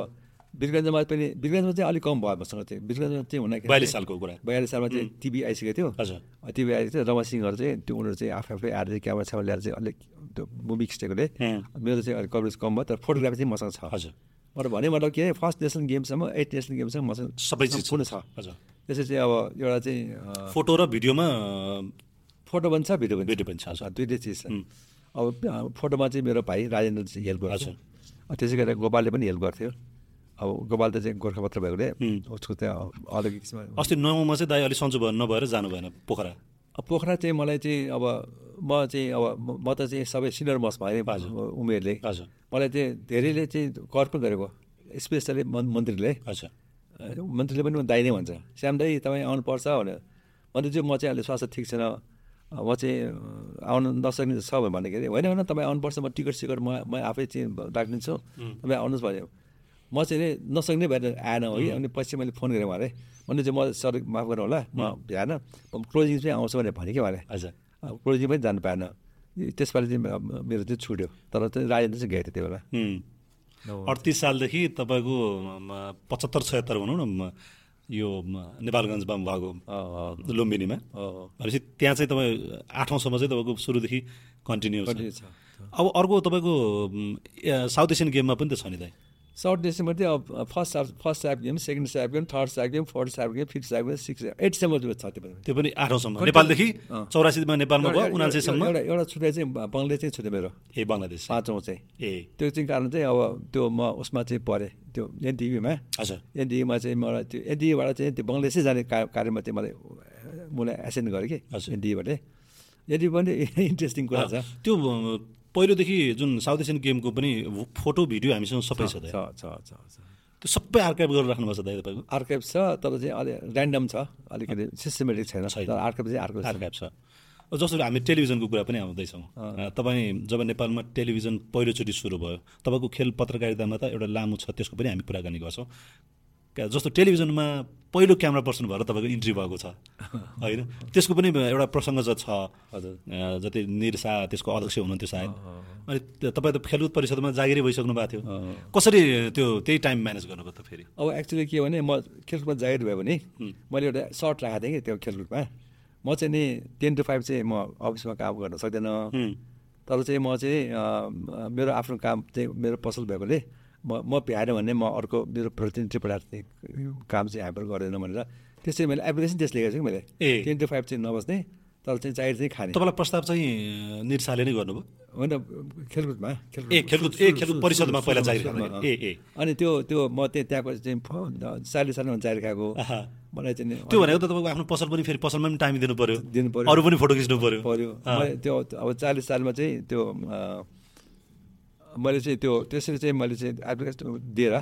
वीरगञ्जमा पनि वीरगञ्जमा चाहिँ अलिक कम भयो मसँग चाहिँ। वीरगञ्जमा चाहिँ हुँदाखेरि बयालिस सालको कुरा। बयालिस सालमा चाहिँ टिभी आइसकेको थियो। हजुर। टिभी आइसकेको थियो रमा सिंहहरू चाहिँ त्यो उनीहरू चाहिँ आफै आफै आएर चाहिँ क्यामेरा छेउमा ल्याएर चाहिँ अलिक त्यो मुभी खिचेकोले उम्. मेरो चाहिँ अलिक कभरेज कम भयो तर फोटोग्राफी चाहिँ मसँग छ। हजुर। भने मतलब के फर्स्ट नेसनल गेमसम्म एट नेसनल गेमसम्म मसँग सबै चिज छ। हजुर। त्यसै चाहिँ अब एउटा चाहिँ फोटो र भिडियोमा फोटो पनि छ भिडियो पनि। भिडियो पनि छ दुइटै चिज छ। अब फोटोमा चाहिँ मेरो भाइ राजेन्द्र चाहिँ हेल्प गर्छ। त्यसै गरेर गोपालले पनि हेल्प गर्थ्यो। अब गोपाल त चाहिँ गोर्खापत्र भएकोले. उसको त्यहाँ अलग किसिम अस्ति नौमा चाहिँ दाइ अलिक सन्चो भयो नभएर जानु भएन पोखरा। पोखरा चाहिँ मलाई चाहिँ अब म चाहिँ अब म- त चाहिँ सबै सिनियर मस भएँ। उमेरले। मलाई चाहिँ धेरैले चाहिँ कर पनि गरेको स्पेसली मन मन्त्रीले। हजुर। मन्त्रीले पनि दाइ नै भन्छ। श्याम दाई तपाईँ आउनुपर्छ भनेर। मन्त्रीजी म चाहिँ अहिले स्वास्थ्य ठिक छैन। म चाहिँ आउनु नसक्ने छ भन्दाखेरि होइन होइन तपाईँ आउनुपर्छ म टिकट सिकट म म आफै चाहिँ राखिदिन्छु। तपाईँ आउनुहोस् भन्यो म चाहिँ नि नसक्ने भएर आएन हो कि अनि पछि मैले फोन गरेँ उहाँले। भने चाहिँ म सर माफ गर्नु होला म भ्याएन। क्लोजिङ चाहिँ आउँछु भनेर भने कि उहाँले? हजुर क्लोजिङ पनि जानु पाएन। त्यसपालि चाहिँ म- मेरो चाहिँ छुट्यो। तर चाहिँ राजेन्द्र चाहिँ गएको थियो त्यो बेला। अडतिस सालदेखि तपाईँको पचहत्तर छयत्तर भनौँ न म, यो नेपालगञ्जमा भएको लुम्बिनीमा। भनेपछि त्यहाँ चाहिँ तपाईँ आठौँसम्म चाहिँ तपाईँको सुरुदेखि कन्टिन्यू छ। अब अर्को तपाईँको साउथ एसियन गेममा पनि त छ नि त सर्ट डिसेम्बर चाहिँ अब first first SAF game second SAF game third SAF game fourth SAF game fifth SAF game six एटसम्म छ त्यो पनि त्यो पनि आठौँसम्म नेपालदेखि। चौरासीमा नेपालमा भयो उनासीसम्म एउटा एउटा छुट्याइ चाहिँ बङ्गले चाहिँ छुट्यो मेरो। ए बङ्गलादेश। पाँचौँ चाहिँ। ए। त्यो चाहिँ कारण चाहिँ अब त्यो म उसमा चाहिँ परेँ त्यो एनटिभीमा हजुर एनटिभीमा चाहिँ मलाई त्यो एनटिभीबाट चाहिँ त्यो बङ्गलादेशै जाने कार्यमा चाहिँ मलाई मलाई एसेन्ड गरेँ कि हजुर। एनटिभीबाट एनटिभी पनि इन्ट्रेस्टिङ कुरा छ। त्यो पहिलोदेखि जुन साउथ एसियन गेमको पनि फोटो भिडियो हामीसँग सबै छ छ छ छ छ। त्यो सबै आर्काइभ गरेर राख्नुपर्छ दाइ तपाईँको? आर्काइभ छ तर चाहिँ अलि ऱ्यान्डम छ अलिकति सिस्टमेटिक छैन। आर्काइभ चाहिँ छ। आर्काइभ छ। जस्तो हामी टेलिभिजनको कुरा पनि आउँदैछौँ। तपाईँ जब नेपालमा टेलिभिजन पहिलोचोटि सुरु भयो तपाईँको खेल पत्रकारितामा त एउटा लामो छ त्यसको पनि हामी कुराकानी गर्छौँ। जस्तो टेलिभिजनमा पहिलो क्यामेरा पर्सन भएर तपाईँको इन्ट्री भएको छ। होइन? त्यसको पनि एउटा प्रसङ्ग चाहिँ छ। हजुर। जति निरसा त्यसको अध्यक्ष हुनुहुन्थ्यो सायद। अनि तपाईँ त खेलकुद परिषदमा जागिरै भइसक्नु भएको थियो। कसरी त्यो त्यही टाइम म्यानेज गर्नुभयो त फेरि? अब एक्चुली के भने म खेलकुदमा जागिर भयो भने मैले एउटा सर्ट राखेको थिएँ कि त्यो खेलकुदमा। म चाहिँ नि टेन टु फाइभ चाहिँ म अफिसमा काम गर्न सक्दिनँ। तर चाहिँ म चाहिँ मेरो आफ्नो काम चाहिँ मेरो पसल भएकोले म म भ्याएन भने म अर्को मेरो प्रतिनिधि चाहिँ काम चाहिँ हाम्रो गर्दैन भनेर त्यसै मैले एप्लिकेसन त्यस लेखेको छु कि मैले। ए। टेन टु फाइभ चाहिँ नबस्ने तर चाहिँ जागिर चाहिँ खाने। तपाईँलाई प्रस्ताव चाहिँ निरसाले नै गर्नुभयो? होइन खेलकुदमा ए खेलकुद ए खेलकुद परिषदमा पहिला खाँदाखेरि ए ए। अनि त्यो त्यो म चाहिँ त्यहाँको चाहिँ चालिस सालमा जागिर खाएको। मलाई चाहिँ त्यो भनेको त तपाईँको आफ्नो पसल पनि फेरि पसलमा पनि टाइम दिनु पर्यो। दिनु पर्यो। अरू पनि फोटो खिच्नु पर्यो। मैले त्यो अब चालिस सालमा चाहिँ त्यो मैले चाहिँ त्यो त्यसरी चाहिँ मैले चाहिँ एप्लिकेसन दिएर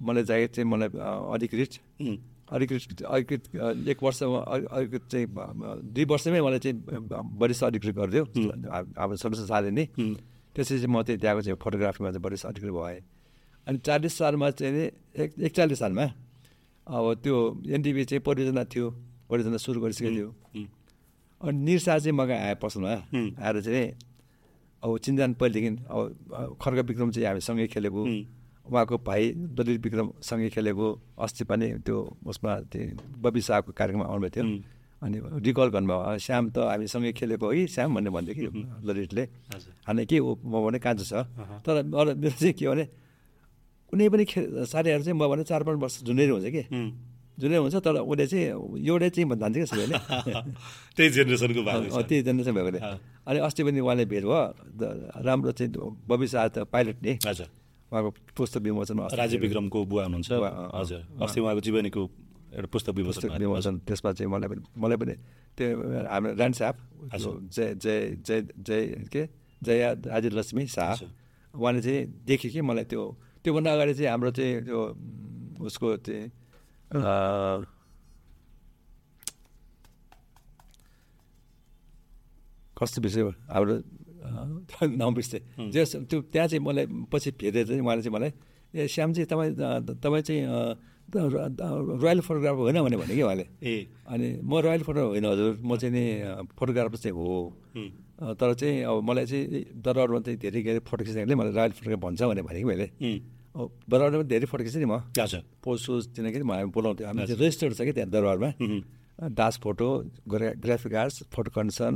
मलाई जागिर चाहिँ मलाई अधिकृत अधिकृत अधिकृत एक वर्षमा अधिकृत चाहिँ दुई वर्षमै मलाई चाहिँ वरिष्ठ अधिकृत गरिदियो। अब सदस्य सालले नै। हुँ, त्यसपछि चाहिँ म चाहिँ त्यहाँको चाहिँ फोटोग्राफीमा चाहिँ वरिष्ठ अधिकृत भएँ। अनि चालिस सालमा चाहिँ नि एक एकचालिस सालमा अब त्यो एनटिभी चाहिँ परियोजना थियो परियोजना सुरु गरिसकेको थियो। अनि निरसा चाहिँ मगा आए पसलमा। आएर चाहिँ अब चिन्जान पहिलेदेखि अब खड्ग विक्रम चाहिँ हामी सँगै खेलेको। उहाँको भाइ दलित विक्रम सँगै खेलेको। अस्ति पनि त्यो उसमा त्यो बबी शाहको कार्यक्रममा आउनुभएको थियो। अनि रिकल गर्नुभयो। "अँ, श्याम त हामी सँगै खेलेको है श्याम भन्ने भन्थ्यो कि ललितले अनि के हो म भने कान्छो छ। तर मेरो चाहिँ के भने कुनै पनि खे साथीहरू चाहिँ म भने चार पाँच वर्ष जुनियर हुन्छ कि। जुनियर हुन्छ तर उसले चाहिँ एउटै चाहिँ भन्छ कि सबैले त्यही जेनेरेसनको अँ, त्यही जेनेरेसन भएकोले। अनि अस्ति पनि उहाँले भेट भयो राम्रो चाहिँ त पाइलट नि हजुर उहाँको पुस्तक विमोचनमा राजीव विक्रमको बुवा हुनुहुन्छ। हजुर अस्ति उहाँको जीवनीको एउटा पुस्तक विमोचन भएको। विमोचन त्यसमा चाहिँ मलाई पनि मलाई पनि त्यो हाम्रो ऱ्यान्ड साहब। जय जय जय जय के जया राजीव लक्ष्मी शाह। उहाँले चाहिँ देख्यो कि मलाई त्यो त्योभन्दा अगाडि चाहिँ हाम्रो चाहिँ त्यो उसको चाहिँ अँ, कस्तो विषय हो हाम्रो अँ, नाम बिर्सेँ जे त्यो त्यहाँ चाहिँ मलाई पछि भेटेर चाहिँ उहाँले चाहिँ मलाई ए श्याम चाहिँ तपाईँ तपाईँ चाहिँ रोयल फोटोग्राफर होइन भने भने कि उहाँले? ए। अनि म रोयल फोटो होइन हजुर। म चाहिँ नि फोटोग्राफर चाहिँ हो। तर चाहिँ अब मलाई चाहिँ दरबारमा चाहिँ धेरै धेरै फोटो खिच्दाखेरि मलाई रोयल फोटोग्राफर भन्छ भने भने कि मैले। दरबारमा धेरै खिच्थेँ नि म। हजुर। पोज सोज किनकि म हामी बोलाउँथ्यो। हामी चाहिँ रेजिस्टर्ड छ कि त्यहाँ दरबारमा? दास फोटो ग्रा graphic arts photo condition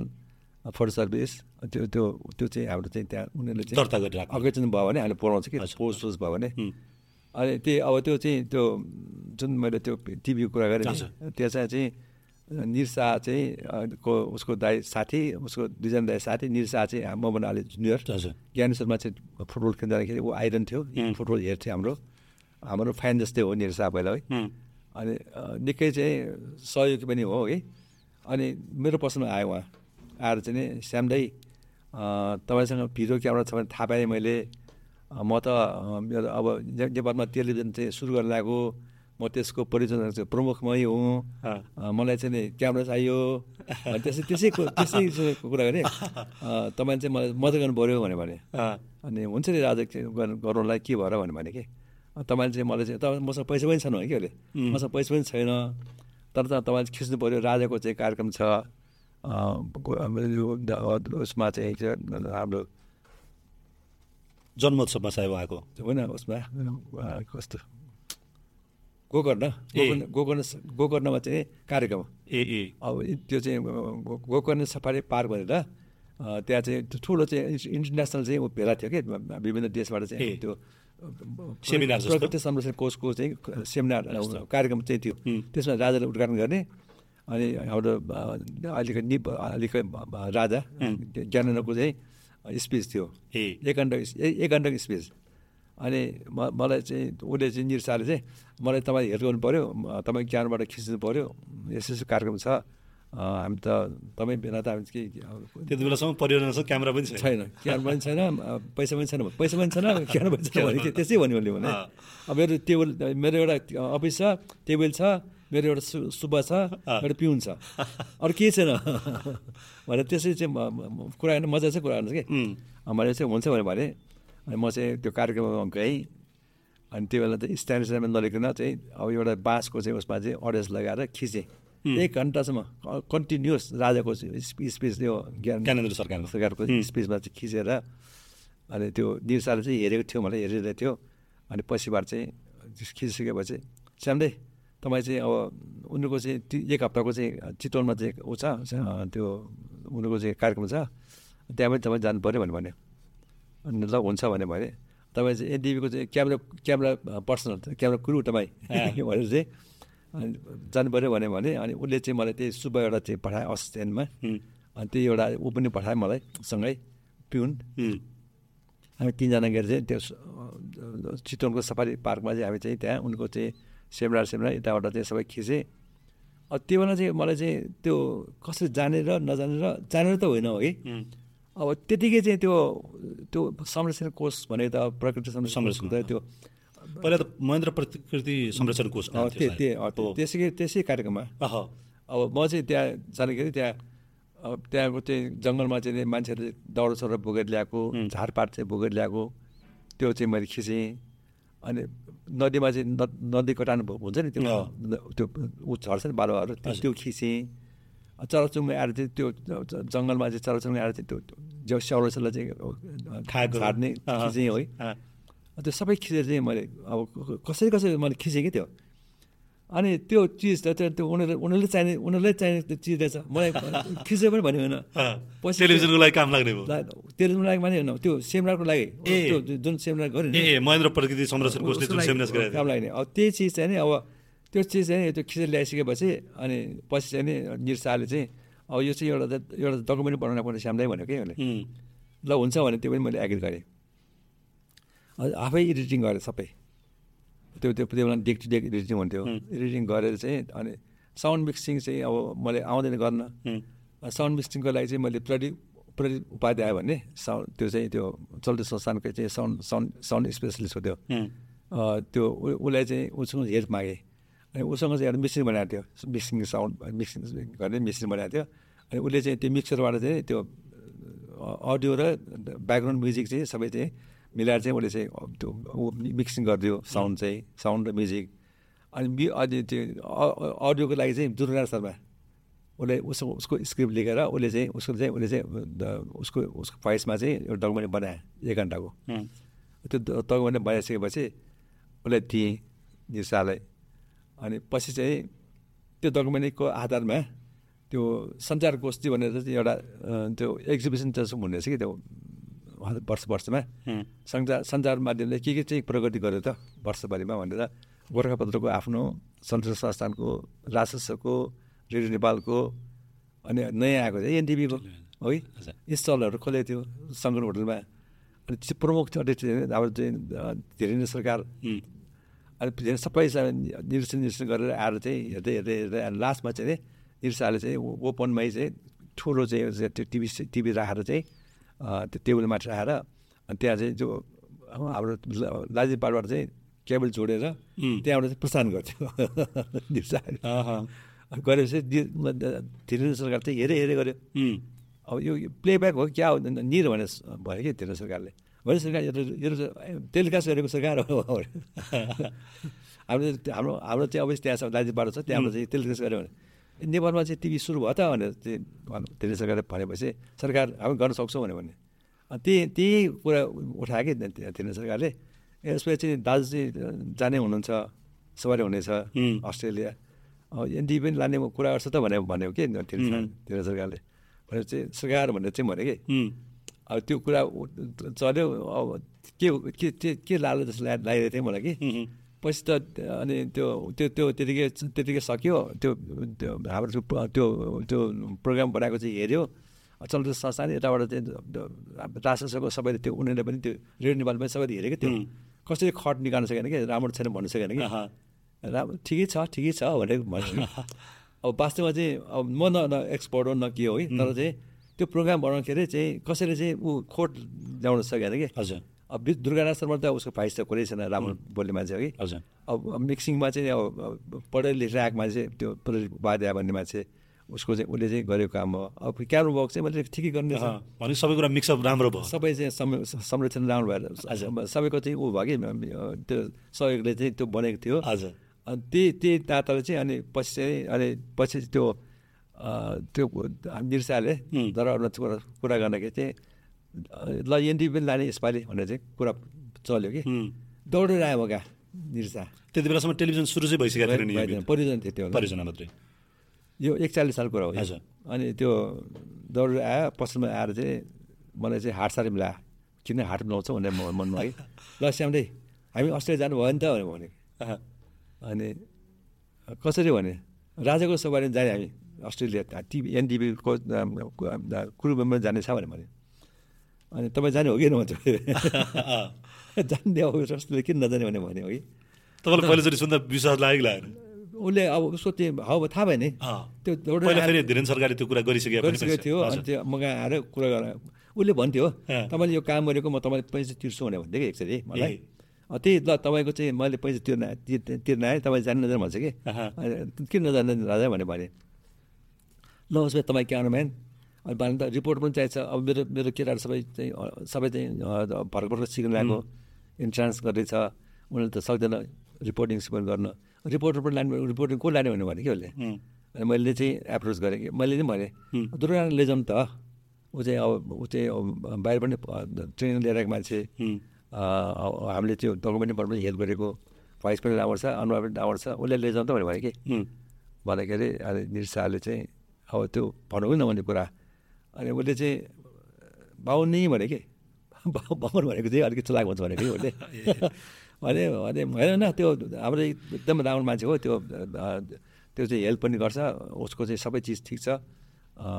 photo service त्यो त्यो त्यो चाहिँ हाम्रो चाहिँ त्यहाँ उनीहरूले चाहिँ दर्ता। अकेजन भयो भने हामीले बोलाउँछ कि पोज सोज भयो भने। अनि त्यही अब त्यो चाहिँ त्यो जुन मैले त्यो टिभीको कुरा गरेँ हजुर। नि, त्यो चाहिँ चाहिँ निरसा चाहिँ को उसको दाई साथी उसको दुईजना दाई साथी निरसा चाहिँ मभन्दा अलिक जुनियर। हजुर। ज्ञान शर्मा चाहिँ फुटबल खेल्न जाँदाखेरि ऊ आइरन थियो फुटबल हेर्थ्यो हाम्रो। हाम्रो फ्यान जस्तै हो निरसा पहिला है। अनि निकै चाहिँ सहयोगी पनि हो है। अनि मेरो प्रश्नमा आयो उहाँ। आएर चाहिँ नि अ, तपाईँसँग भिडियो क्यामेरा छ भने थाहा पाएँ मैले। म त मेरो अब नेपालमा टेलिभिजन चाहिँ सुरु गर्न लागेको। म त्यसको परियोजना चाहिँ प्रमुख मै हुँ। मलाई चाहिँ नि क्यामेरा चाहियो। त्यसै त्यसै त्यसै कुरा गरेँ। तपाईँले चाहिँ मलाई मद्दत गर्नु पऱ्यो भने। भने अनि हुन्छ नि राजा के गर्नु- गरौँला के भएर भने भने कि? तपाईँले चाहिँ मलाई चाहिँ तपाईँ मसँग पैसा पनि छैन भने कि अहिले. मसँग पैसा पनि छैन। तर त तपाईँले खिच्नु पऱ्यो राजाको चाहिँ कार्यक्रम छ। उसमा चाहिँ हाम्रो जन्मोत्सवमा सायद उहाँको। होइन उसमा? कस्तो? गोकर्ण गोकर्ण गोकर्ण गोकर्णमा चाहिँ कार्यक्रम ए ए। अब त्यो चाहिँ गोकर्ण सफारी पार्क भनेर त्यहाँ चाहिँ ठुलो चाहिँ इन्टरनेसनल चाहिँ ऊ भेला थियो कि विभिन्न देशबाट। चाहिँ त्यो सेमिनार? प्रकृति संरक्षण कोषको चाहिँ सेमिनार कार्यक्रम चाहिँ थियो। त्यसमा राजाले उद्घाटन गर्ने अनि हाम्रो अहिलेको निप अहिलेको राजा ज्ञानेन्द्रको चाहिँ स्पिच थियो। ए। एक एक घन्टाको स्पेस अनि म मलाई चाहिँ उसले चाहिँ निरसाले चाहिँ मलाई तपाईँ हेल्प गर्नु पऱ्यो तपाईँ ज्ञानबाट खिच्नु पऱ्यो यस्तो यस्तो कार्यक्रम छ हामी त तपाईँ बिना त हामी के त्यति बेलासम्म छ क्यामेरा पनि छैन ज्ञान पनि छैन पैसा पनि छैन पैसा पनि छैन ज्ञान पनि छैन भने त्यसै भन्यो भने अँ। अब मेरो टेबल मेरो एउटा अफिस छ टेबल छ मेरो एउटा सु सुब्बा छ एउटा पिउन छ अरू केही छैन भनेर त्यसै चाहिँ कुरा गर्नु मजा चाहिँ कुरा गर्नु कि मैले चाहिँ हुन्छ भने भने अनि म चाहिँ त्यो कार्यक्रममा गएँ अनि त्यो बेला चाहिँ स्ट्यान्ड स्ट्यान्डमा नलिकन चाहिँ अब एउटा बाँसको चाहिँ उसमा चाहिँ अडियन्स लगाएर खिचेँ एक घन्टासम्म कन्टिन्युस राजाको स्पिच त्यो ज्ञान ज्ञानेन्द्र सरकारको सरकारको स्पिचमा चाहिँ खिचेर अनि त्यो निरसाले चाहिँ हेरेको थियो मलाई हेरिरहेको थियो अनि पछिबाट चाहिँ खिचिसकेपछि श्यामले तपाईँ चाहिँ अब उनीहरूको चाहिँ एक हप्ताको चाहिँ चितवनमा चाहिँ ऊ छ त्यो उनीहरूको चाहिँ कार्यक्रम छ त्यहाँ पनि तपाईँ जानु पऱ्यो भने भने अनि ल हुन्छ भने भने तपाईँ चाहिँ एनटिभीको चाहिँ क्यामेरा क्यामेरा पर्सनल क्यामेरा कुरु तपाईँ। भनेर चाहिँ अनि जानु पऱ्यो भने भने अनि उसले चाहिँ मलाई त्यही सुब्बा एउटा चाहिँ पठायो उम्, अनि त्यही एउटा ऊ पनि पठायो मलाई सँगै पिउन हामी तिनजना गएर चाहिँ त्यो चितवनको सफारी पार्कमा चाहिँ हामी चाहिँ त्यहाँ उनको चाहिँ सेमिनार सेमिनार यताबाट चाहिँ सबै खिचेँ। अब त्यो बेला चाहिँ मलाई चाहिँ त्यो कसरी जानेर नजानेर जानेर त होइन हो कि। अब त्यतिकै चाहिँ त्यो त्यो संरक्षण कोष भनेको त प्रकृति संरक्षण त्यो पहिला त महेन्द्र प्रकृति संरक्षण कोष। त्यसै त्यसै कार्यक्रममा। अब म चाहिँ त्यहाँ जाँदाखेरि त्यहाँ अब त्यहाँको चाहिँ जङ्गलमा चाहिँ मान्छेहरूले साउरा बोकेर ल्याएको. झारपात चाहिँ बोकेर ल्याएको त्यो चाहिँ मैले खिचेँ। अनि नदीमा चाहिँ नदी कटान हुन्छ नि त्यो त्यो ऊ झर्छ नि बालुवाहरू। त्यो खिचेँ। चराचुङ्गे आएर चाहिँ त्यो ज- जङ्गलमा चाहिँ चराचुङ्गे आएर चाहिँ त्यो स्याउला स्याउला चाहिँ खाएको। अँ। खिचेँ है। त्यो सबै खिचेर चाहिँ मैले अब कसरी कसरी मैले खिचेँ कि त्यो? अनि त्यो चिज त त्यो उनीहरूले उनीहरूले चाहिने उनीहरूलाई चाहिने त्यो चिज रहेछ। मलाई खिच्यो पनि भन्यो होइन। पछि टेलिभिजनको लागि काम लाग्ने भयो। तेह्रको लागि माने होइन। त्यो सेमिनारको लागि। त्यो जु- जुन सेमिनार गऱ्यो नि। महेन्द्र प्रकृति संरक्षण काम लाग्ने। अब त्यही चिज चाहिँ नि अब त्यो चिज चाहिँ त्यो खिचेर ल्याइसकेपछि अनि पछि चाहिँ नि निरसाले चाहिँ अब यो चाहिँ एउटा एउटा डकुमेन्ट बनाउनु पर्ने श्यामलाई भन्यो कि उसले ल हुन्छ भने त्यो पनि मैले एग्री गरेँ। आफै एडिटिङ गरेँ सबै। त्यो त्यो त्यो बेला डेक टु डेक एडिटिङ हुन्थ्यो। एडिटिङ गरेर चाहिँ अनि साउन्ड मिक्सिङ चाहिँ अब मैले आउँदैन गर्न। साउन्ड मिक्सिङको लागि चाहिँ मैले प्रदीप प्रदीप उपाध्याय भन्ने साउन्ड त्यो चाहिँ त्यो चल्दो संस्थानको चाहिँ साउन्ड साउन्ड साउन्ड स्पेसलिस्ट हो। त्यो त्यो उसलाई चाहिँ उसँग हेल्प मागेँ। अनि उसँग चाहिँ एउटा मिक्सिङ बनाएको थियो मिक्सिङ साउन्ड मिक्सिङ गर्ने मिक्सिङ बनाएको थियो। अनि उसले चाहिँ त्यो मिक्सरबाट चाहिँ त्यो अडियो र ब्याकग्राउन्ड म्युजिक चाहिँ सबै चाहिँ मिलाएर चाहिँ उसले चाहिँ त्यो मिक्सिङ गरिदियो साउन्ड चाहिँ साउन्ड र म्युजिक। अनि मि अनि त्यो अडियोको लागि चाहिँ दुर्गा शर्मा उसले उसको उसको स्क्रिप्ट लेखेर उसले चाहिँ उसको चाहिँ उसले चाहिँ उसको उसको भोइसमा चाहिँ एउटा डकुमेन्ट बनाए एक घन्टाको। त्यो डकुमेन्ट बनाइसकेपछि उसलाई दिएँ निसालाई अनि पछि चाहिँ त्यो डकुमेन्टको आधारमा त्यो सञ्चार गोष्ठी भनेर चाहिँ एउटा त्यो एक्जिबिसन जस्तो हुने रहेछ कि त्यो वर्ष वर्षमा। सञ्चार सञ्चार माध्यमले के के चाहिँ प्रगति गर्यो त वर्षभरिमा भनेर गोर्खापत्रको आफ्नो सञ्चार संस्थानको राजस्वको रेडियो नेपालको अनि नयाँ आएको चाहिँ एनटिभीको है। स्टलहरू खोलेको थियो सङ्गठन होटलमा अनि त्यो प्रमुख थियो अध्यक्ष अब चाहिँ अ, धीरेन्द्र सरकार अनि धेरै सबै निरीक्षण निरीक्षण गरेर आएर चाहिँ हेर्दै हेर्दै हेर्दै अनि लास्टमा चाहिँ निरीक्षाले चाहिँ ओपनमै चाहिँ ठुलो चाहिँ त्यो टिभी टिभी राखेर चाहिँ त्यो टेबलमाथि राखेर अनि त्यहाँ चाहिँ जो हाम्रो लाजिपाटबाट चाहिँ केबल जोडेर त्यहाँबाट चाहिँ प्रसारण गर्थ्यो गरेपछि धीरेन्द्र सरकार चाहिँ हेरे हेरे गऱ्यो अब यो प्लेब्याक हो क्या हो? निर भने भयो कि धीरेन्द्र सरकारले। भने सरकार टेलिकास्ट गरेको सरकार हो हाम्रो हाम्रो हाम्रो चाहिँ अवश्य त्यहाँ दार्जिलिङबाट छ त्यहाँबाट चाहिँ टेलिकास्ट गऱ्यो भने नेपालमा चाहिँ टिभी सुरु भयो त भनेर चाहिँ धेरै सरकारले भनेपछि सरकार हामी गर्न सक्छौँ भन्यो भने त्यही त्यही कुरा उठायो कि धेरै सरकारले यसपछि चाहिँ दाजु चाहिँ जाने हुनुहुन्छ सवारी हुनेछ अस्ट्रेलिया एनडिपी पनि लाने कुरा गर्छ त भने भन्यो कि धेरै सरकारले भनेपछि सरकार भनेर चाहिँ भन्यो कि अब त्यो कुरा चल्यो। अब के के के लालो जस्तो लागिरहेको थियो मलाई कि? पछि त अनि त्यो त्यो त्यो त्यतिकै त्यतिकै सक्यो। त्यो त्यो हाम्रो त्यो त्यो प्रोग्राम बनाएको चाहिँ हेऱ्यो। चलचित्र संस्थान यताबाट चाहिँ राष्ट्रसभाको सबैले त्यो उनीहरूले पनि त्यो रेडियो नेपाल पनि सबैले हेऱ्यो कि त्यो कसरी खट निकाल्नु सकेन कि? राम्रो छैन भन्नु सकेन कि? राम्रो ठिकै छ ठिकै छ भनेर भन्यो। अब वास्तवमा चाहिँ अब म न न एक्सपर्ट हो न के हो है? तर चाहिँ त्यो प्रोग्राम बनाउँदाखेरि चाहिँ कसैले चाहिँ ऊ खोट ल्याउन सकेन कि? हजुर। अब दुर्गानाथ शर्मा त उसको भाइस त कुरै छैन राम्रो बोल्ने मान्छे हो कि? हजुर। अब मिक्सिङमा चाहिँ अब पढेर लेखेर आएको मान्छे त्यो वाद्या भन्ने मान्छे उसको चाहिँ उसले चाहिँ गरेको काम हो। अब क्यारो बक्स चाहिँ मैले ठिकै गर्ने भने सबै कुरा मिक्सअप राम्रो भयो। सबै चाहिँ संरक्षण राम्रो भएर सबैको चाहिँ ऊ भयो कि त्यो सहयोगले चाहिँ त्यो बनेको थियो। हजुर। अनि त्यही त्यही ताताले चाहिँ अनि पछि चाहिँ अनि पछि त्यो त्यो निर्साले दरबारमा कुरा गर्दाखेरि चाहिँ ल एनडिपी पनि लाने यसपालि भनेर चाहिँ कुरा चल्यो कि दौडेर आयो मगा निर्सा त्यति बेलासम्म टेलिभिजन सुरु चाहिँ भइसकेको थियो परियोजना थियो त्यो परियोजना मात्रै यो एकचालिस साल कुरा हो अनि त्यो दौडेर आयो पसलमा आएर चाहिँ मलाई चाहिँ हाट सारी मिलायो किन हाट मिलाउँछ भनेर मनमा है ल श्यामले हामी अस्ट्रेलिया जानु भयो नि त भनेर भने अनि कसरी भने राजाको सवारी जाने हामी अस्ट्रेलिया टिभी एनटिभीको मेम्बर जानेछ भने भने अनि तपाईँ जाने हो कि भन्छ जान्ने हो जस्तो किन नजाने भने भन्यो कि तपाईँलाई पहिलोचोटि सुन्दा विश्वास लाग्यो लागेन उसले अब उसको त्यो अब थाहा भयो नि त्यो फेरि धीरेन सरकारले त्यो कुरा गरिसक्यो गरिसकेको थियो अनि त्यो मगा आएर कुरा गर उसले भन्थ्यो तपाईँले यो काम गरेको म तपाईँले पैसा तिर्छु भनेर भन्थ्यो कि एकचोटि मलाई त्यही ल तपाईँको चाहिँ मैले पैसा तिर्न तिर्न आएँ तपाईँ जानु नजानु भन्छ कि किन नजानु राजा भने भने ल उसो भए तपाईँ के आउनु अनि भएन त रिपोर्ट पनि चाहिन्छ अब मेरो मेरो केटाहरू सबै चाहिँ सबै चाहिँ भर्खर भर्खर सिक्नु लागेको इन्ट्रान्स गर्दैछ। उनीहरूले त सक्दैन रिपोर्टिङ सिपोर्ट गर्न। रिपोर्टर पनि लाने रिपोर्टिङ को लाने भने कि उसले? अनि मैले चाहिँ एप्रोच गरेँ कि मैले चाहिँ भनेँ दुर्गा लैजाउँ त ऊ चाहिँ अब ऊ चाहिँ बाहिर पनि ट्रेनिङ लिएर आएको मान्छे। हामीले त्यो डकुमेन्टबाट पनि हेल्प गरेको। भाइस पनि राम्रो छ अनुहार पनि राम्रो छ उसले लैजाउँ त भने कि? भन्दाखेरि अनि निर चाहिँ अब त्यो भनौँ कि नभने कुरा अनि उसले चाहिँ बाहुन नै भने कि बाहुन भनेको चाहिँ अलिकति चलाएको हुन्छ भनेको उसले भने भने होइन त्यो हाम्रो एकदम राम्रो मान्छे हो त्यो त्यो चाहिँ हेल्प पनि गर्छ उसको चाहिँ सबै चिज ठिक छ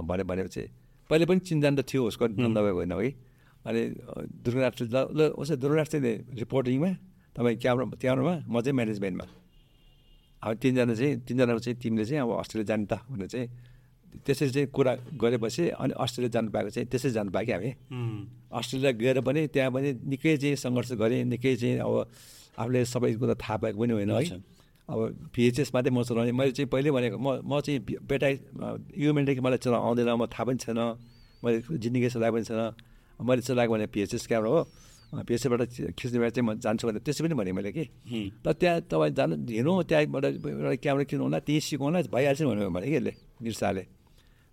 भने भनेको चाहिँ पहिले पनि चिन्जान त थियो उसको नभएको होइन है अनि दुर्गाराष्ट्र ल उसै रिपोर्टिङमा तपाईँ क्यामरा क्यामरामा म चाहिँ म्यानेजमेन्टमा अब तिनजना चाहिँ तिनजनाको चाहिँ टिमले चाहिँ अब अस्ट्रेलिया जाने त भनेर चाहिँ त्यसरी चाहिँ कुरा गरेपछि अनि अस्ट्रेलिया जानु पाएको चाहिँ त्यसरी जानु पायो कि हामी अस्ट्रेलिया गएर पनि त्यहाँ पनि निकै चाहिँ सङ्घर्ष गरेँ निकै चाहिँ अब आफूले सबै कुरा थाहा पाएको पनि होइन। है। अब पिएचएस मात्रै म चलाउने मैले चाहिँ पहिल्यै भनेको म म चाहिँ बेटा युमेन्टदेखि मलाई चलाउनु आउँदैन म थाहा पनि छैन मैले जिन्दगी चलाएको पनि छैन। मैले चलाएको भने पिएचएस क्यामरा हो। पिएचएसबाट खिच्ने बेला चाहिँ म जान्छु भने त्यसै पनि भनेँ मैले कि। त त्यहाँ तपाईँ जानु हिँड्नु त्यहाँबाट एउटा क्यामेरा किन्नु होला त्यहीँ सिकाउनु भइहाल्छ भनेर भने कि यसले निर्साले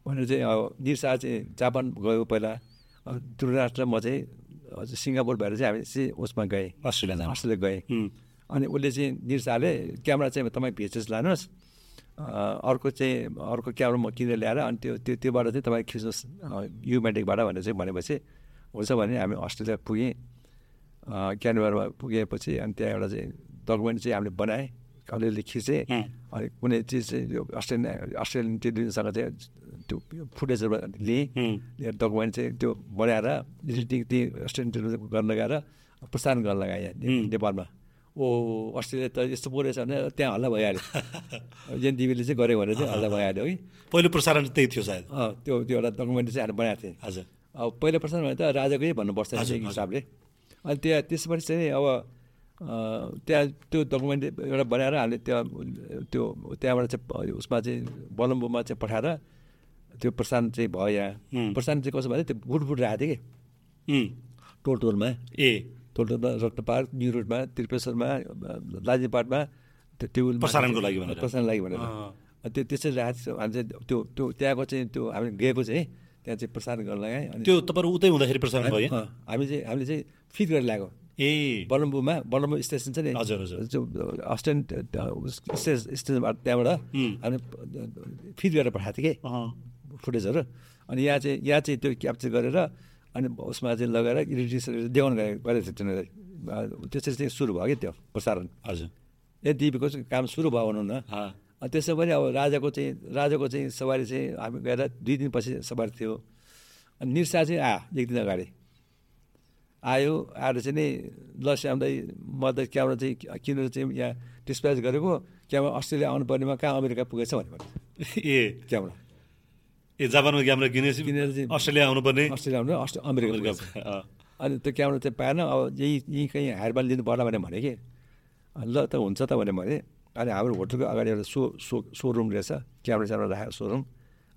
भनेर चाहिँ अब निरसा चाहिँ जापान गयो पहिला। राष्ट्र म चाहिँ सिङ्गापुर भएर चाहिँ हामी चाहिँ उसमा गएँ। अस्ट्रेलिया अस्ट्रेलिया गएँ। अनि उसले चाहिँ निरसाले क्यामेरा चाहिँ तपाईँ भिएचएस लानुहोस्। अर्को चाहिँ अर्को क्यामेरा म किनेर ल्याएर अनि त्यो त्यो त्योबाट चाहिँ तपाईँ खिच्नुहोस्। युमेटिकबाट भनेर चाहिँ भनेपछि हुन्छ भने हामी अस्ट्रेलिया पुगेँ। क्यानबरमा पुगेपछि अनि त्यहाँ एउटा चाहिँ डकुमेन्ट चाहिँ हामीले बनाएँ। अलिअलि खिचेँ अनि कुनै चिज चाहिँ अस्ट्रेलियन अस्ट्रेलियन टेलिभिजनसँग चाहिँ त्यो फुटेजहरू लिएँ लिएर डकुमेन्ट चाहिँ त्यो बनाएर एडिटिङ त्यही अस्ट्रेलियन टेलिभिजन गर्न लगाएर प्रसारण गर्न लगाएँ नेपालमा ओ अस्ट्रेलिया त यस्तो पो रहेछ भने त्यहाँ हल्ला भइहाल्यो जेन टिभीले चाहिँ गऱ्यो भने चाहिँ हल्ला भइहाल्यो है पहिलो प्रसारण त्यही थियो सायद त्यो त्यो एउटा डकुमेन्ट चाहिँ हामीले बनाएको थिएँ हजुर अब पहिलो प्रसारण भने त राजाकै भन्नुपर्छ हिसाबले अनि त्यहाँ त्यसपछि चाहिँ अब त्यहाँ त्यो डकुमेन्ट एउटा बनाएर हामीले त्यहाँ त्यो त्यहाँबाट चाहिँ उसमा चाहिँ बलम्बुमा चाहिँ पठाएर त्यो प्रशान्त चाहिँ भयो यहाँ। प्रशान्त चाहिँ कसो भने त्यो बुट बुट राखेको थियो कि? टोल टोलमा ए। टोल टोलमा रत्न पार्क न्यु रोडमा त्रिपेश्वरमा लाजिपाटमा त्यो टेबुल प्रसारणको लागि भनेर। प्रसारण लागि भनेर। त्यो त्यसरी राखेको हामी चाहिँ त्यो त्यो त्यहाँको चाहिँ त्यो हामी गएको चाहिँ त्यहाँ चाहिँ प्रसारण गर्न लगाएँ। अनि त्यो तपाईँहरू उतै हुँदाखेरि प्रसारण भयो? हामी चाहिँ हामीले चाहिँ फिट गरेर ल्याएको। ए बलम्बुमा बलम्बु स्टेसन छ नि हजुर हजुर अस्टेन स्टेस स्टेसनबाट त्यहाँबाट हामीले फिट गरेर पठाएको थिएँ कि फुटेजहरू अनि यहाँ चाहिँ यहाँ चाहिँ त्यो क्याप्चर गरेर अनि उसमा चाहिँ लगेर इलेक्ट्रिसिटी देखाउनु गरेको थियो त्यसरी चाहिँ सुरु भयो कि त्यो प्रसारण हजुर ए दिपीको चाहिँ काम सुरु भयो भनौँ न अनि त्यसो पनि अब राजाको चाहिँ राजाको चाहिँ सवारी चाहिँ हामी गएर दुई दिनपछि सवारी थियो अनि निर्सा चाहिँ आयो एक दिन अगाडि आयो आएर चाहिँ नि ल श्यामदाई म त क्यामेरा चाहिँ किनेर चाहिँ यहाँ डिस्प्याच गरेको। क्यामेरा अस्ट्रेलिया आउनु पर्नेमा कहाँ अमेरिका पुगेछ भने ए। क्यामेरा। ए जापानमा क्यामेरा किनेपछि किनेर चाहिँ अस्ट्रेलिया आउनुपर्ने? अस्ट्रेलिया आउनु अस्ट्रे अमेरिका अनि त्यो क्यामेरा चाहिँ पाएन अब यही यहीँ कहीँ हायरबाल लिनु पर्ला भने भने कि। ल त हुन्छ त भने भने। अनि हाम्रो होटलको अगाडि एउटा सो सो सोरुम रहेछ क्यामेरा स्यामेरा राखेको सोरुम।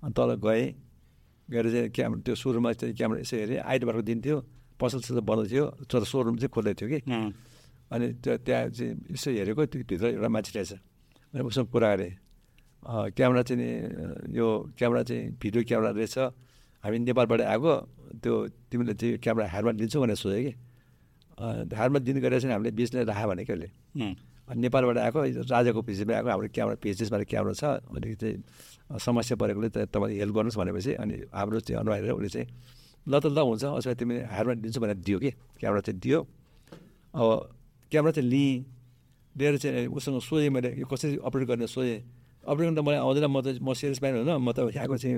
अनि तल गएँ गएर चाहिँ क्यामेरा त्यो सोरुममा चाहिँ क्यामेरा यसो हेरेँ आइतबारको दिन थियो। पसल ससल बन्द थियो तर सोरुम चाहिँ खोल्दै थियो कि अनि त्यो त्यहाँ चाहिँ यसो हेरेको त्यो भित्र एउटा मान्छे रहेछ अनि उसँग कुरा गरेँ क्यामेरा चाहिँ यो क्यामेरा चाहिँ भिडियो क्यामेरा रहेछ हामी नेपालबाट आएको त्यो तिमीले चाहिँ क्यामेरा हारमा दिन्छौ भनेर सोध्यो कि हारमा दिनु गरेर चाहिँ हामीले बेच्ने राख्यो भने कहिले अनि नेपालबाट आएको राजाको पिएचमा आएको हाम्रो क्यामेरा पिएचएसबाट क्यामेरा छ अलिकति समस्या परेकोले त तपाईँले हेल्प गर्नुहोस् भनेपछि अनि हाम्रो चाहिँ अनुहार उसले चाहिँ ल त ल हुन्छ। उसो भए तिमी हारमा दिन्छु भनेर दियो कि? क्यामेरा चाहिँ दियो। अब क्यामेरा चाहिँ लिएँ। लिएर चाहिँ उसँग सोधेँ मैले यो कसरी अपरेट गर्ने सोधेँ। अपरेट गर्न त मलाई आउँदैन। म त म सेल्सम्यान होइन। म त यहाँको चाहिँ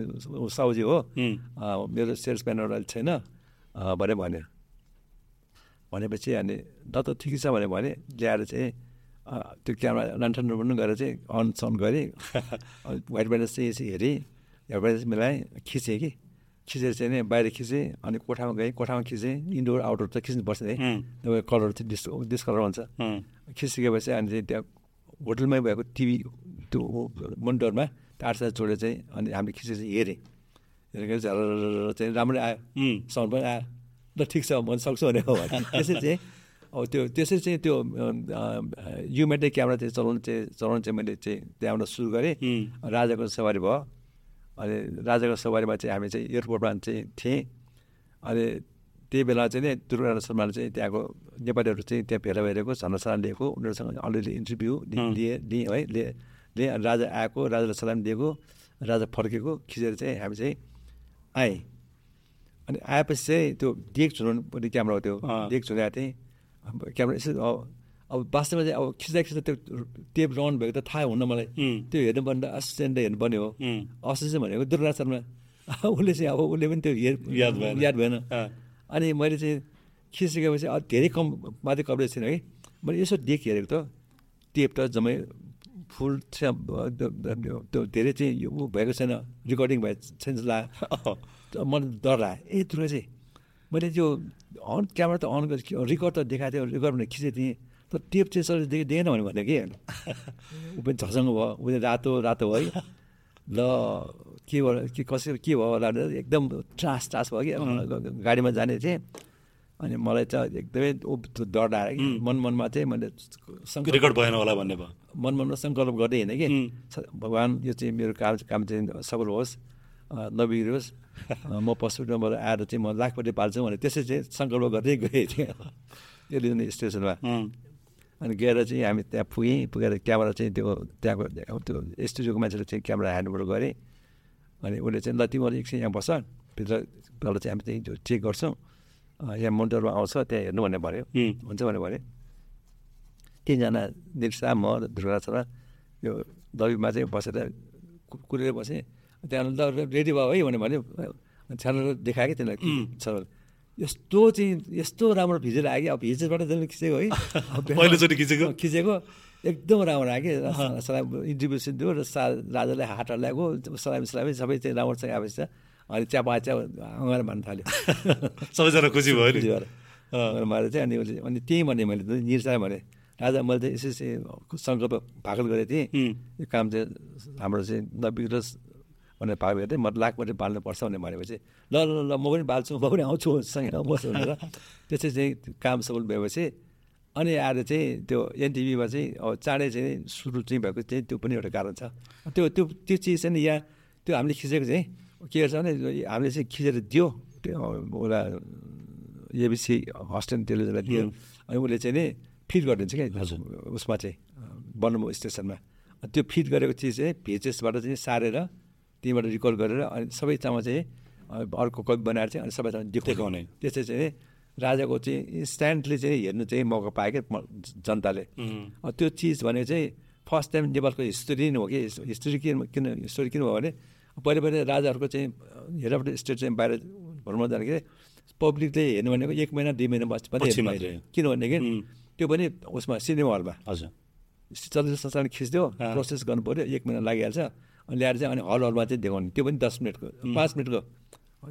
साउजी हो। मेरो सेल्सम्यान एउटा छैन। भने भन्यो भनेपछि अनि ल त ठिकै छ भने भने। ल्याएर चाहिँ त्यो क्यामेरा लन्ठन पनि गरेर चाहिँ अन सन गरेँ व्हाइट ब्यालेन्स चाहिँ यसो हेरेँ। ब्यालेन्स मिलाएँ। खिचेँ कि? खिचेर चाहिँ नि बाहिर खिचेँ अनि कोठामा गएँ कोठामा खिचेँ इन्डोर आउटडोर त खिच्नुपर्छ है। तपाईँ कलर चाहिँ डिस डिसकलर हुन्छ। खिचिसकेपछि अनि चाहिँ त्यहाँ होटलमै भएको टिभी त्यो मोनिटरमा तार सार जोडेर चाहिँ अनि हामीले खिचेर चाहिँ हेरेँ। झर चाहिँ राम्रै आयो। साउन्ड पनि आयो। ल ठिक छ म सक्छु भने हो त्यसरी चाहिँ अब त्यो त्यसरी चाहिँ त्यो युमेटै क्यामेरा चाहिँ चलाउनु चाहिँ चलाउनु चाहिँ मैले चाहिँ त्यहाँबाट सुरु गरेँ। राजाको सवारी भयो। अनि राजाको सवारीमा चाहिँ हामी चाहिँ एयरपोर्टमा चाहिँ थिएँ। अनि त्यही बेला चाहिँ नि दुर्गा शर्माले चाहिँ त्यहाँको नेपालीहरू चाहिँ त्यहाँ भेला भइरहेको झन्डा लिएको उनीहरूसँग अलिअलि इन्टरभ्यू लिए लिएँ है लिएँ लिएँ। अनि राजा आएको राजालाई सलाम दिएको राजा फर्केको खिचेर चाहिँ हामी चाहिँ आएँ। अनि आएपछि चाहिँ त्यो डेक झुलाउनु पनि क्यामेरा हो त्यो। डेक झुलाएको थिएँ क्यामेरा यसो अब वास्तवमा चाहिँ अब खिच्दा खिच्दा त्यो टेप राउन्ड भएको त थाहा हुन्न मलाई। त्यो हेर्नुपर्ने त असिस्टेन्ट हेर्नुपर्ने हो। असिस्टेन्ट भनेको दुर्गा शर्मा। उसले चाहिँ अब उसले पनि त्यो हेर याद भएन। याद भएन। अनि मैले चाहिँ खिचिसकेपछि धेरै कम मात्रै कभरेज थिएन है। मैले यसो डेक हेरेको त। टेप त जम्मै फुल त्यो धेरै चाहिँ यो ऊ भएको छैन। रेकर्डिङ भए छैन लाग्यो। मलाई डर लाग्यो। ए दुर्गा चाहिँ मैले त्यो अन क्यामेरा त अन रेकर्ड त देखाएको थियो रेकर्ड भनेर खिचेको थिएँ। तर टेप चाहिँ सर देखेन भने भन्यो कि? ऊ पनि झसँग भयो। ऊ रातो रातो भयो ल के भयो के कसरी के भयो होला एकदम ट्रास ट्रास भयो कि। गाडीमा जाने थिएँ। अनि मलाई चाहिँ एकदमै डर लाग्यो कि। मन मनमा चाहिँ मैले रेकर्ड भएन होला भन्ने भयो। मन मनमा सङ्कल्प गर्दै हिँडेँ कि। भगवान् यो चाहिँ मेरो काम काम चाहिँ सफल होस् नबिग्रियोस्। म पशुबाट आएर चाहिँ म लाखपट्टि पाल्छु भने त्यसै चाहिँ सङ्कल्प गर्दै गएँ। थिएँ एलिजन स्टेसनमा अनि गएर चाहिँ हामी त्यहाँ पुगेँ पुगेर क्यामेरा चाहिँ त्यो त्यहाँको त्यो स्टुडियोको मान्छेले चाहिँ क्यामेरा ह्यान्डओभर गरेँ। अनि उसले चाहिँ ल तिमीहरू एकछिन यहाँ बस भित्रबाट चाहिँ हामी चाहिँ चेक गर्छौँ। यहाँ मोनिटरमा आउँछ त्यहाँ हेर्नु भन्ने भन्यो। हुन्छ भने भने तिनजना निर्सा म ध्रुवा छोरा यो दबीमा चाहिँ बसेर कुरेर बसेँ। त्यहाँबाट ल रेडी भयो है भने भन्यो। छ्यानल देखायो कि छ। यस्तो चाहिँ यस्तो राम्रो भिजेर आयो कि अब भिजेसबाट जसले खिचेको है। पहिलोचोटि खिचेको? खिचेको। एकदम राम्रो आयो कि सलाम इन्टरभ्यू सिन्थ्यो र सा राजाले हाट ल्याएको। सलामी सलामी सबै चाहिँ राम्रोसँग आएपछि अनि चिया चिया अँगाएर भन्न थाल्यो। सबैजना खुसी भयो नि? भएर। चाहिँ अनि उसले अनि त्यहीँ भने मैले निर्सा भने राजा मैले चाहिँ यसरी चाहिँ सङ्कल्प भाकल गरेको थिएँ। यो काम चाहिँ हाम्रो चाहिँ नबिग्रोस् भनेर गरेको थिएँ म लाख मात्रै बाल्नुपर्छ भनेर भनेपछि ल ल ल म पनि बाल्छु म पनि आउँछु सँगै बस्छु भनेर त्यसै चाहिँ काम सफल भएपछि अनि आएर चाहिँ त्यो एनटिभीमा चाहिँ अब चाँडै चाहिँ सुरु चाहिँ भएको चाहिँ त्यो पनि एउटा कारण छ। त्यो त्यो त्यो चिज चाहिँ नि यहाँ त्यो हामीले खिचेको चाहिँ के गर्छ भने हामीले चाहिँ खिचेर दियो त्यो उसलाई एबिसी हस्टेन टेलिभिजनलाई दियो अनि उसले चाहिँ नि फिट गरिदिन्छ क्या उसमा चाहिँ बनम स्टेसनमा। त्यो फिट गरेको चिज चाहिँ भिएचएसबाट चाहिँ सारेर त्यहीँबाट रिकर्ड गरेर अनि सबै ठाउँमा चाहिँ अर्को कपी बनाएर चाहिँ अनि सबै ठाउँमा देखाउने। त्यसै चाहिँ राजाको चाहिँ इन्स्ट्यान्टली चाहिँ हेर्नु चाहिँ मौका पायो क्या जनताले त्यो चिज भनेको चाहिँ फर्स्ट टाइम नेपालको हिस्ट्री नै हो कि हिस्ट्री किन किन हिस्टोरी किन भयो भने पहिले पहिले राजाहरूको चाहिँ हेराबाट स्टेट चाहिँ बाहिर भ्रमण जाँदाखेरि पब्लिकले हेर्नु भनेको एक महिना दुई महिना बस मात्रै। किनभनेदेखि. त्यो पनि उसमा सिनेमा हलमा हजुर चलचित्र संस्थान खिच्दियो। प्रोसेस गर्नु पऱ्यो एक महिना लागिहाल्छ ल्याएर चाहिँ अनि हल हलमा चाहिँ देखाउने। त्यो पनि दस मिनटको पाँच मिनटको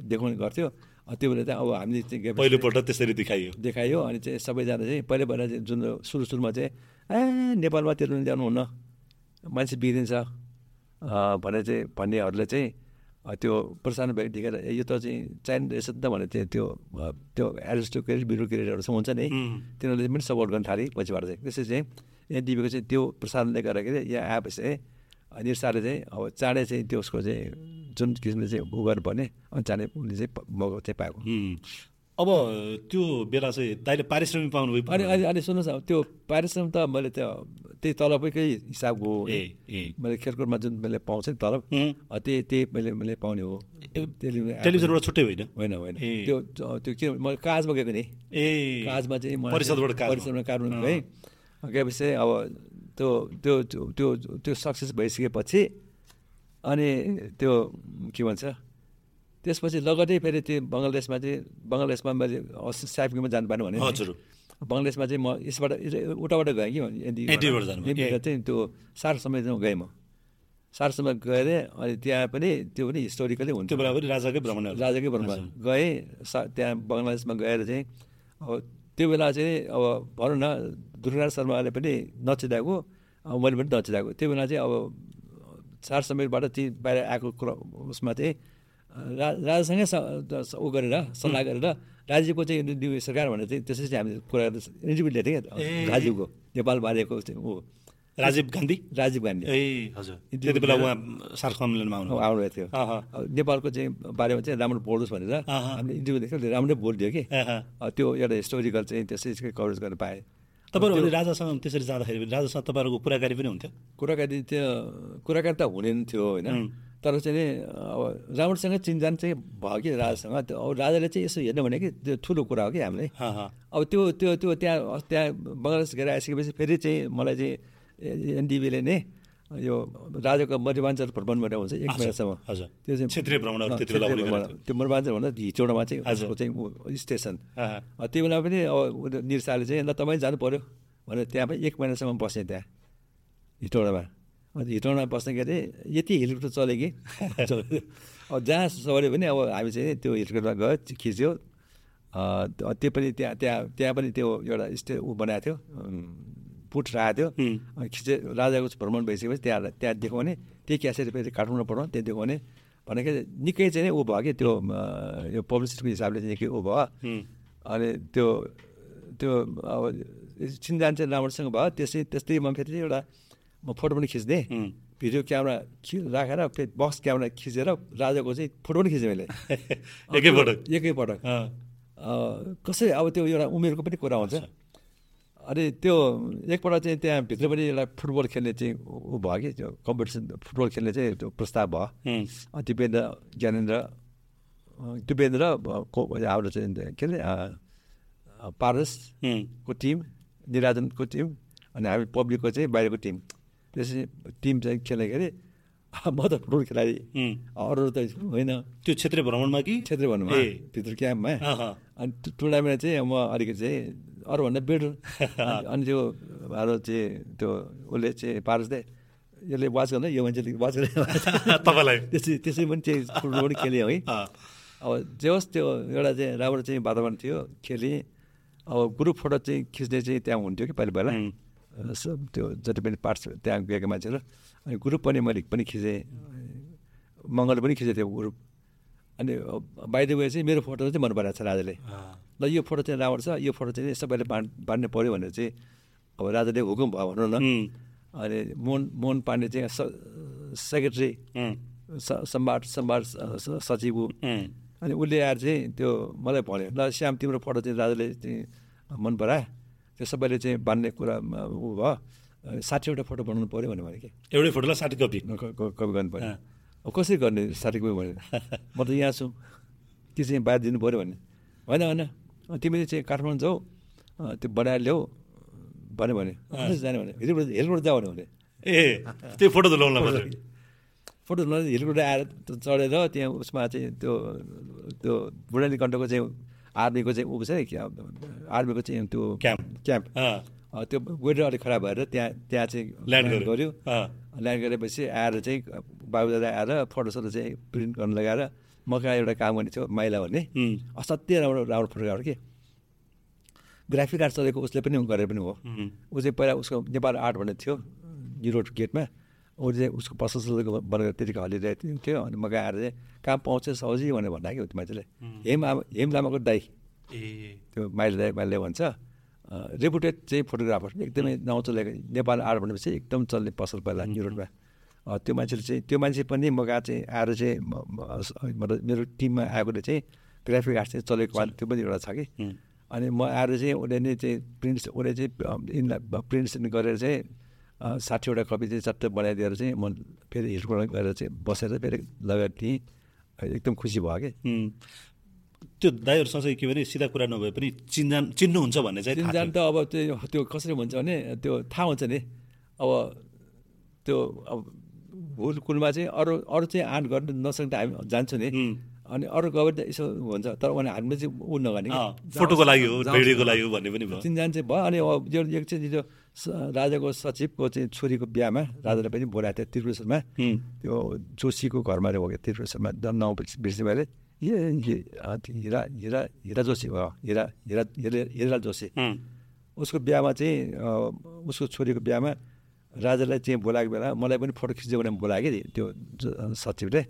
देखाउने गर्थ्यो। त्यो बेला चाहिँ अब हामीले चाहिँ पहिलोपल्ट त्यसरी देखाइयो। देखायो अनि चाहिँ सबैजना चाहिँ पहिला पहिला चाहिँ जुन सुरु सुरुमा चाहिँ ए नेपालमा त्यो जानुहुन्न। मान्छे बिग्रिन्छ। भनेर चाहिँ भन्नेहरूले चाहिँ त्यो प्रसारण ए, यो त चाहिँ चाइना रहेछ नि त भनेर चाहिँ त्यो त्यो एरिस्टोक्रेट चाहिँ हुन्छ नि। तिनीहरूले पनि सपोर्ट गर्न थाले। पछिबाट चाहिँ त्यसै चाहिँ एनटिभीको चाहिँ त्यो प्रसारणले गर्दाखेरि यहाँ आएपछि चाहिँ निर्सारले चाहिँ अब चाँडै चाहिँ त्यो उसको चाहिँ जुन किसिमले चाहिँ उ गर्नुपर्ने अनि चाँडै उसले चाहिँ मौका चाहिँ पाएको। अब त्यो बेला चाहिँ दाइले पारिश्रमिक पाउनु भयो। अनि अनि अनि सुन्नुहोस् न त्यो पारिश्रमिक त मैले त्यो त्यही तलबकै हिसाबको हो ए ए। मैले खेलकुदमा जुन मैले पाउँछ नि तलब त्यही त्यही मैले मैले पाउने हो। टेलिभिजन टेलिभिजनबाट छुट्टै होइन? होइन होइन। त्यो त्यो के मैले काजमा गएको नि। ए। काजमा चाहिँ परिषदबाट। परिषदमा गएँ गएपछि अब त्यो त्यो त्यो त्यो सक्सेस भइसकेपछि अनि त्यो के भन्छ त्यसपछि लगटै फेरि त्यो बङ्गलादेशमा चाहिँ बङ्गलादेशमा मैले साइफिङमा जानु पाएन भने हजुर। बङ्गलादेशमा चाहिँ म यसबाट उताबाट गएँ कि चाहिँ त्यो सार समय गएँ म। सार समय गएर अनि त्यहाँ पनि त्यो पनि हिस्टोरिकली पनि राजाकै भ्रमण राजाकै भरमा गएँ सा त्यहाँ बङ्गलादेशमा गएर चाहिँ अब त्यो बेला चाहिँ अब भनौँ न दुर्गाराज शर्माले पनि नचिताएको मैले पनि नचिताएको त्यो बेला चाहिँ अब चार समयबाट चाहिँ बाहिर आएको कुरा उसमा चाहिँ रा राजासँगै ऊ गरेर सल्लाह गरेर राजीवको चाहिँ सरकार भनेर चाहिँ त्यसरी चाहिँ हामीले कुरा गरेर इन्टरभ्यू लिएको थियौँ। क्या राजीवको नेपाल बारेको चाहिँ ऊ राजीव गान्धी? राजीव गान्धी। ए हजुर। त्यति बेला उहाँ सार्क सम्मेलनमा आउनु आउनुभएको थियो। नेपालको चाहिँ बारेमा चाहिँ राम्रो बोल्नुहोस् भनेर। हामीले इन्टरभ्यू देख्यो राम्रै बोलिदियो कि। त्यो एउटा हिस्टोरिकल चाहिँ त्यसै कभरेज गर्न पाएँ। तपाईँहरू राजासँग त्यसरी जाँदाखेरि पनि राजासँग तपाईँहरूको कुराकानी पनि हुन्थ्यो? कुराकानी त्यो कुराकानी त हुने नै थियो होइन. तर चाहिँ नि अब राम्रोसँग चिनजान चाहिँ भयो कि राजासँग। त्यो अब राजाले चाहिँ यसो हेर्नु भने कि त्यो ठुलो कुरा हो कि हामीले। अब त्यो त्यो त्यो त्यहाँ त्यहाँ बङ्गलादेश गएर आइसकेपछि फेरि चाहिँ मलाई चाहिँ एनडिबीले नै यो राजाको मरिवाञ्चल भ्रमण भनेर हुन्छ एक महिनासम्म। त्यो चाहिँ क्षेत्रीय भ्रमण। त्यो मरिवाञ्चल भन्दा हिचोडामा चाहिँ। उसको चाहिँ स्टेसन। त्यो बेला पनि अब निरसाले चाहिँ ल तपाईँ जानु पऱ्यो भनेर त्यहाँ पनि एक महिनासम्म बसेँ त्यहाँ हिटौडामा अन्त हिटौडामा बस्दाखेरि यति हेलिकप्टर चल्यो कि? अब जहाँ सवारी पनि अब हामी चाहिँ त्यो हेलिकप्टरमा गयो खिच्यो। त्यो पनि त्यहाँ त्यहाँ त्यहाँ पनि त्यो एउटा स्टे ऊ बनाएको थियो। पुट राखेको थियो। खिचे राजाको भ्रमण भइसकेपछि त्यहाँ त्यहाँ देखाउने त्यही क्यासेट फेरि काठमाडौँ पठाउँ त्यहाँ देखाउने भनेको निकै चाहिँ नि ऊ भयो कि त्यो यो पब्लिसिटीको हिसाबले चाहिँ निकै ऊ भयो. अनि त्यो त्यो अब चिन्जान चाहिँ राम्रोसँग भयो। त्यसै त्यस्तैमा फेरि चाहिँ एउटा म फोटो पनि खिच्दिएँ. भिडियो क्यामेरा खि राखेर फेरि बक्स क्यामेरा खिचेर राजाको चाहिँ फोटो पनि खिचेँ मैले। एकैपटक एकैपटक कसै अब त्यो एउटा उमेरको पनि कुरा हुन्छ। अनि त्यो एकपल्ट चाहिँ त्यहाँ भित्र पनि एउटा फुटबल खेल्ने चाहिँ ऊ भयो कि त्यो कम्पिटिसन फुटबल खेल्ने चाहिँ त्यो प्रस्ताव भयो दिपेन्द्र ज्ञानेन्द्र दिपेन्द्र को हाम्रो चाहिँ के अरे अँ, अँ, पारस उम्. को टिम निराजनको टिम अनि हामी पब्लिकको चाहिँ बाहिरको टिम त्यसरी टिम चाहिँ खेल्दाखेरि म त फुटबल खेलाडी. अरू त होइन त्यो क्षेत्रीय भ्रमणमा कि क्षेत्रीय ए। भित्र क्याम्पमा अनि टुर्नामेन्ट चाहिँ म अलिकति चाहिँ अरूभन्दा बेटर अनि त्यो हाम्रो चाहिँ त्यो उसले चाहिँ पारसले यसले वाच गर्दा यो मान्छेले वाच गरेर तपाईँलाई। त्यसै त्यसै पनि चाहिँ फुटबल पनि खेलेँ है। अब जे होस् त्यो एउटा चाहिँ राम्रो चाहिँ वातावरण थियो खेलेँ। अब ग्रुप फोटो चाहिँ खिच्ने चाहिँ त्यहाँ हुन्थ्यो कि पहिला पहिला। त्यो जति पनि पार्ट्स त्यहाँ गएका मान्छेहरू। अनि ग्रुप पनि मैले पनि खिचेँ। मङ्गलले पनि खिचेँ त्यो ग्रुप। अनि बाहिर वे चाहिँ मेरो फोटो चाहिँ मन पराएको छ राजाले। ल यो फोटो चाहिँ राम्रो छ यो फोटो चाहिँ सबैले बाँड बाँड्नु पऱ्यो भनेर चाहिँ अब राजाले हुकुम भयो भनौँ न। अनि मोहन मोहन पाण्डे चाहिँ सेक्रेटरी स- सम्भार सम्भार स- स- सचिव ऊ। अनि उसले आएर चाहिँ त्यो मलाई भन्यो ल श्याम तिम्रो फोटो चाहिँ राजाले चाहिँ मन परायो त्यो सबैले चाहिँ बान्ने कुरा ऊ भयो। साठीवटा फोटो बनाउनु पऱ्यो भनेर भने कि एउटै फोटोलाई साठी कपी। कपी गर्नु पऱ्यो कसरी गर्ने साठी कपी भने म त यहाँ छु। त्यो चाहिँ बाहिर दिनु पऱ्यो भने। होइन होइन। तिमीले चाहिँ काठमाडौँ जाऊ। त्यो बनाएर ल्याऊ। भन्यो भने। जाने भने। हिलबाट हिलबाट जाऊ भने। ए त्यो फोटो त फोटो ल हिलबाट आएर चढेर त्यहाँ उसमा चाहिँ त्यो त्यो बुढानी कण्ठको चाहिँ आर्मीको चाहिँ ऊ छ नि आर्मीको चाहिँ त्यो क्याम्प क्याम्प त्यो वेदर अलिक खराब भएर त्यहाँ त्यहाँ चाहिँ ल्यान्ड अँ, ल्यान्ड गरेपछि आएर चाहिँ बाबुदादा आएर फोटोसोटो चाहिँ प्रिन्ट गर्नु लगाएर म कहाँ एउटा काम गर्ने थियो माइला भन्ने। असाध्यै राम्रो राम्रो फोटोग्राफर के। ग्राफिक आर्ट चलेको उसले पनि गरेर पनि हो। ऊ चाहिँ पहिला उसको नेपाल आर्ट भन्ने थियो जिरो गेटमा ऊ चाहिँ उसको पसल ससलको बनाएर त्यतिको हलिरहेको थियो अनि म आएर चाहिँ कहाँ पाउँछ सौजी भनेर भन्दा कि त्यो मान्छेले। हेम आमा हेम लामाको दाई। ए। त्यो माइल दाई माइलले भन्छ। रेपुटेड चाहिँ फोटोग्राफर एकदमै नाउँ चलेको नेपाल आर्ट भनेपछि एकदम चल्ने पसल पहिला युरोपमा अँ, त्यो मान्छेले चाहिँ त्यो मान्छे पनि म कहाँ चाहिँ आएर चाहिँ मतलब मेरो टिममा आएकोले चाहिँ ग्राफिक आर्ट चाहिँ चलेको त्यो पनि एउटा छ कि। अनि म आएर चाहिँ उसले नै चाहिँ प्रिन्ट्स उसले चाहिँ प्रिन्ट्स गरेर चाहिँ साठीवटा कपी चाहिँ चट्ट बनाइदिएर चाहिँ म फेरि हिलकोट गएर चाहिँ बसेर फेरि लगाएर थिएँ। एकदम खुसी भयो कि। त्यो दाईहरूसँग चाहिँ के भने सिधा कुरा नभए पनि चिन्जान चिन्नुहुन्छ भन्ने चाहिँ थियो। त अब त्यो त्यो कसरी हुन्छ भने त्यो थाहा हुन्छ नि। अब त्यो अब भुल कुलमा चाहिँ अरू अरू चाहिँ आँट गर्नु नसक्दा हामी जान्छौँ नि। अनि अरू गभर्मेन्ट यसो हुन्छ तर भने हामीले चाहिँ ऊ नगर्ने फोटोको लागि हो भिडियोको लागि हो भन्ने पनि भयो। तिनजना चाहिँ भयो। अनि अब यो एक चाहिँ यो स- राजाको सचिवको चाहिँ छोरीको बिहामा राजाले पनि बोलाएको थियो त्रिपुरेश्वरमा। त्यो जोशीको घरमा हो क्या त्रिपुरेश्वरमा। द नाउँ हिरा हिरा हिरा जोशी हिरा हिरा हिरा हिरालाल जोशी उसको बिहामा चाहिँ उसको छोरीको बिहामा राजालाई चाहिँ बोलाएको बेला मलाई पनि फोटो खिच्दै भनेर बोलायो कि त्यो सचिवले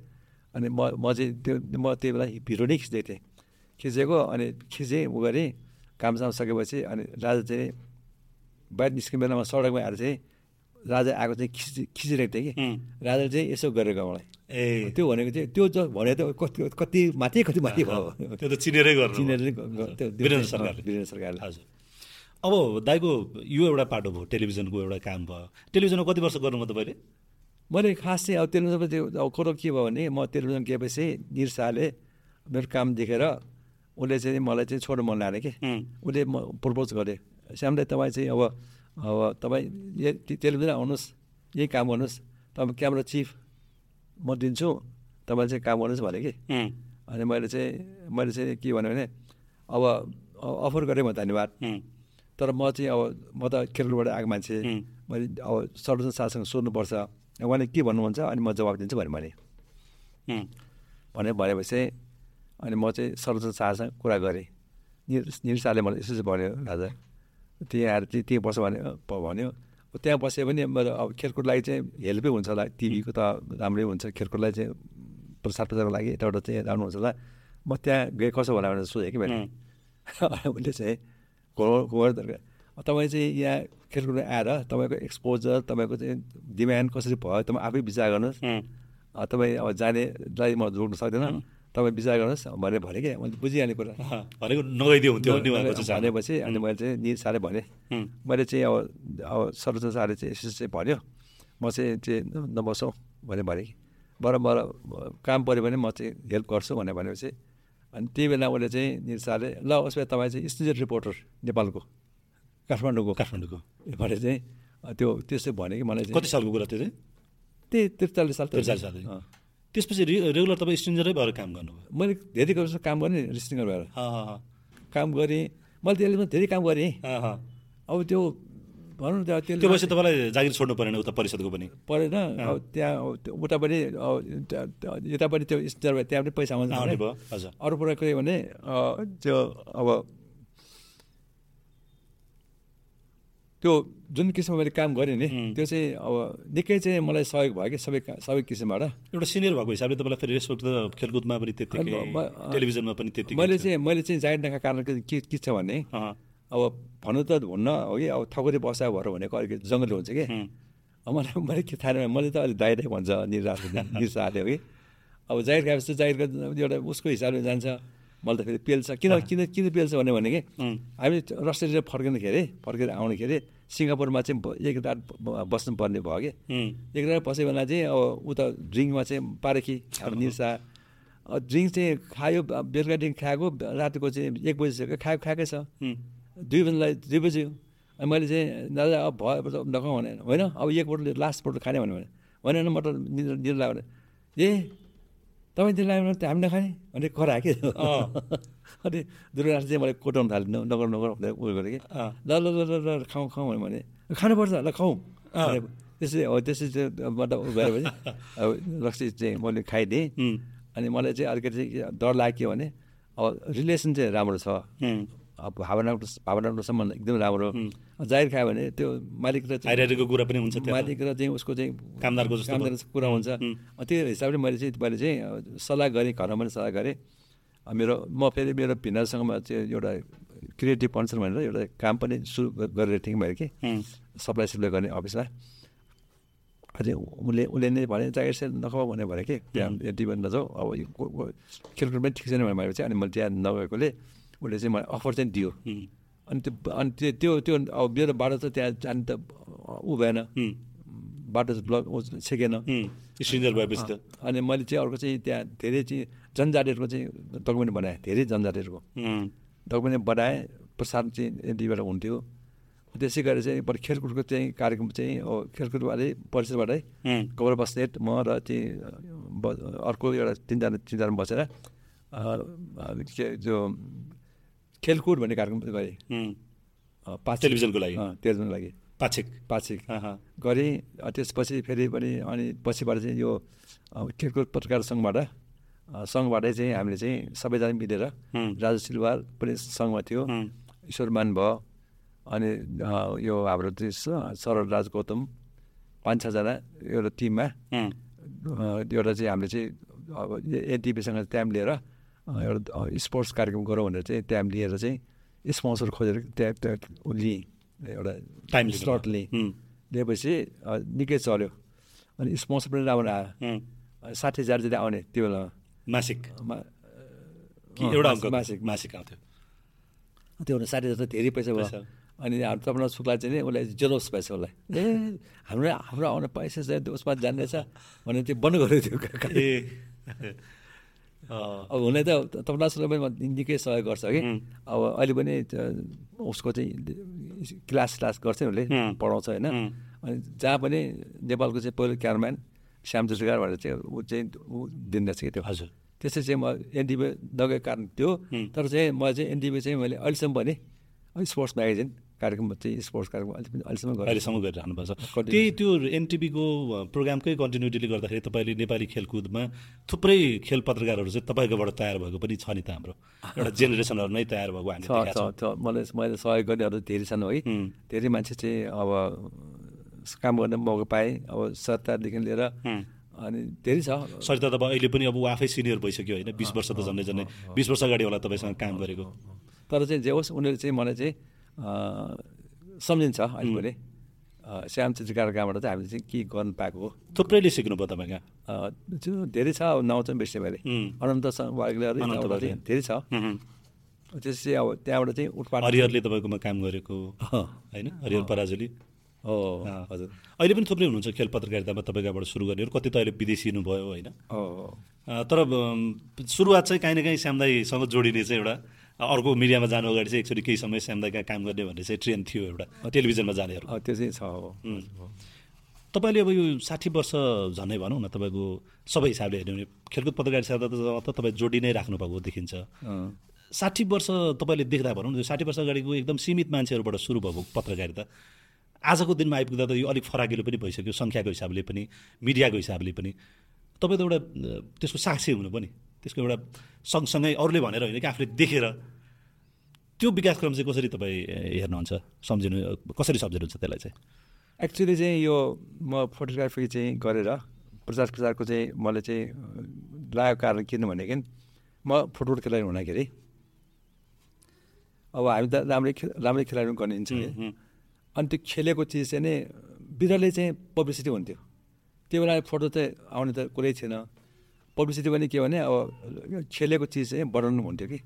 अनि म म चाहिँ त्यो म त्यो बेला भिडियो नै खिच्दै थिएँ खिचेको अनि खिचेँ उ गरेँ कामसाम सकेपछि अनि राजा चाहिँ बाहिर निस्किने बेलामा सडकमा आएर चाहिँ राजा आएको चाहिँ खिचि खिचिरहेको थिएँ कि? राजाले चाहिँ यसो गरेको मलाई। ए। त्यो भनेको चाहिँ त्यो जो भने त कति कति माथि कति माथि भयो? त्यो त चिनेरै गर्नु चिनेर वीरेन्द्र सरकारले। वीरेन्द्र सरकारले। हजुर। अब दाईको यो एउटा पाटो भयो टेलिभिजनको एउटा काम भयो। टेलिभिजनमा कति वर्ष गर्नुभयो तपाईँले? मैले खास चाहिँ अब टेलिभिजनमा त्यो अब कुरो के भयो भने म टेलिभिजन गएपछि निर शाहले मेरो काम देखेर उसले चाहिँ मलाई चाहिँ छोड्नु मन लाग्यो कि। उसले म प्रपोज गरेँ। श्यामलाई तपाईँ चाहिँ अब अब तपाईँ यही टेलिभिजन आउनुहोस् यही काम गर्नुहोस्। तपाईँ क्यामेरा चिफ म दिन्छु। तपाईँले चाहिँ काम गर्नुहोस् भने कि। अनि मैले चाहिँ मैले चाहिँ के भन्यो भने अब अफर गरेँ म धन्यवाद। तर म चाहिँ अब म त केरलबाट आएको मान्छे। मैले अब सर्वजन शाहसँग सोध्नुपर्छ। उहाँले के भन्नुहुन्छ अनि म जवाब दिन्छु भने उम्, भने भनेपछि अनि म चाहिँ सर्वजन शाहसँग कुरा गरेँ। निर निर शाहले मलाई यसो चाहिँ भन्यो राजा। त्यहाँ आएर चाहिँ त्यहीँ बस्यो भने भन्यो त्यहाँ भने मेरो अब खेलकुद लागि चाहिँ हेल्पै हुन्छ होला। टिभीको त राम्रै हुन्छ खेलकुदलाई चाहिँ प्रसार प्रचारको लागि यताबाट चाहिँ राम्रो हुन्छ होला। म त्यहाँ गएँ कसो होला भनेर सोधेँ कि मैले उसले चाहिँ घोर घोर दरकार तपाईँ चाहिँ यहाँ खेलकुद आएर तपाईँको एक्सपोजर तपाईँको चाहिँ डिमान्ड कसरी भयो तपाईँ आफै विचार गर्नुहोस्। तपाईँ अब जानेलाई म जोड्नु सक्दैन। तपाईँ विचार गर्नुहोस् भनेर भने कि? मैले बुझिहाल्ने कुरा। भनेको नगइदियो हुन्थ्यो। भनेपछि अनि मैले चाहिँ निर साह्रै भनेँ। मैले चाहिँ अब अब सर्वोच्च साह्रै चाहिँ यसो चाहिँ भन्यो म चाहिँ चाहिँ न- नबसौँ भनेर भनेँ कि। बर बर काम पऱ्यो भने म चाहिँ हेल्प गर्छु भनेर भनेपछि अनि त्यही बेला उसले चाहिँ निर शाहले ल उसमा तपाईँ चाहिँ स्टुडियो रिपोर्टर नेपालको काठमाडौँको। काठमाडौँको। भनेर चाहिँ त्यो त्यस्तो भने कि मलाई कति सालको कुरा त्यो चाहिँ? त्यही त्रिचालिस साल त्रिचालिस साल। त्यसपछि रेगुलर तपाईँ स्ट्रेन्जरै भएर काम गर्नुभयो। मैले धेरै वर्ष काम गरेँ रिस्टिङ्गर भएर। काम गरेँ। मैले त्यसले धेरै काम गरेँ। अब त्यो भनौँ न त्यो भएपछि तपाईँलाई जागिर छोड्नु परेन उता परिषदको पनि। परेन। अब त्यहाँ अब त्यो उतापट्टि अब त्या- त्या- यतापट्टि त्यो स्टार भयो त्यहाँ पनि पैसा आउँछ अरू कुरा के भने त्यो अब त्यो जुन किसिमको मैले काम गरेँ नि त्यो चाहिँ अब निकै चाहिँ मलाई सहयोग भयो कि सबै सबै किसिमबाट। एउटा सिनियर भएको हिसाबले तपाईँलाई फेरि रेस्पेक्ट त खेलकुदमा पनि त्यतिकै टेलिभिजनमा पनि त्यति मैले चाहिँ मैले चाहिँ जाहिर नखा कारण के के छ भने अब भन्नु त हुन्न हो कि अब थकुरी बसा भएर भनेको अलिकति जङ्गल हुन्छ कि। अब मलाई मैले के थाहा मैले त अलिक दाइ दाइ भन्छ निर्रा निर्साले हो कि। अब जाहिर खाएपछि जाहिरको एउटा उसको हिसाबले जान्छ। मैले त फेरि पेल्छ। किन किन किन पेल्छ भने भने कि हामी रस्टेर फर्किँदाखेरि फर्केर आउँदाखेरि सिङ्गापुरमा चाहिँ एक रात बस्नुपर्ने भयो कि? एक रात बस्यो भने चाहिँ अब उता ड्रिङ्कमा चाहिँ पारेखी अब निर्सा ड्रिङ्क चाहिँ खायो बेलुका ड्रिङ्क खाएको रातिको चाहिँ एक बजीसक्यो खायो खाएकै छ। दुई बजीलाई दुई बजी अनि मैले चाहिँ दादा अब भयो नखाउँ भने। होइन अब एक बोटल लास्ट बोटल खाने भन्यो भने। होइन म त निद्रा निद्रा ए तपाईँ त्यो लाग्यो भने त हामी नखाने भने करा के? अनि दुर्गानाथ चाहिँ मैले कोटाउनु थालेँ नगर नगर उयो गरेँ कि। ल ल ल ल खाउँ खाउँ भने खानुपर्छ ल खाउँ। त्यसरी हो त्यसरी चाहिँ मतलब गएपछि अब रक्सी चाहिँ मैले खाइदिएँ। अनि मलाई चाहिँ अलिकति डर लाग्यो भने अब रिलेसन चाहिँ राम्रो छ। अब भावना भावनाको सम्बन्ध एकदम राम्रो जाहिर खायो भने त्यो मालिक र हाइरारीको कुरा पनि हुन्छ मालिक र चाहिँ उसको चाहिँ कामदारको कामदार कुरा हुन्छ। त्यो हिसाबले मैले चाहिँ मैले चाहिँ सल्लाह गरेँ घरमा पनि सल्लाह गरेँ। मेरो म फेरि मेरो भिन्नसँगमा चाहिँ एउटा क्रिएटिभ पन्सन भनेर एउटा काम पनि सुरु गरेर थिएँ मैले कि। सप्लाई सप्लाई गर्ने अफिसमा। अझै उसले उसले नै भने जागिर सेल नखाऊ भने भने कि त्यहाँ टिभी नजाऊ। अब खेलकुद पनि ठिक छैन भने चाहिँ अनि मैले त्यहाँ नगएकोले उसले चाहिँ मलाई अफर चाहिँ दियो। अनि त्यो अनि त्यो त्यो अब मेरो बाटो त त्यहाँ जानु त ऊ भएन। बाटो ब्लक छेकेन। सिनियर भएपछि त। अनि मैले चाहिँ अर्को चाहिँ त्यहाँ धेरै चाहिँ जनजातिहरूको चाहिँ डकुमेन्ट बनाएँ धेरै जनजातिहरूको। डकुमेन्ट बनाएँ प्रसाद चाहिँ एनटीबाट हुन्थ्यो। त्यसै गरेर चाहिँ बरु खेलकुदको चाहिँ कार्यक्रम चाहिँ खेलकुदबाटै परिसरबाटै कबर बस्नेट म र चाहिँ अर्को एउटा तिनजना तिनजना बसेर के जो खेलकुद भन्ने कार्यक्रम गरेँ। पाँच टेलिभिजनको लागि? टेलिभिजनको लागि। पाछिक पाछिक गरेँ त्यसपछि फेरि पनि अनि पछिबाट चाहिँ यो खेलकुद पत्रकार सङ्घबाट सङ्घबाटै चाहिँ हामीले चाहिँ सबैजना मिलेर राजु सिलवार पनि सङ्घमा थियो। ईश्वरमान भयो। अनि यो हाम्रो सरल राज गौतम पाँच छजना एउटा टिममा। एउटा चाहिँ हामीले चाहिँ अब एनटिपीसँग ट्याम लिएर एउटा स्पोर्ट्स कार्यक्रम गरौँ भनेर चाहिँ ट्याम लिएर चाहिँ स्पोन्सर खोजेर त्यहाँ त्यहाँ लिएँ एउटा टाइम स्लट लिएँ लिएपछि निकै चल्यो। अनि स्पोन्सर पनि राम्रो आयो। साठी हजार जति आउने त्यो बेलामा मासिक। एउटा मासिक मासिक। आउँथ्यो? त्यो भने साठी हजार धेरै पैसा भयो। अनि तपाईँलाई सुक्ला चाहिँ नि उसलाई जेलोस भएछ उसलाई। ए हाम्रो हाम्रो आउने पैसा चाहिँ उसमा जान्दैछ भने त्यो बन्द गर्यो त्यो अब हुने त तपाईँलाई सुक्ला पनि निकै सहयोग गर्छ कि? अब अहिले पनि उसको चाहिँ क्लास क्लास गर्छ उसले पढाउँछ होइन। अनि जहाँ पनि नेपालको चाहिँ पहिलो क्यारम्यान श्याम जोशीकार भनेर चाहिँ ऊ चाहिँ ऊ दिँदैछ कि त्यो। हजुर। त्यसै चाहिँ म एनटिभी नगएको कारण थियो तर चाहिँ म चाहिँ एनटिभी चाहिँ मैले अहिलेसम्म भने स्पोर्ट्स म्यागजिन कार्यक्रम चाहिँ स्पोर्ट्स कार्यक्रम अहिले पनि अहिलेसम्म अहिलेसम्म गरिरहनु भएको छ। त्यही त्यो एनटिभीको प्रोग्रामकै कन्टिन्युटीले गर्दाखेरि तपाईँले नेपाली खेलकुदमा थुप्रै खेल पत्रकारहरू चाहिँ तपाईँकोबाट तयार भएको पनि छ नि त हाम्रो। एउटा जेनेरेसनहरू नै तयार भएको हामी मलाई मैले सहयोग गर्नेहरू धेरै छन् है। धेरै मान्छे चाहिँ अब काम गर्ने मौका पाएँ अब सरकारदेखि लिएर अनि धेरै छ। सरिता त अब अहिले पनि अब ऊ आफै सिनियर भइसक्यो होइन बिस वर्ष त झन्डै झन्डै बिस वर्ष अगाडि होला तपाईँसँग काम गरेको। तर चाहिँ जे होस् उनीहरूले चाहिँ मलाई चाहिँ सम्झिन्छ अहिले पनि श्याम चित्रकारकाबाट चाहिँ हामीले चाहिँ के गर्नु पाएको हो? थुप्रैले सिक्नुभयो तपाईँ कहाँ धेरै छ अब नआउँछ बेसी मैले। अनन्त धेरै छ। त्यसपछि अब त्यहाँबाट चाहिँ उत्पादन हरिहरले तपाईँकोमा काम गरेको होइन? हरिहर पराजुली। हो। हजुर। अहिले पनि थुप्रै हुनुहुन्छ खेल पत्रकारितामा तपाईँकोबाट सुरु गर्नेहरू। कति त अहिले विदेशी हुनुभयो होइन तर सुरुवात चाहिँ काहीँ न काहीँ श्यामदाईसँग जोडिने चाहिँ एउटा अर्को मिडियामा जानु अगाडि चाहिँ एकचोटि केही समय श्यामदाईका काम गर्ने भन्ने चाहिँ ट्रेन थियो एउटा टेलिभिजनमा जानेहरू। त्यो चाहिँ छ तपाईँले अब यो साठी वर्ष झनै भनौँ न तपाईँको सबै हिसाबले हेर्ने भने खेलकुद पत्रकारिता त तपाईँ जोडी नै राख्नुभएको देखिन्छ। साठी वर्ष तपाईँले देख्दा भनौँ न साठी वर्ष अगाडिको एकदम सीमित मान्छेहरूबाट सुरु भएको पत्रकारिता आजको दिनमा आइपुग्दा त यो अलिक फराकिलो पनि भइसक्यो सङ्ख्याको हिसाबले पनि मिडियाको हिसाबले पनि। तपाईँ त एउटा त्यसको साक्षी हुनु पनि त्यसको एउटा सँगसँगै अरूले भनेर होइन कि आफूले देखेर त्यो विकासक्रम चाहिँ कसरी तपाईँ हेर्नुहुन्छ? सम्झिनु कसरी सम्झिनुहुन्छ त्यसलाई चाहिँ? एक्चुली चाहिँ यो म फोटोग्राफी चाहिँ गरेर प्रचार प्रसारको चाहिँ मलाई चाहिँ लागेको कारण किन भनेदेखि म फुटबल खेलाडी हुँदाखेरि अब हामी त राम्रै राम्रै खेलाडी गनिन्छ अनि त्यो खेलेको चिज चाहिँ नै बिरलै चाहिँ पब्लिसिटी हुन्थ्यो। त्यो बेला फोटो चाहिँ आउने त कुरै थिएन। पब्लिसिटी पनि के भने अब खेलेको चिज चाहिँ वर्णन हुन्थ्यो कि।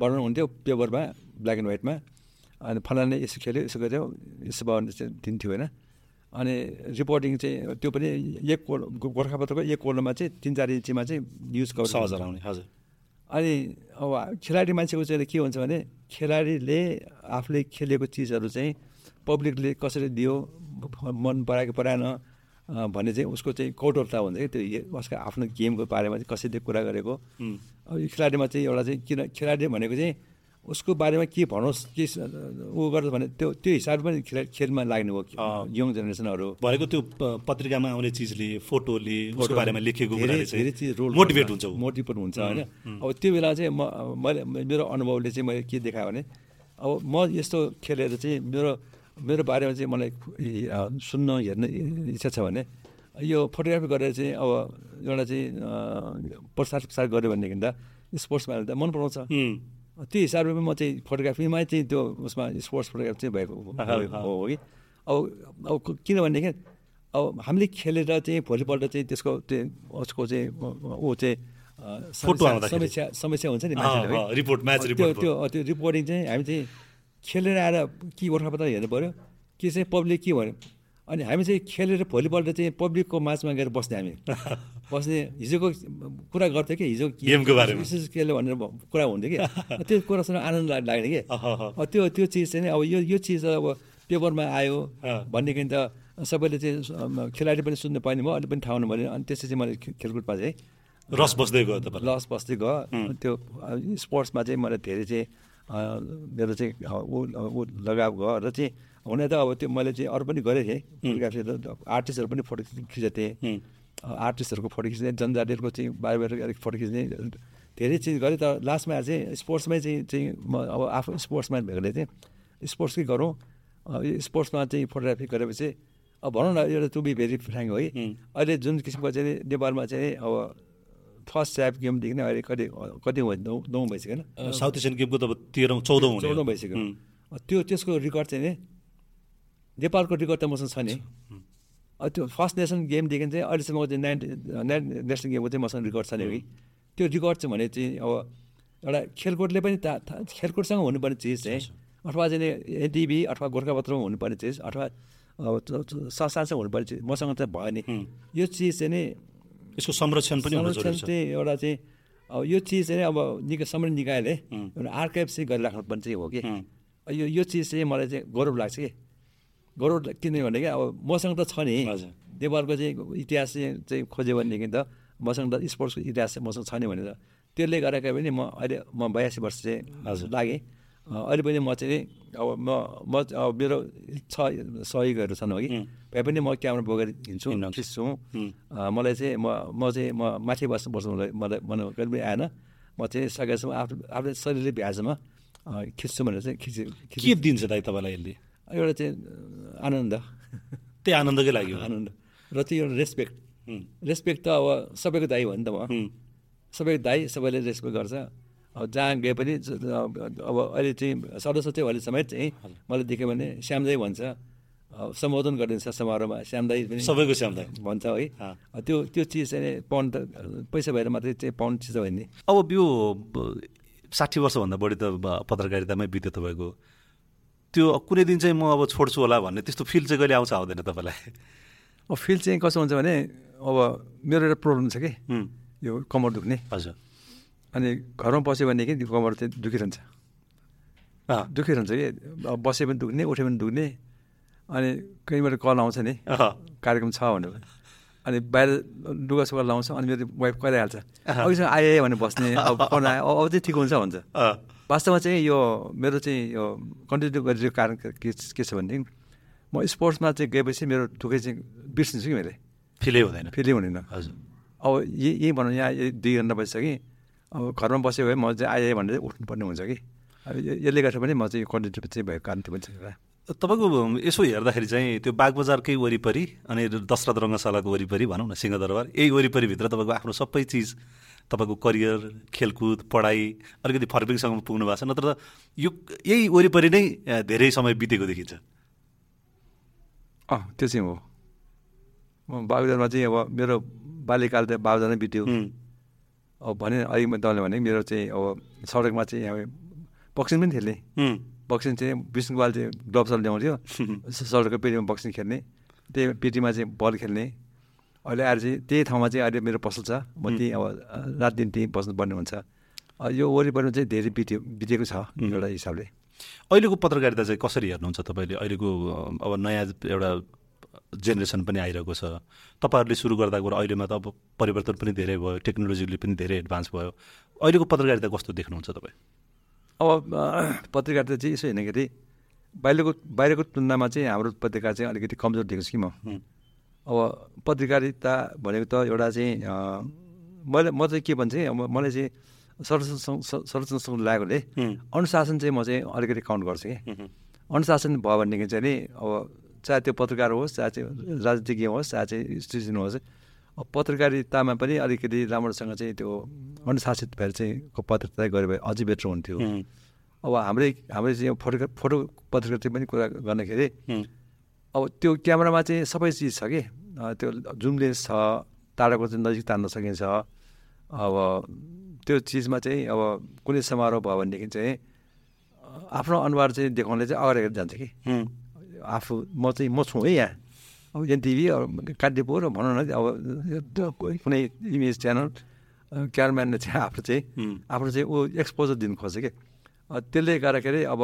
वर्णन हुन्थ्यो पेपरमा ब्ल्याक एन्ड व्हाइटमा अनि फलाने यसो खेल्यो यसो गऱ्यो यसो भयो चाहिँ दिन्थ्यो होइन। अनि रिपोर्टिङ चाहिँ त्यो पनि एक कोड गोर्खापत्रको एक कोडमा चाहिँ तिन चार इन्चीमा चाहिँ न्युज कभर हजुर आउने हजुर। अनि अब खेलाडी मान्छेको चाहिँ के हुन्छ भने खेलाडीले आफूले खेलेको चिजहरू चाहिँ पब्लिकले कसरी दियो मन पराएको पराएन भन्ने चाहिँ उसको चाहिँ कौटलता हुन्छ कि त्यो उसको आफ्नो गेमको बारेमा चाहिँ कसैले कुरा गरेको। अब यो खेलाडीमा चाहिँ एउटा चाहिँ किन खेलाडी भनेको चाहिँ उसको बारेमा के भनोस् के ऊ गर्छ भने त्यो त्यो हिसाबले पनि खेल खेलमा लाग्ने हो यङ जेनेरेसनहरू। भनेको त्यो पत्रिकामा आउने चिजले फोटोले उसको बारेमा लेखेको धेरै धेरै चिज रोल मोटिभेट हुन्छ मोटिभेट हुन्छ होइन? अब त्यो बेला चाहिँ म मैले मेरो अनुभवले चाहिँ मैले के देखायो भने अब म यस्तो खेलेर चाहिँ मेरो मेरो बारेमा चाहिँ मलाई सुन्न हेर्न इच्छा छ भने यो फोटोग्राफी गरेर चाहिँ अब एउटा चाहिँ प्रसार प्रसार गऱ्यो भनेदेखि त स्पोर्ट्समा त मन पराउँछ। त्यो हिसाबले म चाहिँ फोटोग्राफीमै चाहिँ त्यो उसमा स्पोर्ट्स फोटोग्राफी चाहिँ भएको हो कि। अब अब किनभनेदेखि अब हामीले खेलेर चाहिँ भोलिपल्ट चाहिँ त्यसको त्यो उसको चाहिँ ऊ चाहिँ समस्या समस्या हुन्छ नि रिपोर्ट त्यो त्यो रिपोर्टिङ चाहिँ हामी चाहिँ खेलेर आएर के गोर्खापत्र हेर्नु पऱ्यो। के चाहिँ पब्लिक के भन्यो? अनि हामी चाहिँ खेलेर भोलिपल्ट चाहिँ पब्लिकको माझमा गएर बस्ने हामी। बस्ने हिजोको कुरा गर्थ्यो कि हिजो गेमको बारेमा। खेल्यो भनेर कुरा हुन्थ्यो कि। त्यो कुरासँग आनन्द लाग्ने कि। त्यो त्यो चिज चाहिँ अब यो यो चिज अब पेपरमा आयो। भनेदेखि त सबैले चाहिँ खेलाडी पनि सुन्नु पाइने भयो अहिले पनि थाहा हुनु अनि त्यसपछि मैले खेलकुदमा चाहिँ रस बस्दै गयो तपाईँ रस बस्दै गयो। त्यो स्पोर्ट्समा चाहिँ मलाई धेरै चाहिँ मेरो चाहिँ ऊ ऊ लगाव गयो र चाहिँ हुन त अब त्यो मैले चाहिँ अरू पनि गरेको थिएँ। फोटोग्राफी आर्टिस्टहरू पनि फोटो खिचेको थिएँ आर्टिस्टहरूको फोटो खिच्ने जनजातिहरूको चाहिँ बाहिर बाहिर अलिक फोटो खिच्ने धेरै चिज गरेँ। तर लास्टमा चाहिँ स्पोर्ट्समै चाहिँ चाहिँ म अब आफू स्पोर्ट्समा भएकोले चाहिँ स्पोर्ट्सकै गरौँ। स्पोर्ट्समा चाहिँ फोटोग्राफी गरेपछि अब भनौँ न एउटा टु बी भेरी फ्रेङ्क है। अहिले जुन किसिमको चाहिँ नेपालमा चाहिँ अब फर्स्ट च्याप गेमदेखि नै अहिले कति कति नौ नौ भइसक्यो होइन साउथ एसियन गेमको त अब तेह्रौँ चौधौँ चौधौँ भइसक्यो त्यो त्यसको रेकर्ड चाहिँ नि नेपालको रेकर्ड त मसँग छ नि त्यो फर्स्ट नेसन गेमदेखि चाहिँ अहिलेसम्मको चाहिँ नाइन्टी नाइन नेसनल गेमको चाहिँ मसँग रेकर्ड छ नि कि त्यो रेकर्ड चाहिँ भने चाहिँ अब एउटा खेलकुदले पनि खेलकुदसँग हुनुपर्ने चिज चाहिँ अथवा चाहिँ एनटिभी अथवा गोर्खापत्रमा हुनुपर्ने चिज अथवा संस्थासँग हुनुपर्ने चिज मसँग चाहिँ भयो नि यो चिज चाहिँ नि यसको संरक्षण पनि संरक्षण चाहिँ एउटा चाहिँ अब यो चिज चाहिँ अब निकै समय निकायले एउटा आर्काइभ चाहिँ गरिराख्नुपर्ने चाहिँ हो कि? यो यो चिज चाहिँ मलाई चाहिँ गौरव लाग्छ कि? गौरव किन भने कि अब मसँग त छ नि। नेपालको चाहिँ इतिहास चाहिँ खोज्यो भनेदेखि त मसँग त स्पोर्ट्सको इतिहास चाहिँ मसँग छ नि भनेर। त्यसले गर्दा पनि म अहिले म बयासी वर्ष चाहिँ हजुर। लागेँ। अहिले पनि म चाहिँ अब म म अब मेरो छ सहयोगहरू छन् हो कि भए पनि म क्यामेरा बोकेर हिँड्छु खिच्छु मलाई चाहिँ म म चाहिँ म माथि बस्नु बस्नु मलाई मन कहिले पनि आएन। म चाहिँ सकेसम्म आफ्नो आफ्नो शरीरले भ्याजमा खिच्छु भनेर चाहिँ खिच के दिन्छ दाइ तपाईँलाई यसले? एउटा चाहिँ आनन्द। त्यही आनन्दकै लागि आनन्द। र चाहिँ एउटा रेस्पेक्ट। रेस्पेक्ट त अब सबैको दाई हो नि त म। सबैको दाई सबैले रेस्पेक्ट गर्छ। जहाँ गए पनि अब अहिले चाहिँ सरस्वती अहिले समेत चाहिँ मलाई देख्यो भने श्यामदाई भन्छ। सम्बोधन गरिदिन्छ समारोहमा। श्यामदाई पनि सबैको श्यामदाई भन्छ है। त्यो त्यो चिज चाहिँ पाउन्ड त पैसा भएर मात्रै चाहिँ पाउन्ड चिज होइन नि। अब यो साठी वर्षभन्दा बढी त पत्रकारितामै बित्यो तपाईँको। त्यो कुनै दिन चाहिँ म अब छोड्छु होला भन्ने त्यस्तो फिल चाहिँ कहिले आउँछ आउँदैन तपाईँलाई? अब फिल चाहिँ कस्तो हुन्छ भने अब मेरो एउटा प्रब्लम छ कि। यो कमर दुख्ने। हजुर। अनि घरमा बस्यो भनेदेखि त्यो कमर चाहिँ दुखिरहन्छ दुखिरहन्छ कि? बसे पनि दुख्ने उठे पनि दुख्ने अनि कहीँबाट कल आउँछ नि। कार्यक्रम छ भनेर। अनि बाहिर लुगा सुगा लाउँछ अनि मेरो वाइफ कराइहाल्छ अघिसँग आए भने बस्ने अब फोन आयो अब चाहिँ ठिक हुन्छ भन्छ। वास्तवमा चाहिँ यो मेरो चाहिँ यो कन्टिन्यू गरिरहेको कारण के के छ भनेदेखि म स्पोर्ट्समा चाहिँ गएपछि मेरो दुःखै चाहिँ बिर्सिन्छु कि मैले। फिलै हुँदैन। फिलै हुँदैन। हजुर। अब यही यही भनौँ यहाँ दुई घन्टा बजिसक्यो अब घरमा बस्यो भए म चाहिँ आएँ भनेर उठ्नुपर्ने हुन्छ कि? अब यसले गर्दा पनि म चाहिँ यो कन्टेन्ट चाहिँ भएको कारण त्यो पनि छ तपाईँको यसो हेर्दाखेरि चाहिँ त्यो बागबजारकै वरिपरि अनि दशरथ रङ्गशालाको वरिपरि भनौँ न सिंहदरबार यही वरिपरिभित्र तपाईँको आफ्नो सबै चिज तपाईँको करियर खेलकुद पढाइ अलिकति फर्पिङसम्म पुग्नु भएको छ नत्र त यो यही वरिपरि नै धेरै समय बितेको देखिन्छ। अँ त्यो चाहिँ हो। म चाहिँ अब मेरो बाल्यकाल त बागुजारमै बित्यो। अब भने अहिले मैले तपाईँले भने मेरो चाहिँ अब सडकमा चाहिँ अब बक्सिङ पनि खेल्ने बक्सिङ चाहिँ विष्णुपाल चाहिँ ग्लोभ्सहरू ल्याउँथ्यो सडकको पेटीमा बक्सिङ खेल्ने त्यही पेटीमा चाहिँ बल खेल्ने अहिले आएर चाहिँ त्यही ठाउँमा चाहिँ अहिले मेरो पसल छ म त्यहीँ अब रात दिन त्यहीँ बस्नुपर्ने हुन्छ यो वरिपरिमा चाहिँ धेरै बित्यो बितेको छ एउटा हिसाबले अहिलेको पत्रकारिता चाहिँ कसरी हेर्नुहुन्छ तपाईँले अहिलेको अब नयाँ एउटा जेनेरेसन पनि आइरहेको छ। तपाईँहरूले सुरु गर्दाको र अहिलेमा त अब परिवर्तन पनि धेरै भयो टेक्नोलोजीले पनि धेरै एडभान्स भयो। अहिलेको पत्रकारिता कस्तो देख्नुहुन्छ तपाईँ? अब पत्रकारिता चाहिँ यसो हेर्दाखेरि बाहिरको बाहिरको तुलनामा चाहिँ हाम्रो पत्रिका चाहिँ अलिकति कमजोर देख्छु कि म। अब पत्रकारिता भनेको त एउटा चाहिँ मैले म चाहिँ के भन्छ अब मलाई चाहिँ संरचना संरचनासँग लागेकोले अनुशासन चाहिँ म चाहिँ अलिकति काउन्ट गर्छु कि। अनुशासन भयो भनेदेखि चाहिँ नि अब चाहे त्यो पत्रकार होस् चाहे चाहिँ राजनीतिज्ञ होस् चाहे चाहिँ स्टेसन होस् पत्रकारितामा पनि अलिकति राम्रोसँग चाहिँ त्यो अनुशासित भएर चाहिँ को पत्रकारिता गऱ्यो भए अझै बेटर हुन्थ्यो। अब हाम्रै हाम्रै चाहिँ फोटो फोटो पत्रकारिता पनि कुरा गर्दाखेरि अब त्यो क्यामेरामा चाहिँ सबै चिज छ कि? त्यो जुम लेन्स छ टाढाको चाहिँ नजिक तान्न सकिन्छ। अब त्यो चिजमा चाहिँ अब कुनै समारोह भयो भनेदेखि चाहिँ आफ्नो अनुहार चाहिँ देखाउनले चाहिँ अगाडि जान्छ कि? आफू म चाहिँ म छु है यहाँ। अब एनटिभी कान्तिपुर भनौँ न अब कुनै इमेज च्यानल क्यारम्यानले चाहिँ आफ्नो चाहिँ आफ्नो चाहिँ ऊ एक्सपोजर दिनु खोज्छ कि? त्यसले गर्दाखेरि अब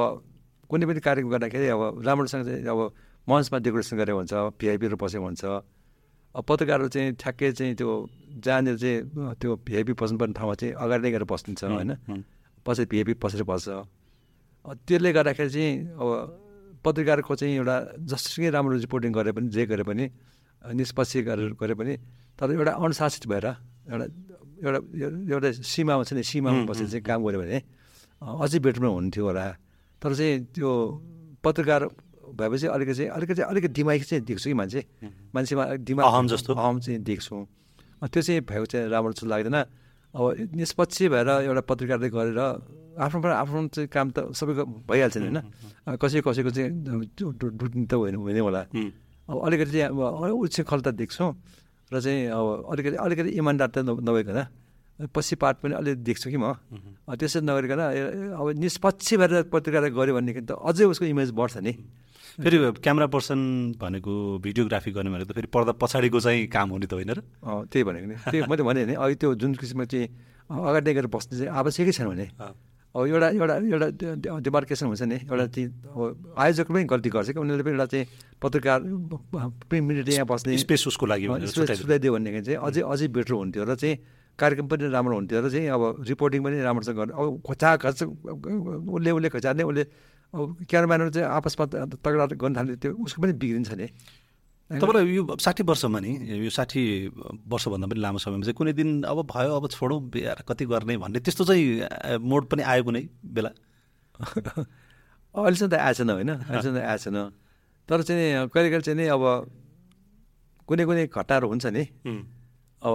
कुनै पनि कार्यक्रम गर्दाखेरि अब राम्रोसँग चाहिँ अब मञ्चमा डेकोरेसन गरेको हुन्छ भिआइपीहरू बसेको हुन्छ अब पत्रकारहरू चाहिँ ठ्याक्कै चाहिँ त्यो जहाँनिर चाहिँ त्यो भिआइपी बस्नुपर्ने ठाउँमा चाहिँ अगाडि नै गएर बस्दिन्छ होइन? पछि भिआइपी पछाडि बस्छ। त्यसले गर्दाखेरि चाहिँ अब पत्रकारको चाहिँ एउटा जसुकै राम्रो रिपोर्टिङ गरे पनि जे गरे पनि निष्पक्ष गरेर गरे पनि तर एउटा अनुशासित भएर एउटा एउटा एउटा सीमामा छ नि सीमामा बसेर चाहिँ काम गऱ्यो भने अझै बेटरमा हुन्थ्यो होला। तर चाहिँ त्यो पत्रकार भएपछि अलिकति चाहिँ अलिकति अलिकति दिमाग चाहिँ देख्छु कि मान्छे। मान्छेमा अलिक दिमाग अहम जस्तो? अहम चाहिँ देख्छु त्यो चाहिँ भएको चाहिँ राम्रो जस्तो लाग्दैन। अब निष्पक्ष भएर एउटा पत्रकारले गरेर आफ्नो आफ्नो चाहिँ काम त सबैको भइहाल्छ नि होइन? कसै कसैको चाहिँ डुट्ने त होइन हुने होला। अब अलिकति चाहिँ अब उच्छृङ्खलता देख्छौँ र चाहिँ अब अलिकति अलिकति इमान्दार त नभइकन पछिपाट पनि अलिक देख्छु कि म। त्यसरी नगरिकन अब निष्पक्ष भएर पत्रकार गऱ्यो भनेदेखि त अझै उसको इमेज बढ्छ नि। फेरि क्यामेरा पर्सन भनेको भिडियोग्राफी गर्ने भनेको त फेरि पर्दा पछाडिको चाहिँ काम हुने त होइन र? त्यही भनेको नि। त्यही मैले भने अहिले त्यो जुन किसिमको चाहिँ अगाडि गएर बस्ने चाहिँ आवश्यकै छैन भने। अब एउटा एउटा एउटा डिमार्केसन हुन्छ नि। एउटा चाहिँ अब आयोजकले पनि गल्ती गर्छ कि उनीहरूले पनि एउटा चाहिँ पत्रकार प्रिन्ट मिडिया यहाँ बस्ने। स्पेस उसको लागि स्पेस। छुट्याइदियो भनेदेखि चाहिँ अझै अझै बेटर हुन्थ्यो र चाहिँ कार्यक्रम पनि राम्रो हुन्थ्यो र चाहिँ अब रिपोर्टिङ पनि राम्रोसँग गर्ने अब खोचा खर्च उसले उसले खोचार्ने उसले अब क्यामेराम्यानहरू चाहिँ आपसमा तगडा गर्न थाल्यो त्यो उसको पनि बिग्रिन्छ नि। तपाईँलाई यो साठी वर्षमा नि यो साठी वर्षभन्दा पनि लामो समयमा चाहिँ कुनै दिन अब भयो अब छोडौँ कति गर्ने भन्ने त्यस्तो चाहिँ मोड पनि आयो कुनै बेला? अहिलेसम्म त आएको छैन होइन? अहिलेसम्म त आएको छैन तर चाहिँ कहिले कहिले चाहिँ नि अब कुनै कुनै घटनाहरू हुन्छ नि। अब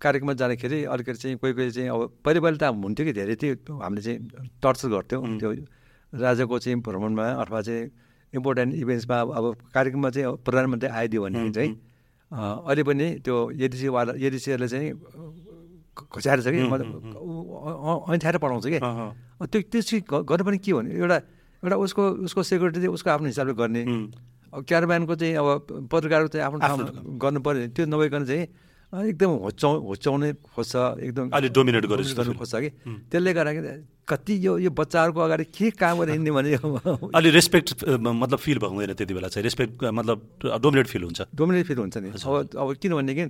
कार्यक्रममा जाँदाखेरि अलिकति चाहिँ कोही कोही चाहिँ अब पहिले पहिले त हुन्थ्यो कि धेरै त्यो हामीले चाहिँ टर्चर गर्थ्यौँ। त्यो राजाको चाहिँ भ्रमणमा अथवा चाहिँ इम्पोर्टेन्ट इभेन्ट्समा अब अब कार्यक्रममा चाहिँ प्रधानमन्त्री आइदियो भनेदेखि चाहिँ अहिले पनि त्यो एडिसीवाला एडिसीहरूले चाहिँ खोच्याएर छ कि ऐठाएर पढाउँछ कि। त्यो त्यो चिज ग- गर्नु पनि के भने एउटा एउटा उसको उसको सेक्युरिटी चाहिँ उसको आफ्नो हिसाबले गर्ने। क्यारब्यानको चाहिँ अब पत्रकारको चाहिँ आफ्नो गर्नु पऱ्यो त्यो नभइकन चाहिँ एकदम होच्याउ होच्याउने खोज्छ एकदम गरेको जस्तो गर्नु। खोज्छ कि त्यसले गर्दाखेरि कति यो यो बच्चाहरूको अगाडि के काम गरेर हिँड्ने भने अलि रेस्पेक्ट मतलब फिल भएको हुँदैन त्यति बेला चाहिँ रेस्पेक्ट मतलब डोमिनेट फिल हुन्छ डोमिनेट फिल हुन्छ नि अब अब किनभनेदेखि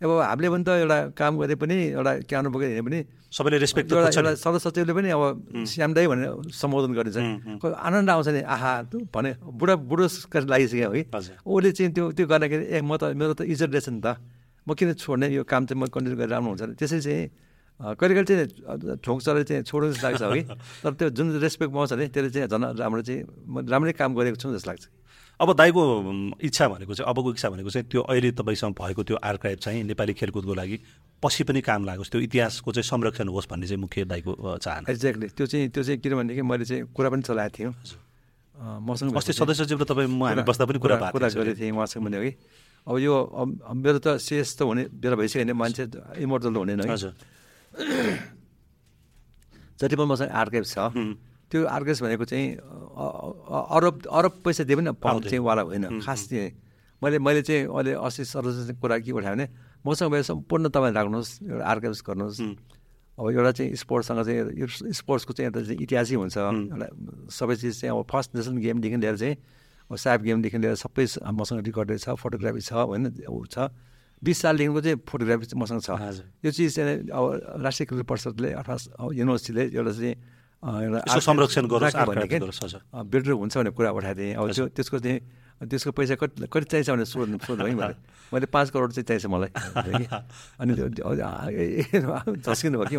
अब हामीले पनि त एउटा काम गरे पनि एउटा क्यानो बोकेर हिँडे पनि सबैले रेस्पेक्ट एउटा सरसचिवले पनि अब श्याम दाई भनेर सम्बोधन गरिन्छ आनन्द आउँछ नि आहा तँ भने बुढा बुढो लागिसक्यो है। उसले चाहिँ त्यो त्यो गर्दाखेरि ए म त मेरो त इज्जत रहेछ नि त म किन छोड्ने? यो काम चाहिँ म कन्टिन्यू गरेर राम्रो हुन्छ त्यसरी चाहिँ कहिले कहिले चाहिँ ठोक्चरले चाहिँ छोड्नु जस्तो लाग्छ है तर त्यो जुन रेस्पेक्ट पाउँछ नि त्यसले चाहिँ झन् राम्रो चाहिँ म राम्रै काम गरेको छु जस्तो लाग्छ। अब दाईको इच्छा भनेको चाहिँ अबको इच्छा भनेको चाहिँ त्यो अहिले तपाईँसँग भएको त्यो आर्काइभ चाहिँ नेपाली खेलकुदको लागि पछि पनि काम लागोस् त्यो इतिहासको चाहिँ संरक्षण होस् भन्ने चाहिँ मुख्य दाईको चाहना। एक्ज्याक्टली त्यो चाहिँ त्यो चाहिँ किनभनेदेखि मैले चाहिँ कुरा पनि चलाएको थिएँ। मसँग अस्ति सदस्य सचिव र तपाईँ म हामी बस्दा पनि कुरा कुरा गरेको थिएँ उहाँसँग पनि है अब यो मेरो त शेष त हुने बेला भइसक्यो भने मान्छे इमोर्टल हुने है जति पनि मसँग आर्काइभ छ त्यो आर्काइभ भनेको चाहिँ अरब अरब पैसा दिए पनि पाउने चाहिँ वाला होइन खास चाहिँ। मैले मैले चाहिँ अहिले अस्ति सर्वजन कुरा के उठाएँ भने मसँग भयो सम्पूर्ण तपाईँ राख्नुहोस् एउटा आर्काइभ्स गर्नुहोस्। अब एउटा चाहिँ स्पोर्ट्ससँग चाहिँ यो स्पोर्ट्सको चाहिँ एउटा चाहिँ इतिहासै हुन्छ। एउटा सबै चिज चाहिँ अब फर्स्ट नेसनल गेमदेखि लिएर चाहिँ अब साब गेमदेखि लिएर सबै मसँग रेकर्डेड छ फोटोग्राफी छ होइन ऊ छ। बिस सालदेखिको चाहिँ फोटोग्राफी चाहिँ मसँग छ। यो चिज चाहिँ अब राष्ट्रिय क्रिकेट परिषदले अथवा युनिभर्सिटीले एउटा चाहिँ एउटा संरक्षण बेटर हुन्छ भन्ने कुरा उठाएको थिएँ अब त्यो त्यसको चाहिँ त्यसको पैसा कति कति चाहिन्छ भने सोध्नु सोध्नु है मैले। मैले पाँच करोड चाहिँ चाहिन्छ मलाई। अनि झस्किनु भयो कि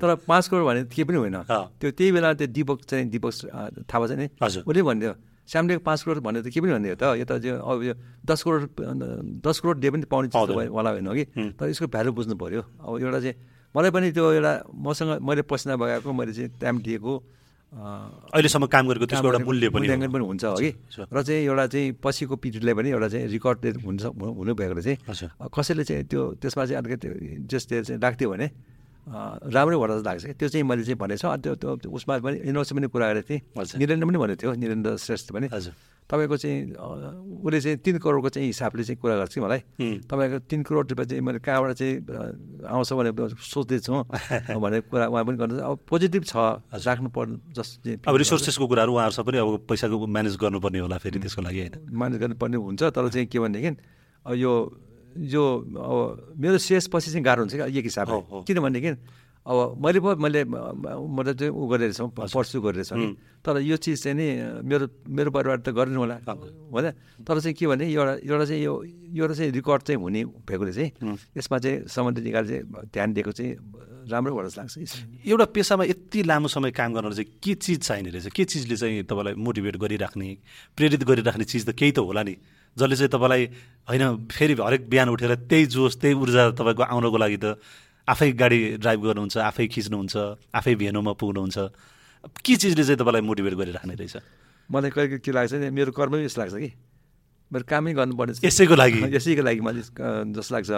तर पाँच करोड भने केही पनि होइन। त्यो त्यही बेला त्यो दिपक चाहिँ दिपक थाहा छ नि उसले भनिदियो स्यामले पाँच करोड भन्यो त के पनि भनिदियो त? यो त अब यो दस करोड दस करोड डे पनि पाउने वाला होइन कि? तर यसको भ्यालु बुझ्नु पऱ्यो अब एउटा चाहिँ मलाई पनि त्यो एउटा मसँग मैले पसिना बगाएको मैले चाहिँ टाइम दिएको अहिलेसम्म काम गरेको त्यसको एउटा मूल्य पनि मूल्याङ्कन पनि हुन्छ कि? र चाहिँ एउटा चाहिँ पछिको पिरियडलाई पनि एउटा चाहिँ रेकर्ड हुन्छ हुनु भएकोले चाहिँ कसैले चाहिँ त्यो त्यसमा चाहिँ अलिकति जस्तै चाहिँ राखिदियो भने राम्रै भएर लाग्छ त्यो चाहिँ मैले चाहिँ भनेको छु। त्यो त्यो उसमा पनि युनिभर्सिटी पनि कुरा गरेको थिएँ। निरेन्द्र पनि भनेको थियो निरेन्द्र श्रेष्ठ पनि। तपाईँको चाहिँ उसले चाहिँ तिन करोडको चाहिँ हिसाबले चाहिँ कुरा गर्छ कि मलाई? तपाईँको तिन करोड रुपियाँ चाहिँ मैले कहाँबाट चाहिँ आउँछ भने सोच्दैछु भनेर कुरा उहाँ पनि गर्नु अब पोजिटिभ छ राख्नु पर्ने जस अब रिसोर्सेसको कुराहरू उहाँहरूसँग पनि अब पैसाको म्यानेज गर्नुपर्ने होला फेरि त्यसको लागि होइन? म्यानेज गर्नुपर्ने हुन्छ तर चाहिँ के भनेदेखि यो यो अब मेरो सेस पछि चाहिँ गाह्रो हुन्छ क्या एक हिसाबले। किनभनेदेखि अब मैले पो मैले मतलब चाहिँ ऊ गरेर छौँ पर्सु गरेर तर यो चिज चाहिँ नि मेरो मेरो परिवार त गर्नु होला। होइन? तर चाहिँ के भने एउटा एउटा चाहिँ यो एउटा चाहिँ रेकर्ड चाहिँ हुने भएकोले चाहिँ यसमा चाहिँ सम्बन्धित निकाले चाहिँ ध्यान दिएको चाहिँ राम्रो भएर लाग्छ एउटा पेसामा यति लामो समय काम गर्न चाहिँ के चिज चाहिने रहेछ? के चिजले चाहिँ तपाईँलाई मोटिभेट गरिराख्ने प्रेरित गरिराख्ने चिज त केही त होला नि। जसले चाहिँ तपाईँलाई होइन फेरि हरेक बिहान उठेर त्यही जोस त्यही ऊर्जा तपाईँको आउनको लागि त आफै गाडी ड्राइभ गर्नुहुन्छ आफै खिच्नुहुन्छ आफै भेनुमा पुग्नुहुन्छ। के चिजले चाहिँ तपाईँलाई मोटिभेट गरिराख्ने रहेछ? मलाई कहिले के लाग्छ नि मेरो कर्मै यस्तो लाग्छ कि। मेरो कामै गर्नुपर्ने यसैको लागि। यसैको लागि मलाई जस्तो लाग्छ।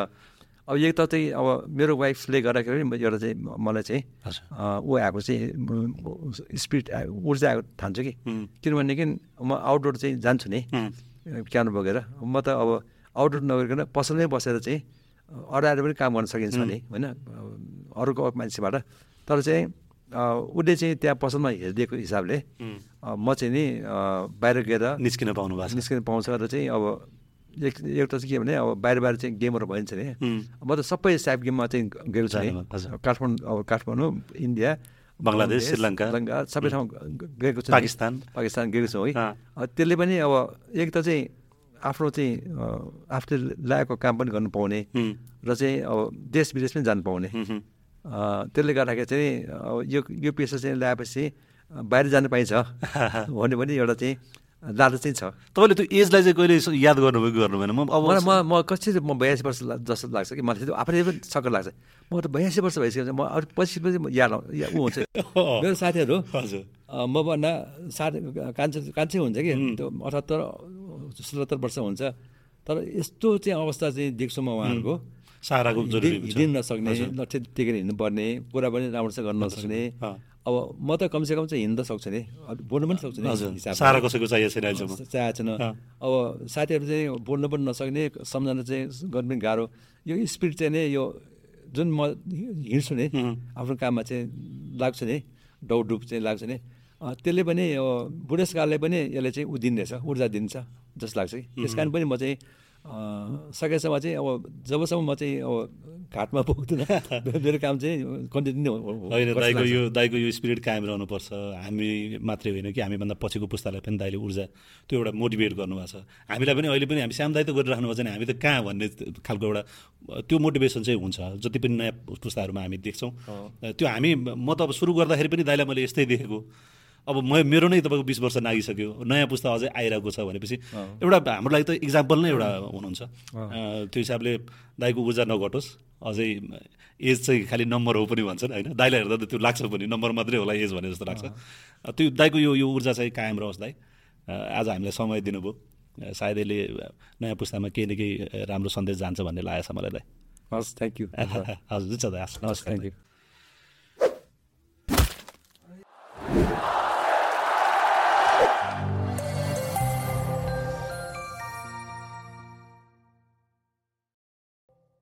अब एक त चाहिँ अब मेरो वाइफले गर्दाखेरि एउटा चाहिँ मलाई चाहिँ ऊ आएको चाहिँ स्पिड ऊर्जा आएको ठान्छु कि किनभनेदेखि म आउटडोर चाहिँ जान्छु नि। क्यानो बोकेर? म त अब आउटडोर नगरिकन पसलमै बसेर चाहिँ अडाएर पनि काम गर्न सकिन्छ नि होइन? अरूको मान्छेबाट। तर चाहिँ उसले चाहिँ त्यहाँ पसलमा हेरिदिएको हिसाबले म चाहिँ नि बाहिर गएर निस्किन पाउनु भएको निस्किन पाउँछ र चाहिँ अब एक एउटा चाहिँ के भने अब बाहिर बाहिर चाहिँ गेमहरू भइन्छ नि। म त सबै साइप गेममा चाहिँ गएको छु काठमाडौँ अब काठमाडौँ इन्डिया बङ्गलादेश श्रीलङ्का श्रीलङ्का सबै ठाउँ गएको छु पाकिस्तान। पाकिस्तान गएको छु है। त्यसले पनि अब एक त चाहिँ आफ्नो चाहिँ आफूले लागेको काम पनि गर्नु पाउने र चाहिँ अब देश विदेश पनि जानु पाउने। त्यसले गर्दाखेरि चाहिँ अब यो यो पेसा चाहिँ ल्याएपछि बाहिर जानु पाइन्छ। भन्ने पनि एउटा चाहिँ लालच चाहिँ छ। तपाईँले त्यो एजलाई चाहिँ कहिले याद गर्नुभयो कि गर्नु भएन म अब म म कसरी म बयासी वर्ष जस्तो लाग्छ कि? मलाई त्यो आफैले पनि सक्कर लाग्छ। म त बयासी वर्ष भइसकेको म अरू पछि पछि याद ऊ हुन्छ। मेरो साथीहरू मभन्दा साथी कान्छे कान्छे हुन्छ कि? त्यो अठहत्तर सतहत्तर वर्ष हुन्छ। तर यस्तो चाहिँ अवस्था चाहिँ देख्छु म उहाँहरूको। साराको हिँड्न नसक्ने लट्ठे टेकेर हिँड्नुपर्ने कुरा पनि राम्रोसँग गर्न नसक्ने। अब म त कमसेकम चाहिँ हिँड्न सक्छु नि। बोल्नु पनि सक्छु नि सारा कसैको चाहिएको छैन चाहिएको छैन। अब साथीहरू चाहिँ बोल्नु पनि नसक्ने सम्झना चाहिँ गर्नु पनि गाह्रो। यो स्पिड चाहिँ नै यो जुन म हिँड्छु नि आफ्नो काममा चाहिँ लाग्छु नि डौडुप चाहिँ लाग्छ नि। त्यसले पनि बुढेसकालले पनि यसले चाहिँ ऊ दिँदैछ ऊर्जा दिन्छ जस्तो लाग्छ कि। त्यस कारण पनि म चाहिँ सकेसम्म चाहिँ अब जबसम्म म चाहिँ अब घाटमा पुग्दिनँ मेरो काम चाहिँ कन्टिन्यू होइन दाइको यो दाइको यो स्पिरिट कायम रहनुपर्छ। हामी मात्रै होइन कि हामीभन्दा पछिको पुस्तालाई पनि दाइले ऊर्जा त्यो एउटा मोटिभेट गर्नुभएको छ। हामीलाई पनि अहिले पनि हामी साम दायित्व गरिराख्नु भएको छ हामी त कहाँ भन्ने खालको एउटा त्यो मोटिभेसन चाहिँ हुन्छ। जति पनि नयाँ पुस्ताहरूमा हामी देख्छौँ त्यो हामी म त अब सुरु गर्दाखेरि पनि दाइलाई मैले यस्तै देखेको। अब म मेरो नै तपाईँको बिस वर्ष नागिसक्यो। नयाँ पुस्ता अझै आइरहेको छ भनेपछि एउटा हाम्रो लागि त इक्जाम्पल नै एउटा हुनुहुन्छ। त्यो हिसाबले दाईको ऊर्जा नघटोस्। अझै एज चाहिँ खालि नम्बर हो पनि भन्छन् होइन? दाइलाई हेर्दा त त्यो लाग्छ पनि। नम्बर मात्रै होला एज भने जस्तो लाग्छ। त्यो दाईको यो यो ऊर्जा चाहिँ कायम रहोस् दाई। आज हामीलाई समय दिनुभयो। सायद यसले नयाँ पुस्तामा केही न केही राम्रो सन्देश जान्छ भन्ने लागेको छ मलाई दाई। हस् थ्याङ्क यू हजुर हुन्छ दाई। हस् हस् थ्याङ्क यू